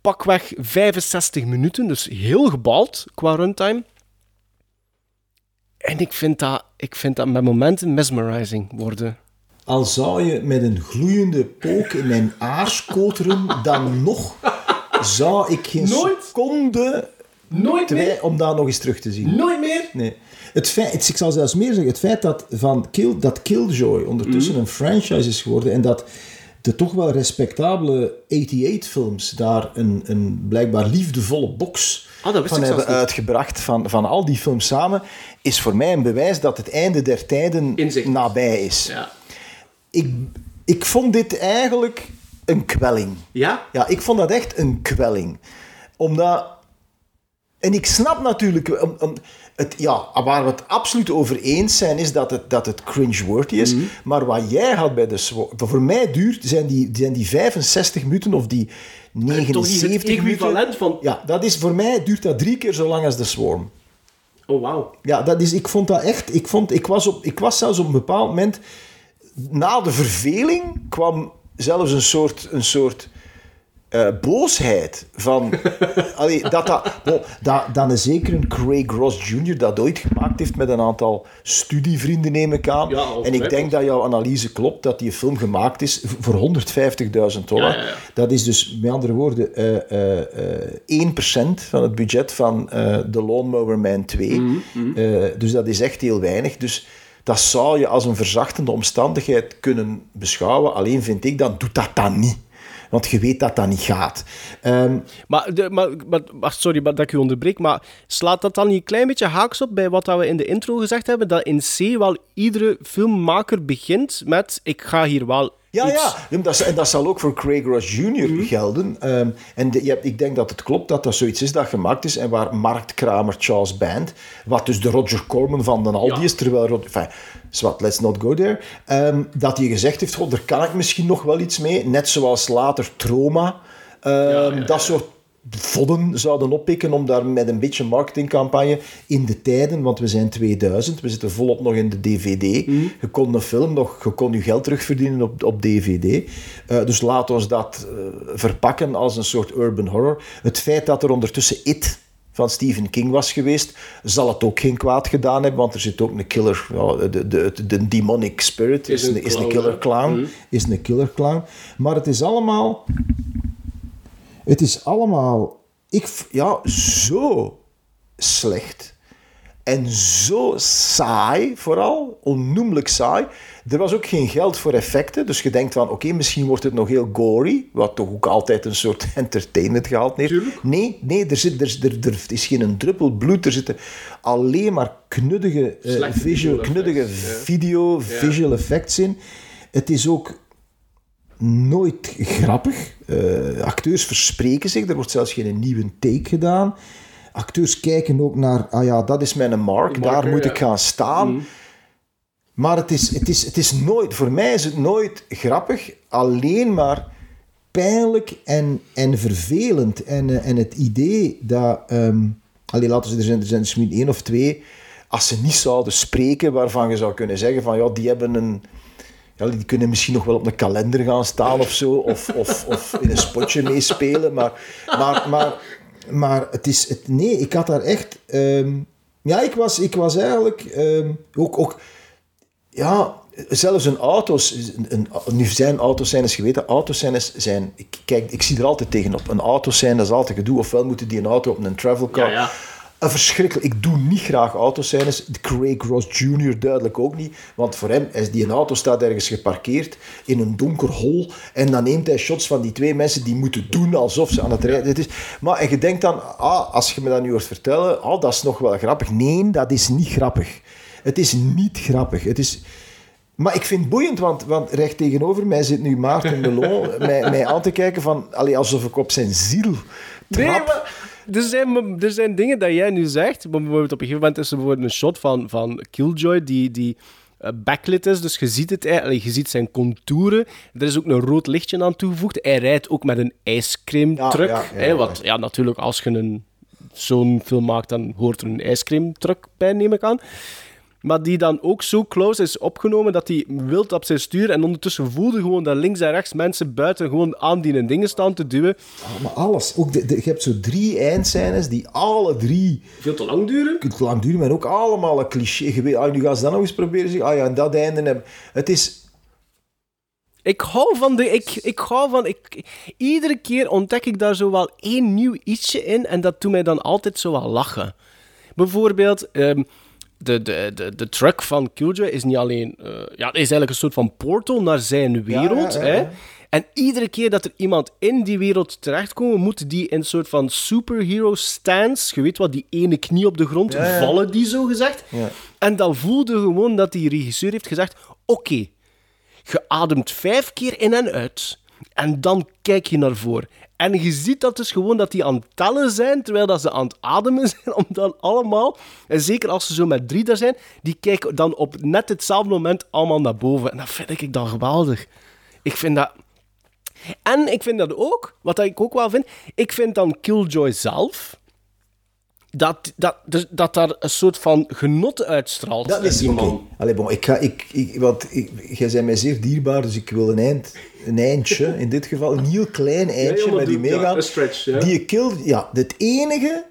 pakweg 65 minuten, dus heel gebald qua runtime. En ik vind dat, ik vind dat met momenten mesmerizing worden. Al zou je met een gloeiende pook in mijn aars koteren, dan nog zou ik geen Nooit. seconde Nooit twijfelen om dat nog eens terug te zien. Nooit meer? Nee. Het feit, het- ik zal zelfs meer zeggen, het feit dat, van Kill, dat Killjoy ondertussen Mhm. een franchise is geworden en dat de toch wel respectabele 88-films daar een, een blijkbaar liefdevolle box wist van hebben uitgebracht, van, van al die films samen, is voor mij een bewijs dat het einde der tijden nabij is. Ja. Ik, ik vond dit eigenlijk een kwelling. Ja? Ja, ik vond dat echt een kwelling. Omdat... En ik snap natuurlijk... om- om- het, ja, waar we het absoluut over eens zijn, is dat het, dat het cringe-worthy is. Mhm. Maar wat jij had bij de... Swa- Voor mij duurt, zijn die, zijn die 65 minuten of die 79 het minuten... equivalent van- Ja, dat is, voor mij duurt dat drie keer zo lang als de Swarm. Oh, wauw. Ja, dat is, ik vond dat echt... Ik, vond, ik, was op, ik was zelfs op een bepaald moment... Na de verveling kwam zelfs een soort... Een soort eh, boosheid van... allee, dat, dat, bon, dat, dat een zeker een Craig Ross Jr. dat ooit gemaakt heeft met een aantal studievrienden, neem ik aan. Ja, en ik denk dat jouw analyse klopt, dat die film gemaakt is voor 150.000 dollar. Ja, ja, ja. Dat is dus, met andere woorden, eh eh 1% van het budget van eh The Lawnmower Man 2. Mhm, Eh, dus dat is echt heel weinig. Dus dat zou je als een verzachtende omstandigheid kunnen beschouwen. Alleen vind ik, dan doet dat dan niet. Want je weet dat dat niet gaat. Ehm, Maar, de, maar, maar, maar sorry dat ik u onderbreek, maar slaat dat dan niet een klein beetje haaks op bij wat we in de intro gezegd hebben? Dat in C wel iedere filmmaker begint met: ik ga hier wel Ja, ja. Ja, Dat, en dat zal ook voor Craig Ross Jr. gelden. Ehm, en de- je hebt, ik denk dat het klopt dat dat zoiets is dat gemaakt is en waar marktkramer Charles Band, wat dus de Roger Corman van de Aldi Ja. is, terwijl... Enfin, zwart, let's not go there. Ehm, dat hij gezegd heeft, God, daar kan ik misschien nog wel iets mee. Net zoals later Troma. Ehm, Dat soort vodden zouden oppikken om daar met een beetje marketingcampagne in de tijden, want we zijn 2000, we zitten volop nog in de DVD. Je kon een film nog, je kon je geld terugverdienen op, op DVD. Eh, dus laat ons dat eh, verpakken als een soort urban horror. Het feit dat er ondertussen It van Stephen King was geweest, zal het ook geen kwaad gedaan hebben, want er zit ook een killer, ja, de, de, de, de demonic spirit is, Is een is een killer clown. Mhm. Is een killer clown. Maar het is allemaal... Het is allemaal... Ik, ja, zo slecht. En zo saai, vooral. Onnoemelijk saai. Er was ook geen geld voor effecten. Dus je denkt van, oké, misschien wordt het nog heel gory. Wat toch ook altijd een soort entertainment gehaald heeft. Nee, nee er, zit, er, er, er is geen druppel bloed. Er zitten alleen maar knuddige, visual, visual knuddige effects, video, Ja. visual effects in. Het is ook nooit grappig. Eh, acteurs verspreken zich, er wordt zelfs geen nieuwe take gedaan. Acteurs kijken ook naar, ah ja, dat is mijn mark, daar moet ja. ik gaan staan. Mhm. Maar het is, het, is, het is nooit, voor mij is het nooit grappig, alleen maar pijnlijk en, en vervelend. En, eh, en het idee dat, ehm allee, laten we er zijn, er zijn misschien één of twee, als ze niet zouden spreken, waarvan je zou kunnen zeggen van, ja, die hebben een, ja, die kunnen misschien nog wel op een kalender gaan staan of zo, of, of, of in een spotje meespelen, maar, maar, maar, maar het is, het, nee, ik had daar echt, ehm, ja, ik was, ik was eigenlijk ehm, ook, ook, ja, zelfs een auto's, een, nu zijn autoscènes geweten, autoscènes zijn, ik, kijk, ik zie er altijd tegenop. Een autoscène, dat is altijd gedoe, ofwel moeten die een auto op een travelcar. Ja, ja. Een verschrikkelijk. Ik doe niet graag autoscènes. Craig Ross Jr. duidelijk ook niet. Want voor hem is die een auto staat ergens geparkeerd in een donker hol. En dan neemt hij shots van die twee mensen die moeten doen alsof ze aan het rijden. Dit is, maar en je denkt dan, ah, als je me dat nu hoort vertellen, ah, dat is nog wel grappig. Nee, dat is niet grappig. Het is niet grappig. Het is... Maar ik vind het boeiend, want, want recht tegenover mij zit nu Maarten Melon mij, mij aan te kijken van, allee, alsof ik op zijn ziel Nee, trap. maar er zijn, er zijn dingen dat jij nu zegt. Bijvoorbeeld op een gegeven moment is er bijvoorbeeld een shot van, van Killjoy die, die eh, backlit is. Dus je ziet het eigenlijk, je ziet zijn contouren. Er is ook een rood lichtje aan toegevoegd. Hij rijdt ook met een ijscreamtruck. Ja, ja, ja, hè, ja. wat, ja, natuurlijk, als je een, zo'n film maakt, dan hoort er een ijscreamtruck bij, neem ik aan. Maar die dan ook zo close is opgenomen dat hij wild op zijn stuur en ondertussen voelde gewoon dat links en rechts mensen buiten gewoon aan die dingen staan te duwen. Maar alles. Ook de, de- je hebt zo drie eindscènes die alle drie Veel te lang duren. te lang duren, maar ook allemaal een cliché. Je weet, ah, nu gaan ze dat nog eens proberen. Zeg, ah ja, en dat einde hebben. Het is... Ik hou van de. Ik, ik hou van. Ik, iedere keer ontdek ik daar zo wel één nieuw ietsje in. En dat doet mij dan altijd zo wel lachen. Bijvoorbeeld. ehm, de, de, de, de truck van Killjoy is niet alleen. eh, ja, is eigenlijk een soort van portal naar zijn wereld. ja, ja. Hè? En iedere keer dat er iemand in die wereld terechtkomt, moet die in een soort van superhero stance, je weet wat, die ene knie op de grond, vallen die zo gezegd. Ja. En dan voelde gewoon dat die regisseur heeft gezegd: Oké, je ademt vijf keer in en uit. En dan kijk je naar voren. En je ziet dat dus gewoon dat die aan het tellen zijn, terwijl dat ze aan het ademen zijn, om dan allemaal, en zeker als ze zo met drie daar zijn, die kijken dan op net hetzelfde moment allemaal naar boven. En dat vind ik dan geweldig. Ik vind dat... En ik vind dat ook, wat ik ook wel vind, ik vind dan Killjoy zelf, dat, dat, dat, dat daar een soort van genot uitstraalt. Dat is die oké. man. Allee, bon, ik ga, ik, ik, want ik, jij bent mij zeer dierbaar, dus ik wil een, eind, een eindje, in dit geval een heel klein eindje met ja, meegaan. een stretch, ja. Die kill, ja, het enige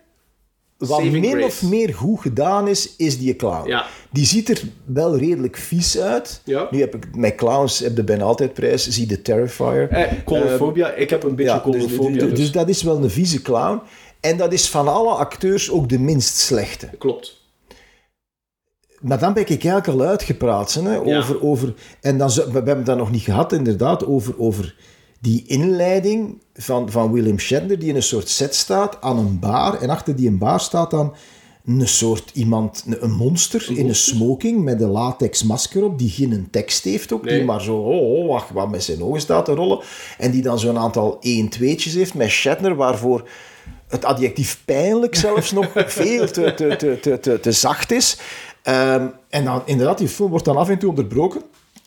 wat Saving min grace. of meer goed gedaan is, is die clown. Ja. Die ziet er wel redelijk vies uit. Ja. Nu heb ik, met clowns heb je bijna altijd prijs. Zie de Terrifier. Eh, colofobia, ik heb een beetje Ja, dus, dus, dus- dus dat is wel een vieze clown. En dat is van alle acteurs ook de minst slechte. Klopt. Maar dan ben ik eigenlijk al uitgepraat. Hè, Ja. over, over, en dan, we hebben dat nog niet gehad, inderdaad, over, over die inleiding van, van William Shatner, die in een soort set staat aan een bar. En achter die een bar staat dan een soort iemand, een, een monster in een smoking met een latex masker op, die geen tekst heeft ook, die Nee. maar zo, oh, oh, wacht, wat met zijn ogen staat te rollen. En die dan zo'n aantal 1-2'tjes heeft met Shatner, waarvoor het adjectief pijnlijk zelfs nog veel te, te, te, te, zacht is. Ehm, en dan inderdaad, die film wordt dan af en toe onderbroken.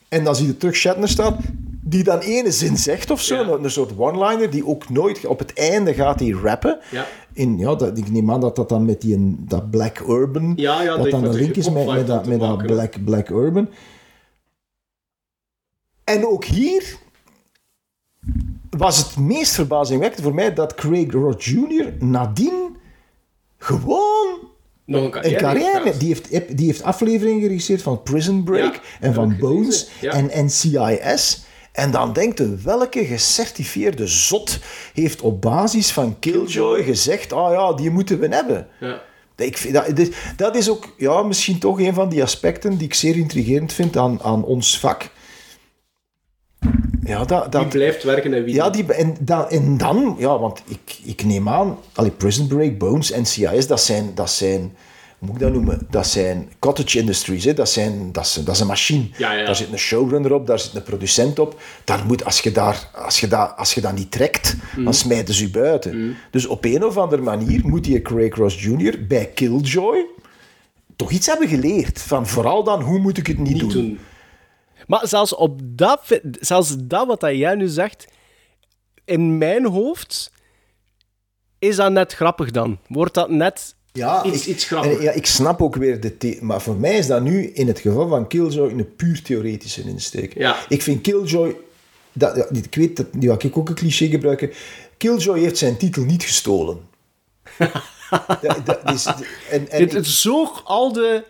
En dan zie je terug Shatner staan, die dan ene zin zegt of zo. Een, een soort one-liner, die ook nooit... Op het einde gaat hij rappen. Ja. In, ja, dat, ik neem aan dat dat dan met die, dat Black Urban... Ja, ja, dat dan een wat link is met, met, dat, met dat. Black, Black Urban. En ook hier was het meest verbazingwekkend voor mij dat Craig Ross Jr. nadien gewoon Nog een een carrière. carrière... heeft Die heeft, die heeft afleveringen geregisseerd van Prison Break Ja, en van Bones ja. en NCIS. En dan denkt je, welke gecertificeerde zot heeft op basis van Killjoy gezegd, ah ja, die moeten we hebben. Ja. Ik vind dat, dat is ook ja, misschien toch een van die aspecten die ik zeer intrigerend vind aan, aan ons vak. Ja, dat, Die dat, blijft werken en wie ja, die, en, dan, en dan, ja, want ik, ik neem aan, allee, Prison Break, Bones, NCIS, dat zijn, dat zijn, hoe moet ik dat noemen? Dat zijn cottage industries, hè? Dat, zijn, dat, is, dat is een machine. Ja, ja. Daar zit een showrunner op, daar zit een producent op. Daar moet, als, je daar, als, je dat, als je dat niet trekt, Mm. dan smijten ze je buiten. Dus op een of andere manier moet die Craig Ross Jr. bij Killjoy toch iets hebben geleerd. Van vooral dan, hoe moet ik het niet, doen? doen. Maar zelfs op dat, zelfs dat wat jij nu zegt, in mijn hoofd is dat net grappig dan. Wordt dat net Ja, iets, ik, iets grappiger. ja, ik snap ook weer de... the- Maar voor mij is dat nu, in het geval van Killjoy, een puur theoretische insteek. Ja. Ik vind Killjoy... Dat, ja, ik weet, dat, nu ik ook een cliché gebruiken. Killjoy heeft zijn titel niet gestolen. dat, dat is, en, en het, het zoog al de,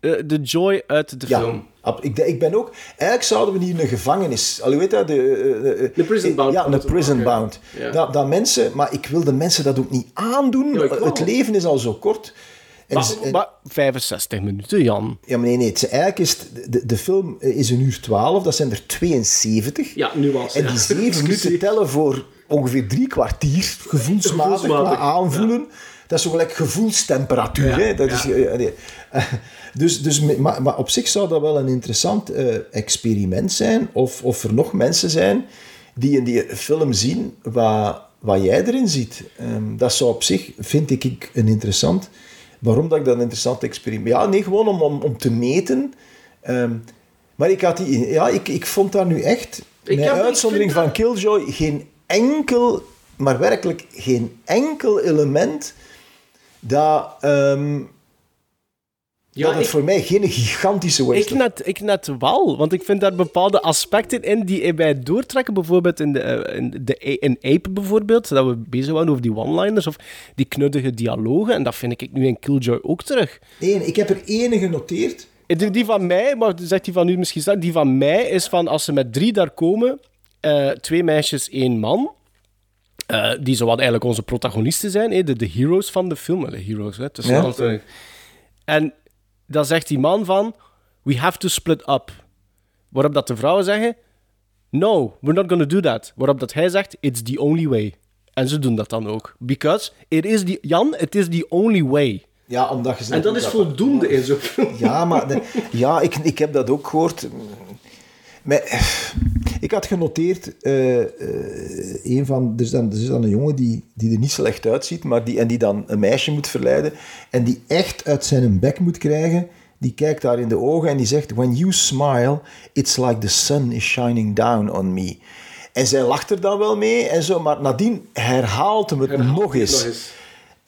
eh, de joy uit de ja, film. Ik, ik ben ook... Eigenlijk zouden we hier een gevangenis... Allee, weet dat? De, eh, eh, De prison bound Ja, een moeten prison maken. bound. Ja. Dat, dat mensen... Maar ik wil de mensen dat ook niet aandoen. Ja, het leven is al zo kort. En Maar, ze- en- maar 65 minuten, Jan. Ja, maar nee, nee. Het, eigenlijk is het- de, de film is een uur 12, dat zijn er 72. Ja, nuance. En ja. die zeven minuten tellen voor ongeveer drie kwartier, gevoelsmatig, aanvoelen. Dat is zo gelijk gevoelstemperatuur. Ja, hè? Dat ja. is, eh, nee. Dus, dus, maar, maar op zich zou dat wel een interessant eh, experiment zijn. Of, of er nog mensen zijn die in die film zien wat, wat jij erin ziet. Ehm, dat zou op zich, vind ik, ik, een interessant... Waarom dat ik dat een interessant experiment... Ja, nee, gewoon om, om, om te meten. Ehm, maar ik, had die, ja, ik, ik vond daar nu echt, Ik met uitzondering van Killjoy, geen enkel, maar werkelijk geen enkel element dat, ehm, Ja, dat het ik- voor mij geen gigantische Ik western net, ik net wel, want ik vind daar bepaalde aspecten in die mij doortrekken. Bijvoorbeeld in, de, eh, in, de, in Ape bijvoorbeeld, dat we bezig waren over die one-liners of die knuddige dialogen. En dat vind ik nu in Killjoy ook terug. Nee, ik heb er ene genoteerd. Die, van mij, maar zegt die van u misschien straks, die van mij is van als ze met drie daar komen, eh, twee meisjes, één man. Eh, die zowat eigenlijk onze protagonisten zijn, hè, de, de heroes van de film. De heroes, hè, tussen Ja. En dan zegt die man van, we have to split up. Waarop dat de vrouwen zeggen, no, we're not gonna do that. Waarop dat hij zegt, it's the only way. En ze doen dat dan ook. Because it is the, Jan, it is the only way. Ja, omdat je En dat is voldoende in zo'n film. Ja, maar de- ja, ik, ik heb dat ook gehoord. Maar, eh, ik had genoteerd, eh, eh, een van, er, is dan, er is dan een jongen die, die er niet slecht uitziet, maar die, en die dan een meisje moet verleiden, en die echt uit zijn bek moet krijgen, die kijkt daar in de ogen en die zegt, when you smile, it's like the sun is shining down on me. En zij lacht er dan wel mee en zo, maar nadien herhaalt hem het nog eens.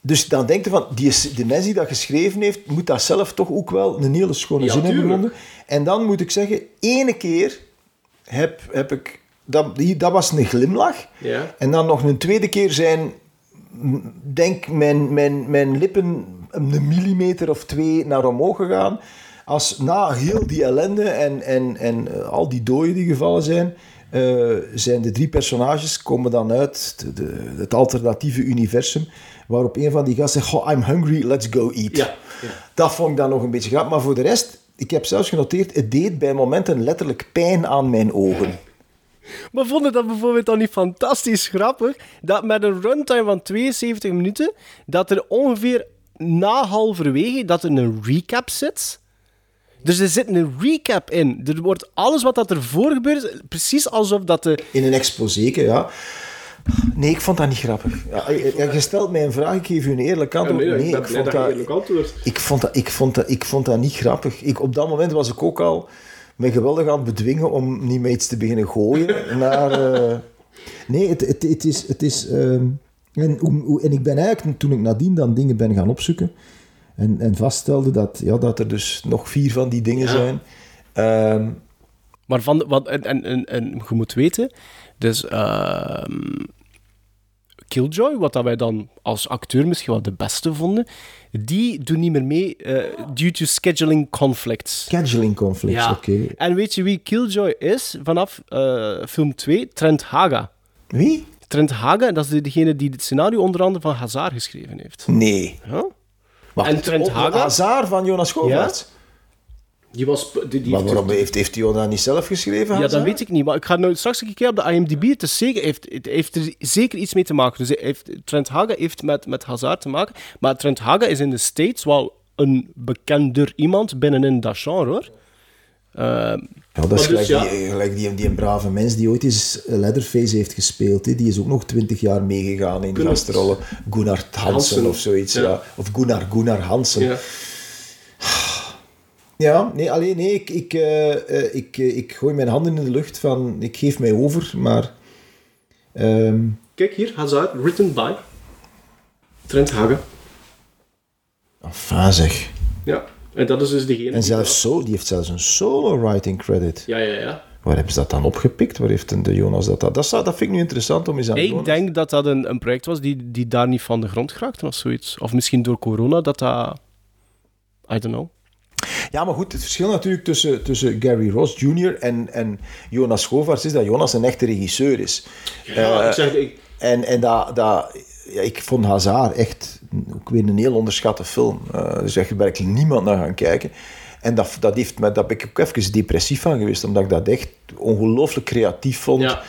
Dus dan denkt je van, die, de mens die dat geschreven heeft, moet dat zelf toch ook wel een hele schone Ja, zin hebben gevonden. En dan moet ik zeggen, ene keer heb, heb ik... Dat, die, dat was een glimlach. Ja. En dan nog een tweede keer zijn, denk mijn, mijn, mijn lippen een millimeter of twee naar omhoog gegaan. Als na heel die ellende en, en, en eh, al die doden die gevallen zijn, eh, zijn de drie personages komen dan uit de, de- het alternatieve universum, waarop een van die gasten zegt, "Goh, I'm hungry, let's go eat. Ja, Dat vond ik dan nog een beetje grappig. Maar voor de rest, ik heb zelfs genoteerd, het deed bij momenten letterlijk pijn aan mijn ogen. Maar vonden dat bijvoorbeeld dan niet fantastisch grappig? Dat met een runtime van 72 minuten, dat er ongeveer na halverwege dat er een recap zit. Dus er zit een recap in. Er wordt alles wat dat ervoor gebeurt, precies alsof dat de... In een exposé, ja. Nee, ik vond dat niet grappig. Ja, je, je stelt mij een vraag, ik geef u een eerlijk antwoord. Ja, nee, nee, ik vond dat eerlijk ik vond dat, ik vond dat, ik vond dat niet grappig. Ik, op dat moment was ik ook al me geweldig aan het bedwingen om niet meer iets te beginnen gooien. naar, eh, nee, het, het, het is... Het is ehm, en, hoe- hoe- en ik ben eigenlijk, toen ik nadien dan dingen ben gaan opzoeken, en, en vaststelde dat, ja, dat er dus nog vier van die dingen Ja. zijn. Ehm, Maar van, wat, en, en, en, en je moet weten, dus ehm, Killjoy, wat dat wij dan als acteur misschien wel de beste vonden, die doen niet meer mee eh, due to scheduling conflicts. scheduling conflicts, Ja. oké. En weet je wie Killjoy is vanaf eh, film 2? Trent Haga. Wie? Trent Haga, dat is degene die het scenario onder andere van Hazard geschreven heeft. Nee. Ja? Wacht, En Trent op- Haga? Hazard van Jonas Govaerts? Die was... Die, die Maar heeft- waarom heeft, heeft hij dat niet zelf geschreven? Ja, dat weet ik niet. Maar ik ga nou straks een keer op de IMDb. Het, is zeker, heeft, het heeft er zeker iets mee te maken. Dus heeft, Trent Haga heeft met, met Hazard te maken. Maar Trent Haga is in de States wel een bekender iemand binnenin dat genre, hoor. Ehm, Ja, dat is dus gelijk, ja. die, gelijk die, die een brave mens die ooit eens Leatherface heeft gespeeld. Hè. Die is ook nog twintig jaar meegegaan in Klopt. gastrollen. Gunnar Hansen, Hansen. of zoiets. Ja. Ja. Of Gunnar, Gunnar Hansen. Ja. Nee, alleen nee, ik, ik, eh, eh, ik, eh, ik gooi mijn handen in de lucht van ik geef mij over, maar ehm, Kijk hier, Hazard, written by Trent Haga. enfin zeg. Ja, en dat is dus degene... En die- zelfs zo, die heeft zelfs een solo writing credit. Ja, ja, ja. Waar hebben ze dat dan opgepikt? Waar heeft de Jonas dat? Dat, zou- dat vind ik nu interessant om eens aan Ik Jonas- denk dat dat een, een project was die, die daar niet van de grond geraakte of zoiets. Of misschien door corona dat dat... I don't know. Ja, maar goed, het verschil natuurlijk tussen, tussen Gary Ross Jr. en, en Jonas Govaerts is dat Jonas een echte regisseur is. Ja, Eh, ik zeg... Ik, En, en dat, dat, ja, ik vond Hazard echt ook weer een heel onderschatte film. Eh er is echt werkelijk niemand naar gaan kijken. En dat, dat heeft me, daar ben ik ook even depressief van geweest, omdat ik dat echt ongelooflijk creatief vond. Ja.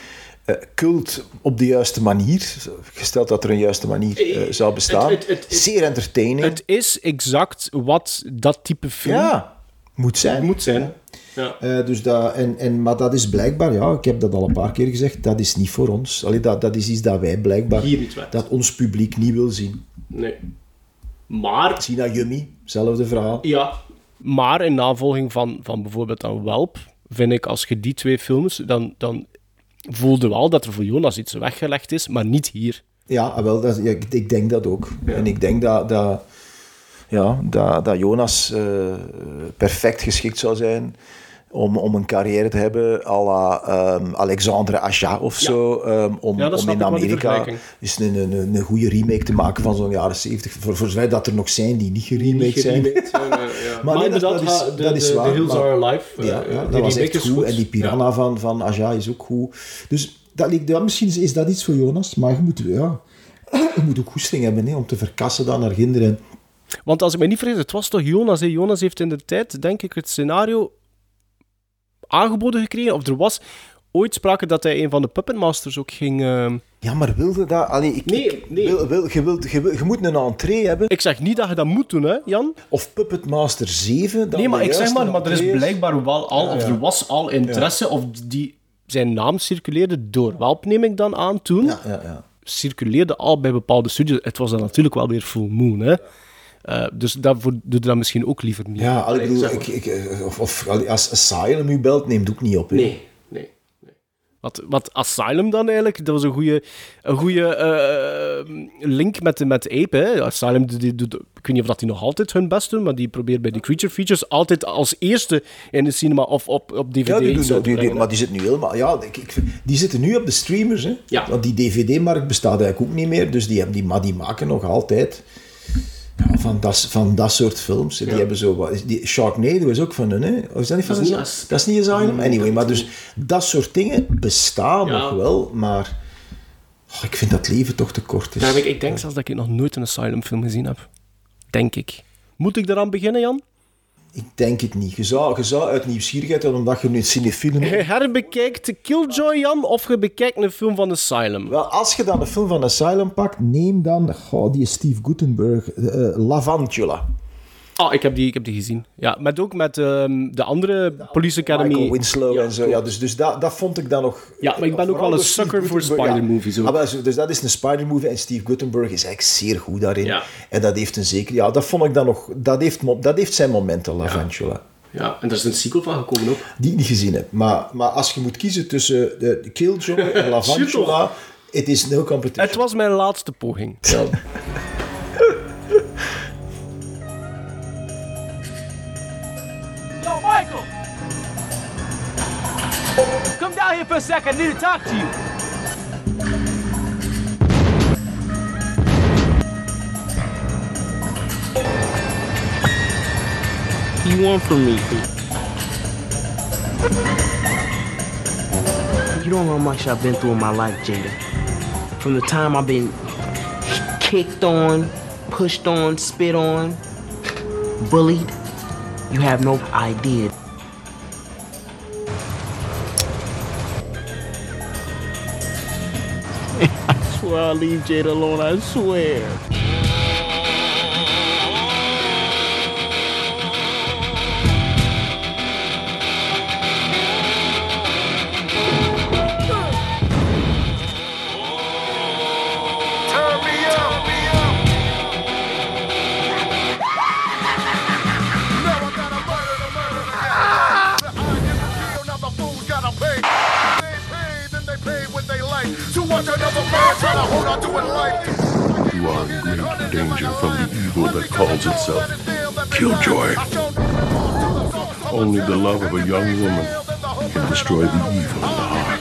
Eh, cult op de juiste manier, gesteld dat er een juiste manier eh, zou bestaan. het- het- het- Zeer entertaining. het is exact wat dat type film ja, moet zijn. moet zijn. Ja. Eh, dus dat, en, en, maar dat is blijkbaar, ja, ik heb dat al een paar keer gezegd, dat is niet voor ons. Allee, dat, dat is iets dat wij blijkbaar, Hier niet werkt. dat ons publiek niet wil zien. Nee. Maar... Sina Yummy, hetzelfde verhaal. Ja. Maar in navolging van, van bijvoorbeeld dan Welp, vind ik als je die twee films, dan, dan voelde wel dat er voor Jonas iets weggelegd is, maar niet hier. Ja, ah, wel, dat, ja, ik, ik denk dat ook. En ik denk dat, dat, ja, dat, dat Jonas eh, perfect geschikt zou zijn om, om een carrière te hebben à la ehm, Alexandre Aja of zo. ehm, om Ja, dat om in Amerika eens een, een, een, een goede remake te maken van zo'n jaren 70. Voor, voor zover dat er nog zijn die niet geremaked zijn. geremaked zijn, eh, ja. Maar, nee, dat, dat is, ha- de, dat is de, waar. The Hills maar- Are Alive. eh, Ja, ja, die dat was echt is goed. En die Piranha van, van Aja is ook goed. Dus dat, lijkt- ja, misschien is dat iets voor Jonas, maar je moet, ja, je moet ook goesting hebben hè, om te verkassen dan naar kinderen. Want als ik me niet vergis, het was toch Jonas. Hè? Jonas heeft in de tijd, denk ik, het scenario aangeboden gekregen. Of er was ooit sprake dat hij een van de Puppet Masters ook ging... eh, Ja, maar wilde dat... Allee, ik, Nee, ik- nee. Wil, wil, je, wilt, je, wil- je moet een entree hebben. Ik zeg niet dat je dat moet doen, hè, Jan. Of Puppet Master 7. dan Nee, maar ik zeg maar, maar er is blijkbaar wel al, Ja, of ja. er was al interesse, of die, zijn naam circuleerde door Welp, neem ik dan aan toen. Ja, ja, ja. Circuleerde al bij bepaalde studios. Het was dan natuurlijk wel weer full moon, hè. Eh, dus daarvoor doe je dat misschien ook liever niet. Ja, ik bedoel, ik, eh, of, als Asylum u belt, neemt ook niet op. Nee, nee, nee. Wat, wat Asylum dan eigenlijk? Dat was een goede, een goede eh, link met, met Ape. Hè? Asylum die, die doet, ik weet niet of dat die nog altijd hun best doen, maar die probeert bij die Creature Features altijd als eerste in de cinema of op, op DVD Ja, die doen dat, die, maar die zitten nu helemaal... Ja, ik, ik, die zitten nu op de streamers. Hè? Ja. Want die DVD-markt bestaat eigenlijk ook niet meer. Dus die, hebben die, maar die maken nog altijd van, dat, van dat soort films. Die hebben zo wat... Die Sharknado is ook van hun, hè? Of is dat niet van Dat is hun? Dat is niet Asylum? Anyway, maar dus dat soort dingen bestaan Ja. nog wel, maar... oh, ik vind dat leven toch te kort is. Ja, ik, ik denk zelfs dat ik nog nooit een Asylum film gezien heb. Denk ik. Moet ik daaraan beginnen, Jan? Ik denk het niet. Je zou, je zou uit nieuwsgierigheid, omdat je nu cinefielen... Je herbekijkt Killjoy, Jan, of je bekijkt een film van Asylum? Wel, als je dan een film van Asylum pakt, neem dan goh, die Steve Gutenberg, eh, Lavantula. Oh, ik heb die, ik heb die gezien. Ja, met ook met ehm, de andere Police Academy. Michael Winslow en zo. Ja, dus dus dat, dat vond ik dan nog... Ja, maar ik ben ook wel een sucker voor ja. Spider-movies. ook. Ah, dus dat is een Spider-movie en Steve Guttenberg is eigenlijk zeer goed daarin. Ja. En dat heeft een zeker... Ja, dat vond ik dan nog... Dat heeft, dat heeft zijn momenten, Lavantula. Ja, en er is een sequel van gekomen ook. Die ik niet gezien heb. Maar, maar als je moet kiezen tussen de de Killjoy en Lavantula... Het is no competition. Het was mijn laatste poging. Ja. Michael! Come down here for a sec. I need to talk to you. you want from me? You don't know how much I've been through in my life, Jada. From the time I've been kicked on, pushed on, spit on, bullied, you have no idea. I swear I'll leave Jade alone, I swear. Killjoy. Only the love of a young woman can destroy the evil in the heart.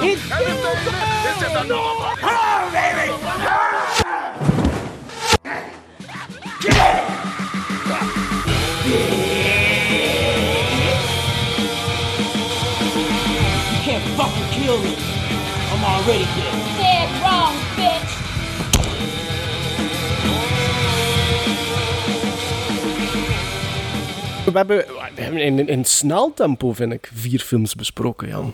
It's You kill me. I'm already dead. Dead wrong, bitch. We hebben, we hebben in, in snel tempo, vind ik, vier films besproken, Jan.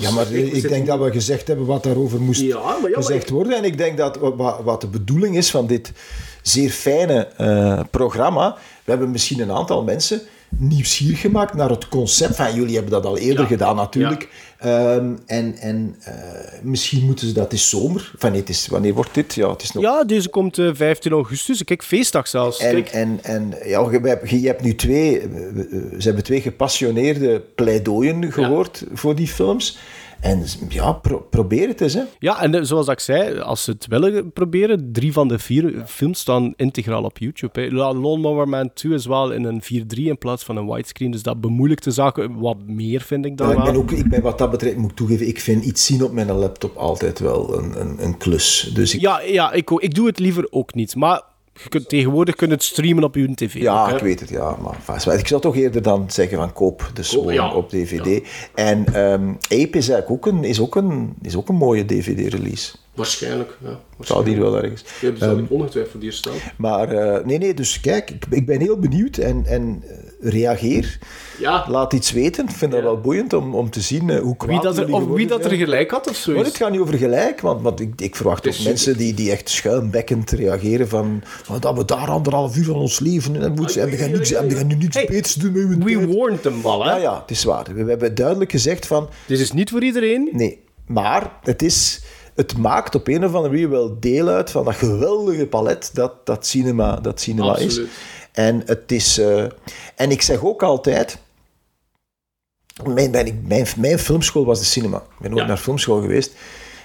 Ja, maar ik denk dat we gezegd hebben wat daarover moest Ja, maar ja, maar gezegd ik- worden. En ik denk dat wat, wat de bedoeling is van dit zeer fijne eh, programma... We hebben misschien een aantal mensen nieuwsgierig gemaakt naar het concept. Van, jullie hebben dat al eerder gedaan natuurlijk. Ehm, en en eh, misschien moeten ze dat is zomer. Van, nee, het is, wanneer wordt dit? Ja, het is nog... Ja, deze komt eh, 15 augustus. Kijk, feestdag zelfs. En, Kijk. en, en ja, je, hebt- je hebt nu twee, eh, ze hebben twee gepassioneerde pleidooien gehoord voor die films. En ja, pro- probeer het eens. Hè. Ja, en eh, zoals ik zei, als ze het willen proberen, drie van de vier films staan integraal op YouTube. Hè. La- Lawnmower Man 2 is wel in een 4.3 in plaats van een widescreen, dus dat bemoeilijkt de zaken wat meer, vind ik dan Ja, ik wel. ben ook, ik ben wat dat betreft, moet ik toegeven, ik vind iets zien op mijn laptop altijd wel een, een, een klus. Dus ik, Ja, ja ik, ik doe het liever ook niet, maar je kunt, tegenwoordig kun je het streamen op je tv. Ja, ook, ik weet het, ja. Maar ik zou toch eerder dan zeggen van koop de ja. op DVD. En ehm Ape is eigenlijk ook een, is ook een, is ook een mooie DVD-release. Waarschijnlijk, ja. Staat hier wel ergens. Ja, die zal ik ongetwijfeld hier staan. Maar eh, nee, nee, dus kijk, ik, ik ben heel benieuwd en, en reageer. Ja. Laat iets weten. Ik vind dat wel boeiend om, om te zien eh, hoe kwaad Wie dat er, of wie dat er gelijk had of Maar zoiets. het gaat niet over gelijk, want, want ik, ik verwacht ook mensen die, die echt schuimbekkend reageren van, dat we daar anderhalf uur van ons leven en moeten en we gaan, niks, en we gaan nu niks beters doen met hun We tijd. warned them wel, hè? Ja, ja, het is waar. We, we hebben duidelijk gezegd van... Dit is niet voor iedereen. Nee, maar het, is, het maakt op een of andere manier wel deel uit van dat geweldige palet dat, dat cinema, dat cinema is. En, het is eh, en ik zeg ook altijd... Mijn, mijn, mijn, mijn filmschool was de cinema. Ik ben Ja. naar filmschool geweest.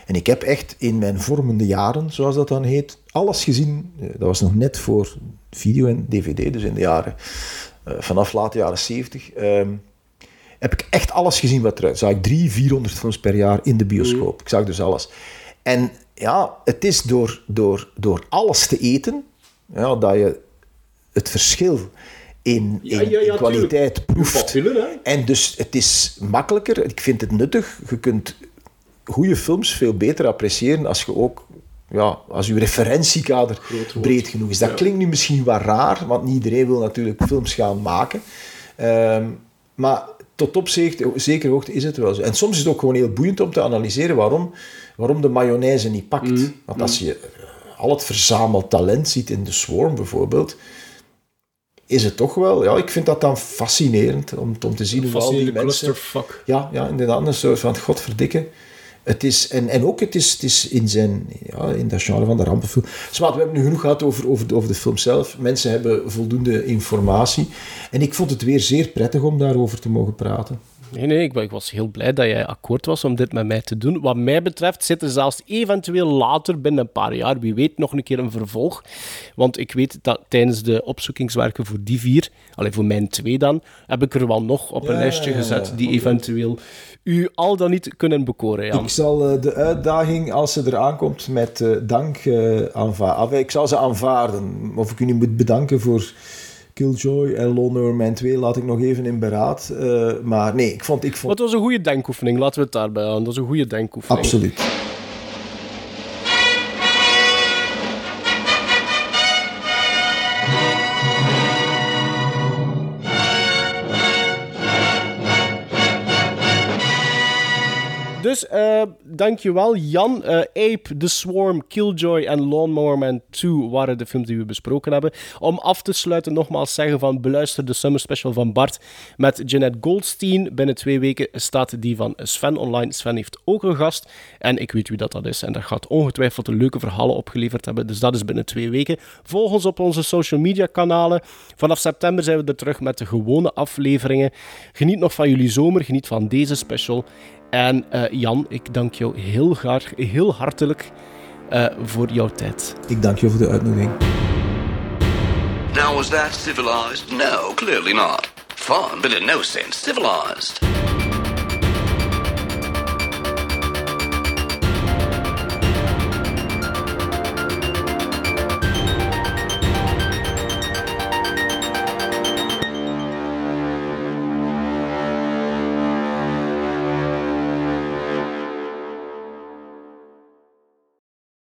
En ik heb echt in mijn vormende jaren, zoals dat dan heet, alles gezien. Eh, Dat was nog net voor video en dvd, dus in de jaren... eh, vanaf late jaren 70. ehm, heb ik echt alles gezien wat eruit. Zag ik drie, 400 films per jaar in de bioscoop. Ik zag dus alles. En ja, het is door, door, door alles te eten, ja, dat je het verschil in, Ja, in, ja, ja, in kwaliteit proeft. En dus het is makkelijker. Ik vind het nuttig. Je kunt goede films veel beter appreciëren als je ook ja, als je referentiekader breed genoeg is. Dat klinkt nu misschien wat raar, want niet iedereen wil natuurlijk films gaan maken. Ehm, maar tot op zeker, zekere hoogte is het wel zo. En soms is het ook gewoon heel boeiend om te analyseren waarom, waarom de mayonaise niet pakt. Mm. Want als je eh, al het verzameld talent ziet in The Swarm bijvoorbeeld, is het toch wel... Ja, ik vind dat dan fascinerend om, om te zien hoe al die mensen... clusterfuck. Ja, ja, inderdaad. Een soort van, godverdikke. Het is, en, en ook, het is, het is in, zijn, ja, in dat genre van de rampenfilm. Zwaar, we hebben nu genoeg gehad over, over, over de film zelf. Mensen hebben voldoende informatie. En ik vond het weer zeer prettig om daarover te mogen praten. Nee, nee, ik, wa- ik was heel blij dat jij akkoord was om dit met mij te doen. Wat mij betreft zit er zelfs eventueel later, binnen een paar jaar, wie weet, nog een keer een vervolg. Want ik weet dat tijdens de opzoekingswerken voor die vier, alleen voor mijn twee dan, heb ik er wel nog op een Ja, lijstje ja, gezet ja. die eventueel u al dan niet kunnen bekoren, Jan. Ik zal eh, de uitdaging, als ze eraan komt, met eh, dank eh aanvaarden. Ik zal ze aanvaarden. Of ik u moet bedanken voor Killjoy en Lone Number Man 2, laat ik nog even in beraad. Eh, maar nee, ik vond... Ik vond... Maar het was een goede denkoefening, laten we het daarbij houden. Dat was een goede denkoefening. Absoluut. Dus eh dankjewel Jan. Eh, Ape, The Swarm, Killjoy en Lawnmower Man 2 waren de films die we besproken hebben. Om af te sluiten nogmaals zeggen van beluister de Summer Special van Bart met Jeanette Goldstein. Binnen twee weken staat die van Sven online. Sven heeft ook een gast en ik weet wie dat, dat is. En dat gaat ongetwijfeld leuke verhalen opgeleverd hebben. Dus dat is binnen twee weken. Volg ons op onze social media kanalen. Vanaf september zijn we er terug met de gewone afleveringen. Geniet nog van jullie zomer, geniet van deze special. En eh, Jan, ik dank jou heel graag, heel hartelijk eh, voor jouw tijd. Ik dank je voor de uitnodiging. Now, was that civilized? No, clearly not. Fun, but in no sense civilized.